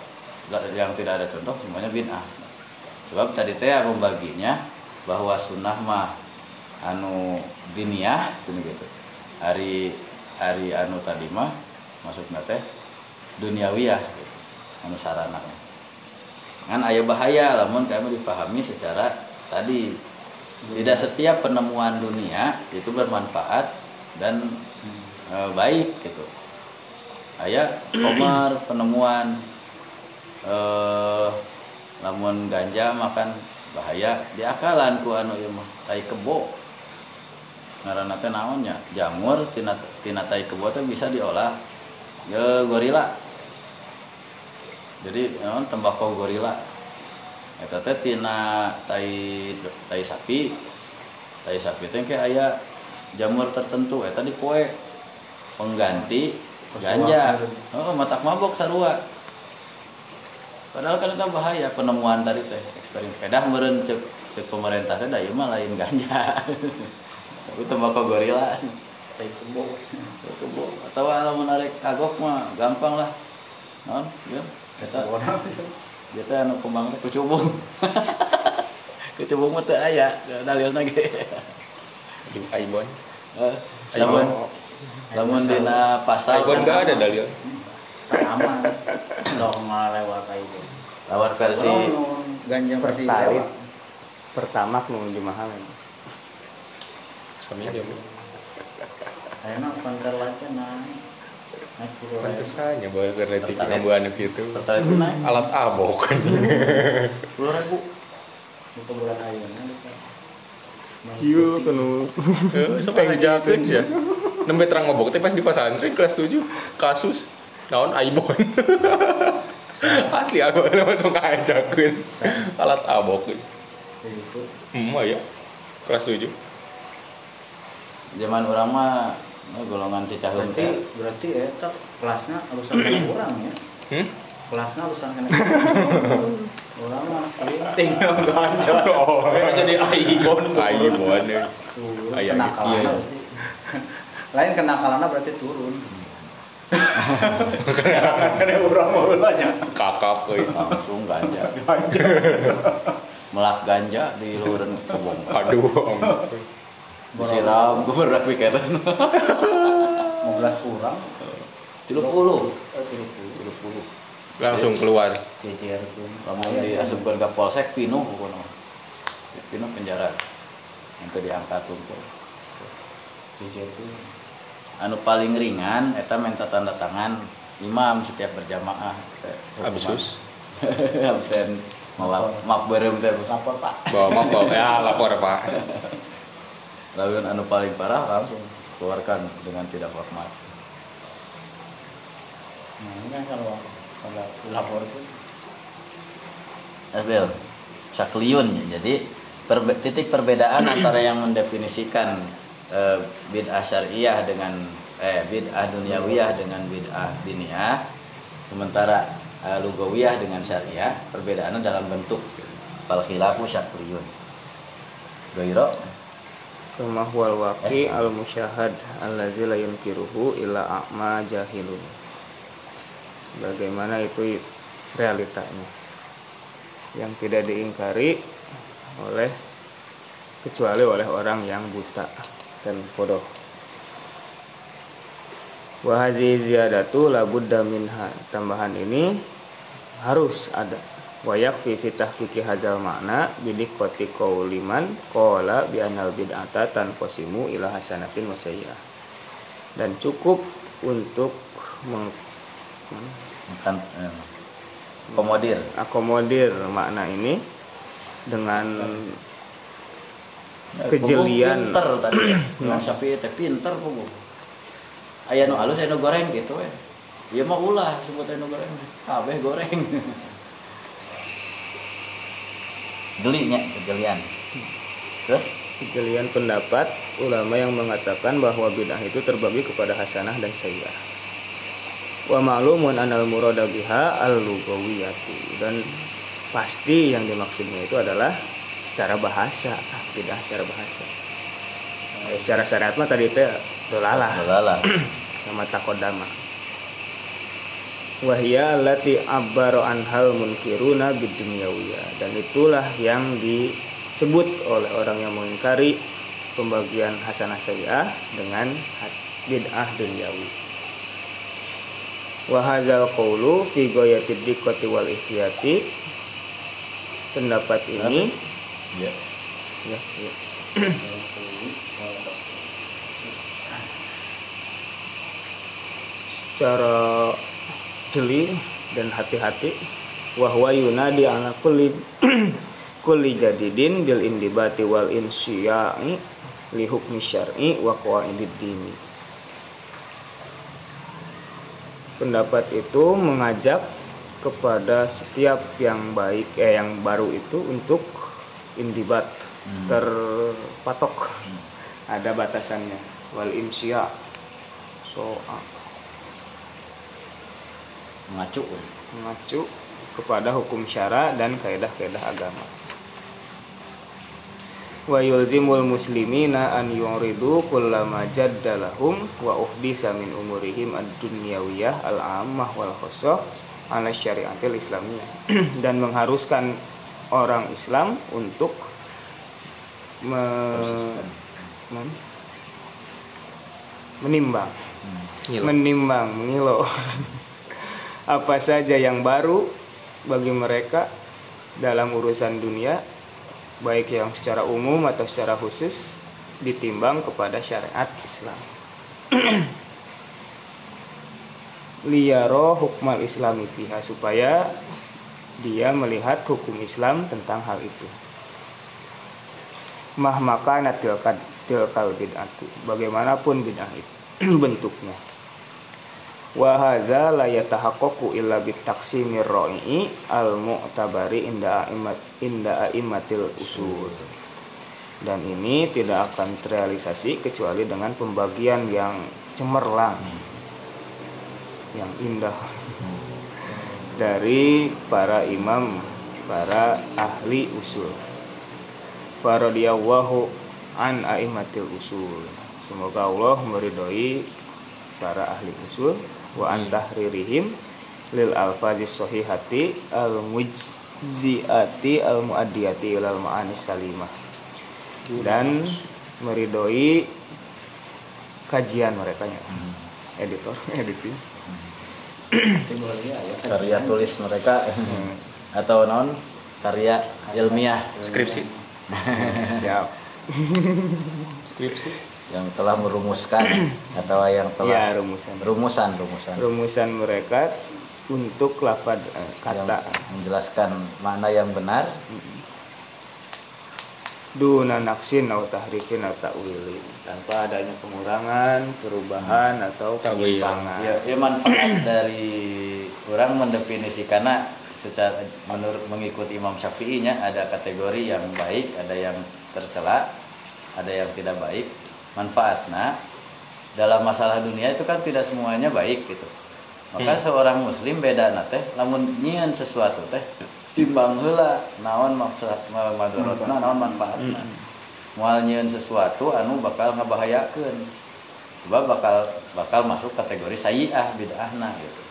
yang tidak ada contoh semuanya bid'ah. Sebab tadi teh membaginya bahwa sunnah mah anu gini gitu. Ari ari anu tadi mah maksudna teh duniawiyah gitu. Anu sarana. Kan aya bahaya lamun kami dipahami secara tadi tidak setiap penemuan dunia itu bermanfaat dan e, baik gitu. Ayah Komar penemuan eh lamun ganja makan bahaya. Diakalan ku anu ieu tai kebo. Ngaranna teh naonnya jamur tina tina tai kebo teh bisa diolah. Ya gorila. Jadi tembakau gorila eta teh tina tai tai sapi. Tai sapi teh kayak aya jamur tertentu. Eta dipoe pengganti ganja. oh matak mabok sarua. Padahal kan itu bahaya penemuan tadi teh. Eksperimen kedah meureun cek cek pemerintah teh da ieu mah lain ganja. Tapi tembakau gorila. Tai kebo. Tai kebo. Atau lamun arek kagok mah gampang lah. Non ya eta teh anu kembang teh kucubung. Kucubung mah teu aya dalilna ge Aibon lamun lamun dina pasar Aibon nggak ada dalil aman. Dong lewat itu lawar versi ganja versi pertama menuju mahal Sami dia. Ayeuna konter lagi naik Pantesannya bahwa karena ngambuan gitu alat abok. Kan sepuluh ribu itu bulan gitu. Iya kanu sampai ngajakeun ya. Nembe terang ngobok teh pas di pesantren kelas 7 kasus naon Aibon. Asli Aibon langsung ngajakeun alat abok Itu. Hmm ya kelas 7 zaman orang mah eh, golongan cicaheum berarti teh berarti eta kelasnya harusan kena kurang ya? Hmm? Kelasnya harusan kena orang mah tinggal ganja Oh. jadi aibon? Aibon. Ya. turun Aya kenakalannya gitu, berarti. Lain kenakalannya berarti turun. Kena orang mau tanya. Kakap euy langsung ganja. Melak ganja di luaran kebun. Aduh disiram gue pernah pikiran 15 kurang. Tiga puluh. Eh 30 langsung keluar. Jejer pun lamun diasupkeun ke polsek pinu pokoknya pinu penjara. Yang diangkat tumpul jejer pun anu paling ringan eta minta tanda tangan imam setiap berjamaah. Absus. absen. Maaf maaf berem teh. Lapor pak. Bawa maaf ya lapor pak lalu anu paling parah langsung keluarkan dengan tidak hormat. Nah ini kan kalau kalau lapor itu. Abel syakliun ya. jadi perbe- titik perbedaan antara yang mendefinisikan eh, bid'ah syariah dengan eh bid'ah duniawiyah dengan bid'ah diniyah sementara eh, lugawiyah dengan syariah perbedaannya dalam bentuk. Fal khilafu syakliyun Gairo kama huwal waqi al musyahad allazi la yunkiruhu illa a'ma jahilun. Sebagaimana itu realitanya. Yang tidak diingkari oleh kecuali oleh orang yang buta dan bodoh. Wa hadhihi ziyadatu la budda minha. Tambahan ini harus ada wa yakfi fi tahqiqi hadzal makna bidik koti qauliman qala bi anal bid'ata tanqasimu ila hasanatin wa sayyi'ah. Dan cukup untuk meng bukan eh, komodir akomodir makna ini dengan Eh, Kejelian. Pinter tadi ya. Syafi'i teh pinter punggung aya nu alus aya nu goreng gitu we. Ieu mah ulah sebut aya nu goreng. Kabeh goreng jelinya kejelian terus kejelian pendapat ulama yang mengatakan bahwa bid'ah itu terbagi kepada hasanah dan sayyi'ah. Wa ma'lumun anal murada biha al-lugawiyatu dan pasti yang dimaksudnya itu adalah secara bahasa, bid'ah secara bahasa. Eh, secara syariat mah tadi teh dolalah lala nama takodama. Wahia lati abbaro anhal munkiruna bidunyawiyah dan itulah yang disebut oleh orang yang mengingkari pembagian hasanah sayyi'ah dengan bid'ah dunyawi. Wahazal qawlu fi goyatid dikkati wal ihtiyati pendapat ini ya ya, ya. secara jeli dan hati-hati. Wahwa yunadi ala kulli kulli jadidin bil indibati wal insyiai li hukmi syar'i wa qawaidid dini. Pendapat itu mengajak kepada setiap yang baik eh yang baru itu untuk indibat terpatok. Ada batasannya. Wal insya. So mengacu. Mengacu kepada hukum syara dan kaidah-kaidah agama. Wa yulzimul muslimina an yuridu kullama jadda lahum wa uhdisa min umurihim ad-dunyawiyah al-ammah wal khusuh ala syariatil islamiyah. Dan mengharuskan orang Islam untuk me- men- menimbang. Menimbang mengilau apa saja yang baru bagi mereka dalam urusan dunia baik yang secara umum atau secara khusus ditimbang kepada syariat Islam. Liyaro hukmal islami fiha supaya dia melihat hukum Islam tentang hal itu. Mahmaka natilkad tilkal bid'atu bagaimanapun bid'ah itu bentuknya wa hadza la yatahaqqaqu illa bitaqsimir ra'i al mu'tabari inda aimat inda aimatil usul. Dan ini tidak akan terrealisasi kecuali dengan pembagian yang cemerlang yang indah. Dari para imam para ahli usul. Faradiyallahu an aimatil usul. Semoga Allah meridhoi para ahli usul wa an tahririhim lil alfazis sahihati al mujziati al muaddiyati ilal ma'anis salimah. Dan meridhoi kajian mereka nya. Editor editing. Karya tulis mereka. Atau non karya ilmiah. Skripsi. Siap. Skripsi yang telah merumuskan atau yang ya telah rumusan. Rumusan rumusan. Rumusan mereka untuk lafad eh, yang kata. menjelaskan makna yang benar. Duna naksin atau tahrifin atau ta'wilin tanpa adanya pengurangan, perubahan atau Ta'wil. penyimpangan. ya, ya manfaat dari orang mendefinisikannya secara menurut mengikuti Imam Syafi'i nya ada kategori yang baik ada yang tercela ada yang tidak baik manfaatnya. Dalam masalah dunia itu kan tidak semuanya baik gitu. Maka seorang muslim beda teh lamun nyian sesuatu teh timbang heula naon maksud madorotna naon manfaatna moal nyieun sesuatu anu bakal ngabahayakeun. Sebab bakal bakal masuk kategori sayiah bid'ahna gitu.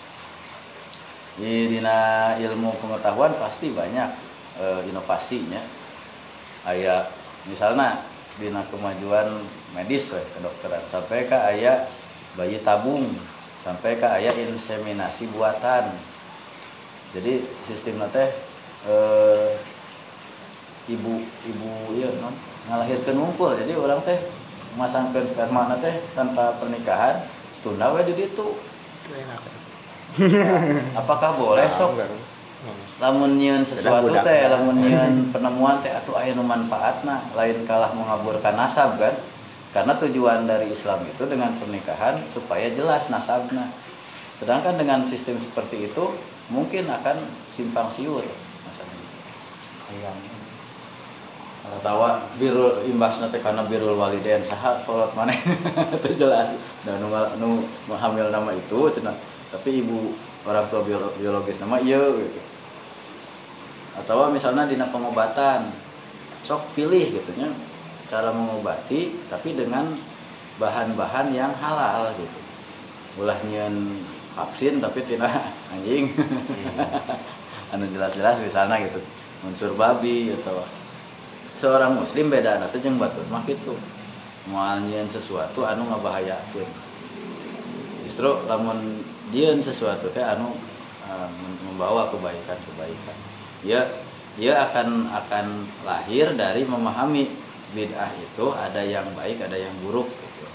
Di dina ilmu pengetahuan pasti banyak eh, inovasinya. Aya misalnya dina kemajuan medis we, kedokteran. Sampai ke aya bayi tabung sampai ke aya inseminasi buatan. Jadi sistem teh eh, ibu ibu iya non ngalahirkan ngumpul. Jadi orang teh memasangkan sperma teh tanpa pernikahan tunda we di ditu. Apakah boleh sok? lamun nyieun sesuatu teh lamun nyieun penemuan teh atuh aya nu manfaatna. Lain kalah mengaburkan nasab kan? Karena tujuan dari Islam itu dengan pernikahan supaya jelas nasabnya sedangkan dengan sistem seperti itu mungkin akan simpang siur masalahnya. Yang tawa biru imbas nanti karena birul waliden saha kolot mana itu jelas. Dan nu, nu hamil nama itu cenah. Tapi ibu orang tua biolo- biologis nama iya gitu atau misalnya dina pengobatan sok pilih gitu nya cara mengobati tapi dengan bahan-bahan yang halal gitu. Ulah nyeun vaksin tapi tidak anjing. Anu jelas-jelas misalnya gitu unsur babi atau seorang muslim beda nanti jeung batur mah gitu moal sesuatu anu ngabahayakeun. Justru lamun dieun sesuatu teh anu uh, mem- membawa kebaikan-kebaikan dia dia akan akan lahir dari memahami bid'ah itu ada yang baik ada yang buruk gitu.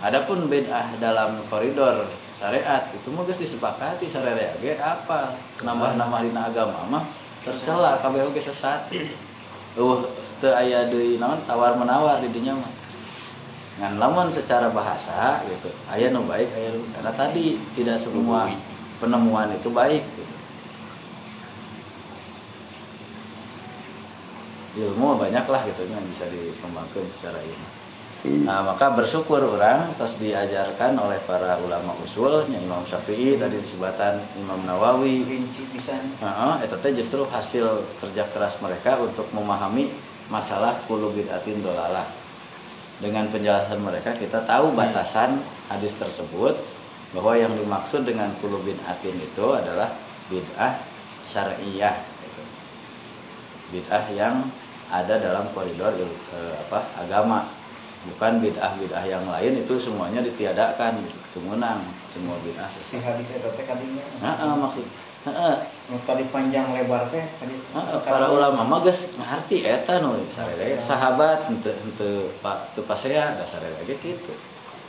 Adapun bid'ah dalam koridor syariat itu mah geus disepakati syariat ge apa nambah-nambah dina agama mah tercela kabeh oge sesat. Uh teu aya deui naon tawar menawar di dinya mah. Ngan lamun secara bahasa gitu, aya nu baik aya nu karena tadi tidak semua penemuan itu baik gitu. Ilmu banyak lah gitu yang bisa dikembangkan secara ilmu. Nah maka bersyukur orang terus diajarkan oleh para ulama usul yang Imam Syafi'i tadi disebatan Imam Nawawi rinci pisan Nah, itu teh justru hasil kerja keras mereka untuk memahami masalah kulu bid'atin dolalah. Dengan penjelasan mereka kita tahu batasan hadis tersebut bahwa yang dimaksud dengan kulu bid'atin itu adalah bid'ah syariah. gitu. Bid'ah yang ada dalam koridor eh, apa agama. Bukan bid'ah-bid'ah yang lain itu semuanya ditiadakan, itu menang semua bid'ah. si hadis eta teh kadinya Nah, maksud Heeh. tadi panjang lebar teh tadi para ulama mah geus ngarti eta nu sahabat henteu henteu pak teu pasea da sarele ge kitu.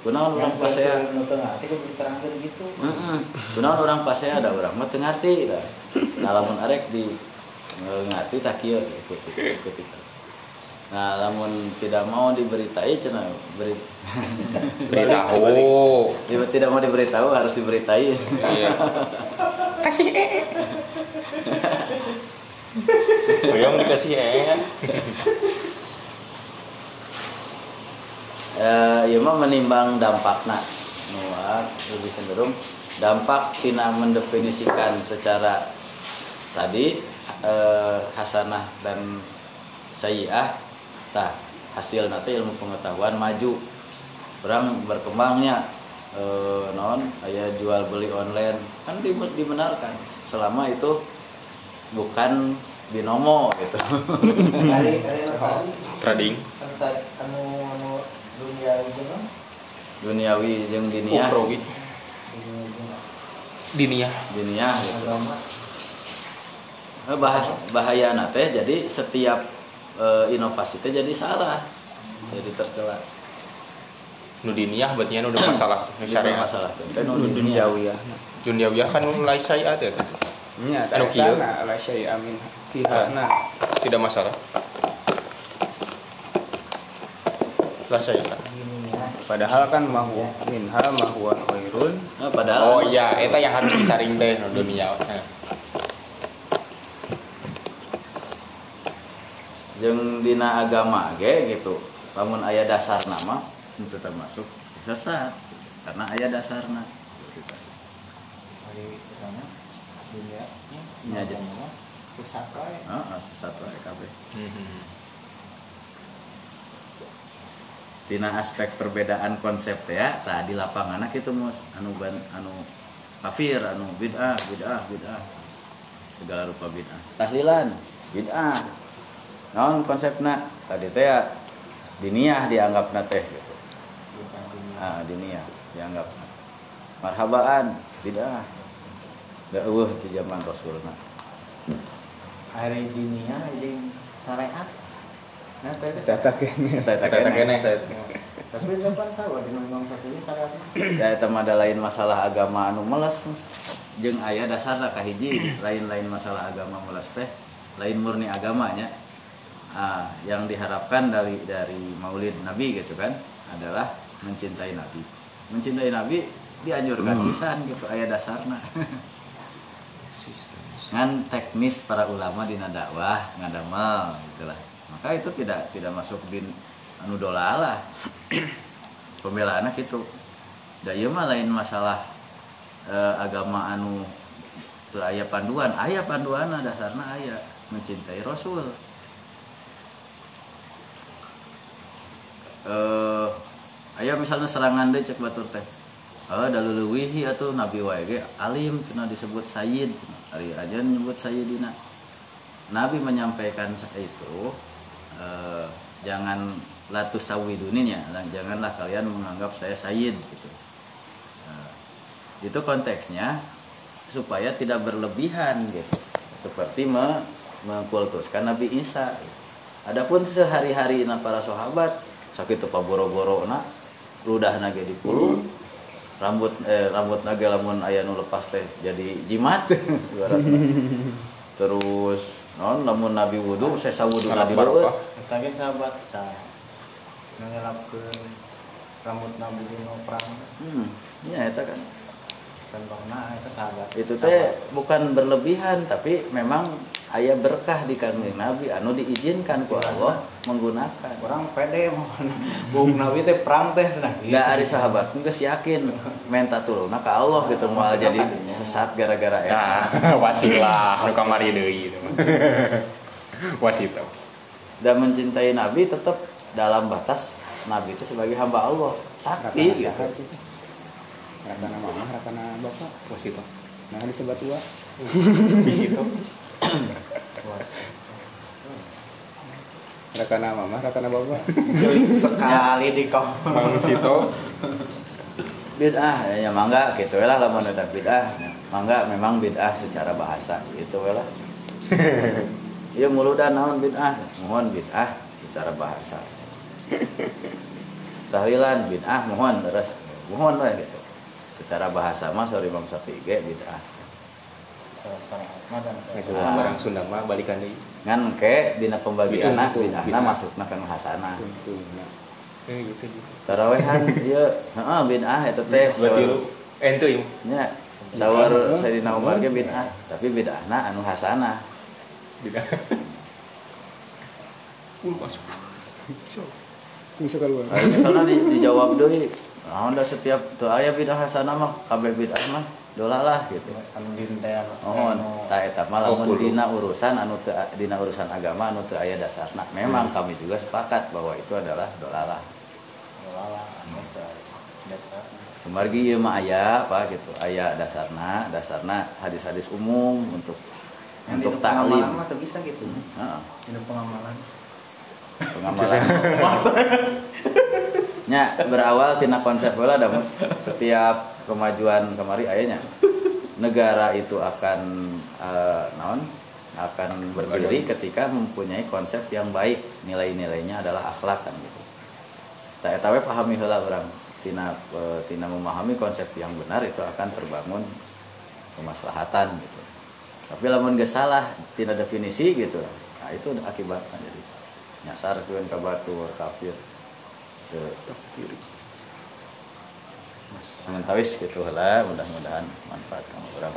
Kunaon urang pasea? nu teu ngarti ku diterangkeun gitu Heeh. Kunaon urang pasea da urang mah teu ngarti da. Lamun arek di eh, ngarti tak kieu ikuti ikuti. Nah, lamun tidak mau diberitai cenah beri beritahu. Tidak- tidak mau diberitahu harus diberitai. iya. Boyong dikasih eh eh ya mah menimbang dampakna. Nuar lebih cenderung dampak tina mendefinisikan secara tadi eh, hasanah dan sayiah tah hasil nanti ilmu pengetahuan maju. Orang berkembangnya eh, non aya jual beli online. Kan di- dibenarkan. Selama itu bukan binomo gitu. Trading. Tadi anu anu dunia itu kan duniawi jeung diniah. Dinia diniah. Gitu. Eh, bahas bahaya teh jadi setiap eh, inovasi teh jadi salah jadi tercela nu diniyah berarti nu udah masalah nu masalah teh nu Nu dunia duniawiyah duniawiyah kan mulai syariat ya teh. nya Anu kieu. la syai amin fiha tidak masalah. Lah syariat padahal kan mahu minha mahuwa khairun. Nah, padahal oh iya eta yang harus disaring teh nu dunia Jeung dina agama ge gitu. Lamun aya dasar nama itu termasuk sesat. Karena aya dasarna. Hari ke sana dunia aja. wae. Heeh, sesat wae kabeh. Mhm. tina aspek perbedaan konsep teh ya tadi lapangan kitu mus. Anu ban anu kafir anu bid'ah bid'ah bid'ah. Segala rupa bid'ah. Tahlilan bid'ah naon konsepna tadi teh ya diniyah dianggapna teh gitu. Ah diniyah dianggap marhabaan bid'ah. Da eueuh di zaman rasulna. Hari dunia jeung syariat. Nah, teh data kene. Tapi kan tahu di memang satu ini syariat. ya eta ada lain masalah agama anu meles. Jeung aya dasarna kahiji lain-lain masalah agama meles teh. Lain murni agamanya ah, yang diharapkan dari dari maulid nabi gitu kan adalah mencintai nabi. Mencintai nabi dianjurkan pisan gitu aya dasarna ngan teknis para ulama dina dakwah ngadamel gitulah. Maka itu tidak tidak masuk din anu dolalah. Pembelaannya gitu. Da ieu mah lain masalah eh, agama anu teu aya panduan. Aya panduan dasarna aya mencintai rasul eh misalnya serangan deh cek batur teh Oh, daluluwihi atau nabi wae ge alim cenah disebut sayyid cenah. Ari aja nyebut sayyidina. Nabi menyampaikan itu eh, jangan latu sawiduninya, janganlah kalian menganggap saya sayyid gitu. Nah, itu konteksnya supaya tidak berlebihan gitu. Seperti me mengkultuskan Nabi Isa. Adapun sehari-hari para sahabat sakit apa boro-boro na ludah nage di puluh rambut eh, rambut nage lamun aya nu lepas teh jadi jimat. Terus non lamun nabi wudu saya sawudu Salam di barokah. Tadi sahabat saya ngelapkeun rambut nabi dino perang hmm ya eta kan. Itu sahabat. itu teh bukan berlebihan tapi memang aya berkah di kanjeng nabi anu diizinkan ku Allah menggunakan Orang pede mohon bung nabi teh perang teh cenah. nggak ada sahabat geus yakin menta tuluna ka Allah gitu moal jadi sesat gara-gara eta Nah, wasilah nu kamari deui itu mah. Wasita. dan mencintai Nabi tetap dalam batas Nabi itu sebagai hamba Allah sakti gitu. rakana mama rakana bapak Wasita. nah disebut tua Bisito. Rakana mama rakana bapak Sekali di kau. Mang Sito. bid'ah ya mangga gitu lah lamun eta bid'ah. Mangga memang bid'ah secara bahasa gitu we lah. Ieu muludan naon bid'ah? Mohon bid'ah secara bahasa. Tahlilan bid'ah mohon terus. Mohon we gitu. Secara bahasa mah sorry Syafi'i ge bid'ah Itu Ah. barang Sunda mah balikan deui. ngan ke dina betul, bid'ahna bid'ah. masukna ka hasana tuh Eh gitu gitu. tarawehan ieu heeh bid'ah eta teh Berarti ente ieu. nya sawar Sayyidina Umar ge bid'ah tapi bid'ahna anu hasanah Tidak. Ul masuk. bisa keluar di, dijawab deui naon da setiap teu aya bid'ah hasanah mah kabeh bid'ah mah dolalah gitu. Anu Oh, dina urusan anu teu dina urusan agama anu teu aya dasarna memang kami juga sepakat bahwa itu adalah dolalah anu dasar. Kemargi ieu mah aya apa gitu. Aya dasarna dasarna hadis-hadis umum untuk untuk taklim bisa gitu. Heeh. Ini pengamalan. pengamalan. Nya berawal tina konsep bola ada setiap kemajuan kemari ayahnya negara itu akan eh, naon? Akan berdiri ketika mempunyai konsep yang baik. Nilai-nilainya adalah akhlak kan gitu. Tak etawe pahami heula orang. Tina eh, tina memahami konsep yang benar itu akan terbangun kemaslahatan gitu. Tapi lamun geus salah tina definisi gitu. Nah itu akibatnya jadi nyasar ke batur kafir. Ke Sementawis gitu lah mudah-mudahan manfaat kamu orang.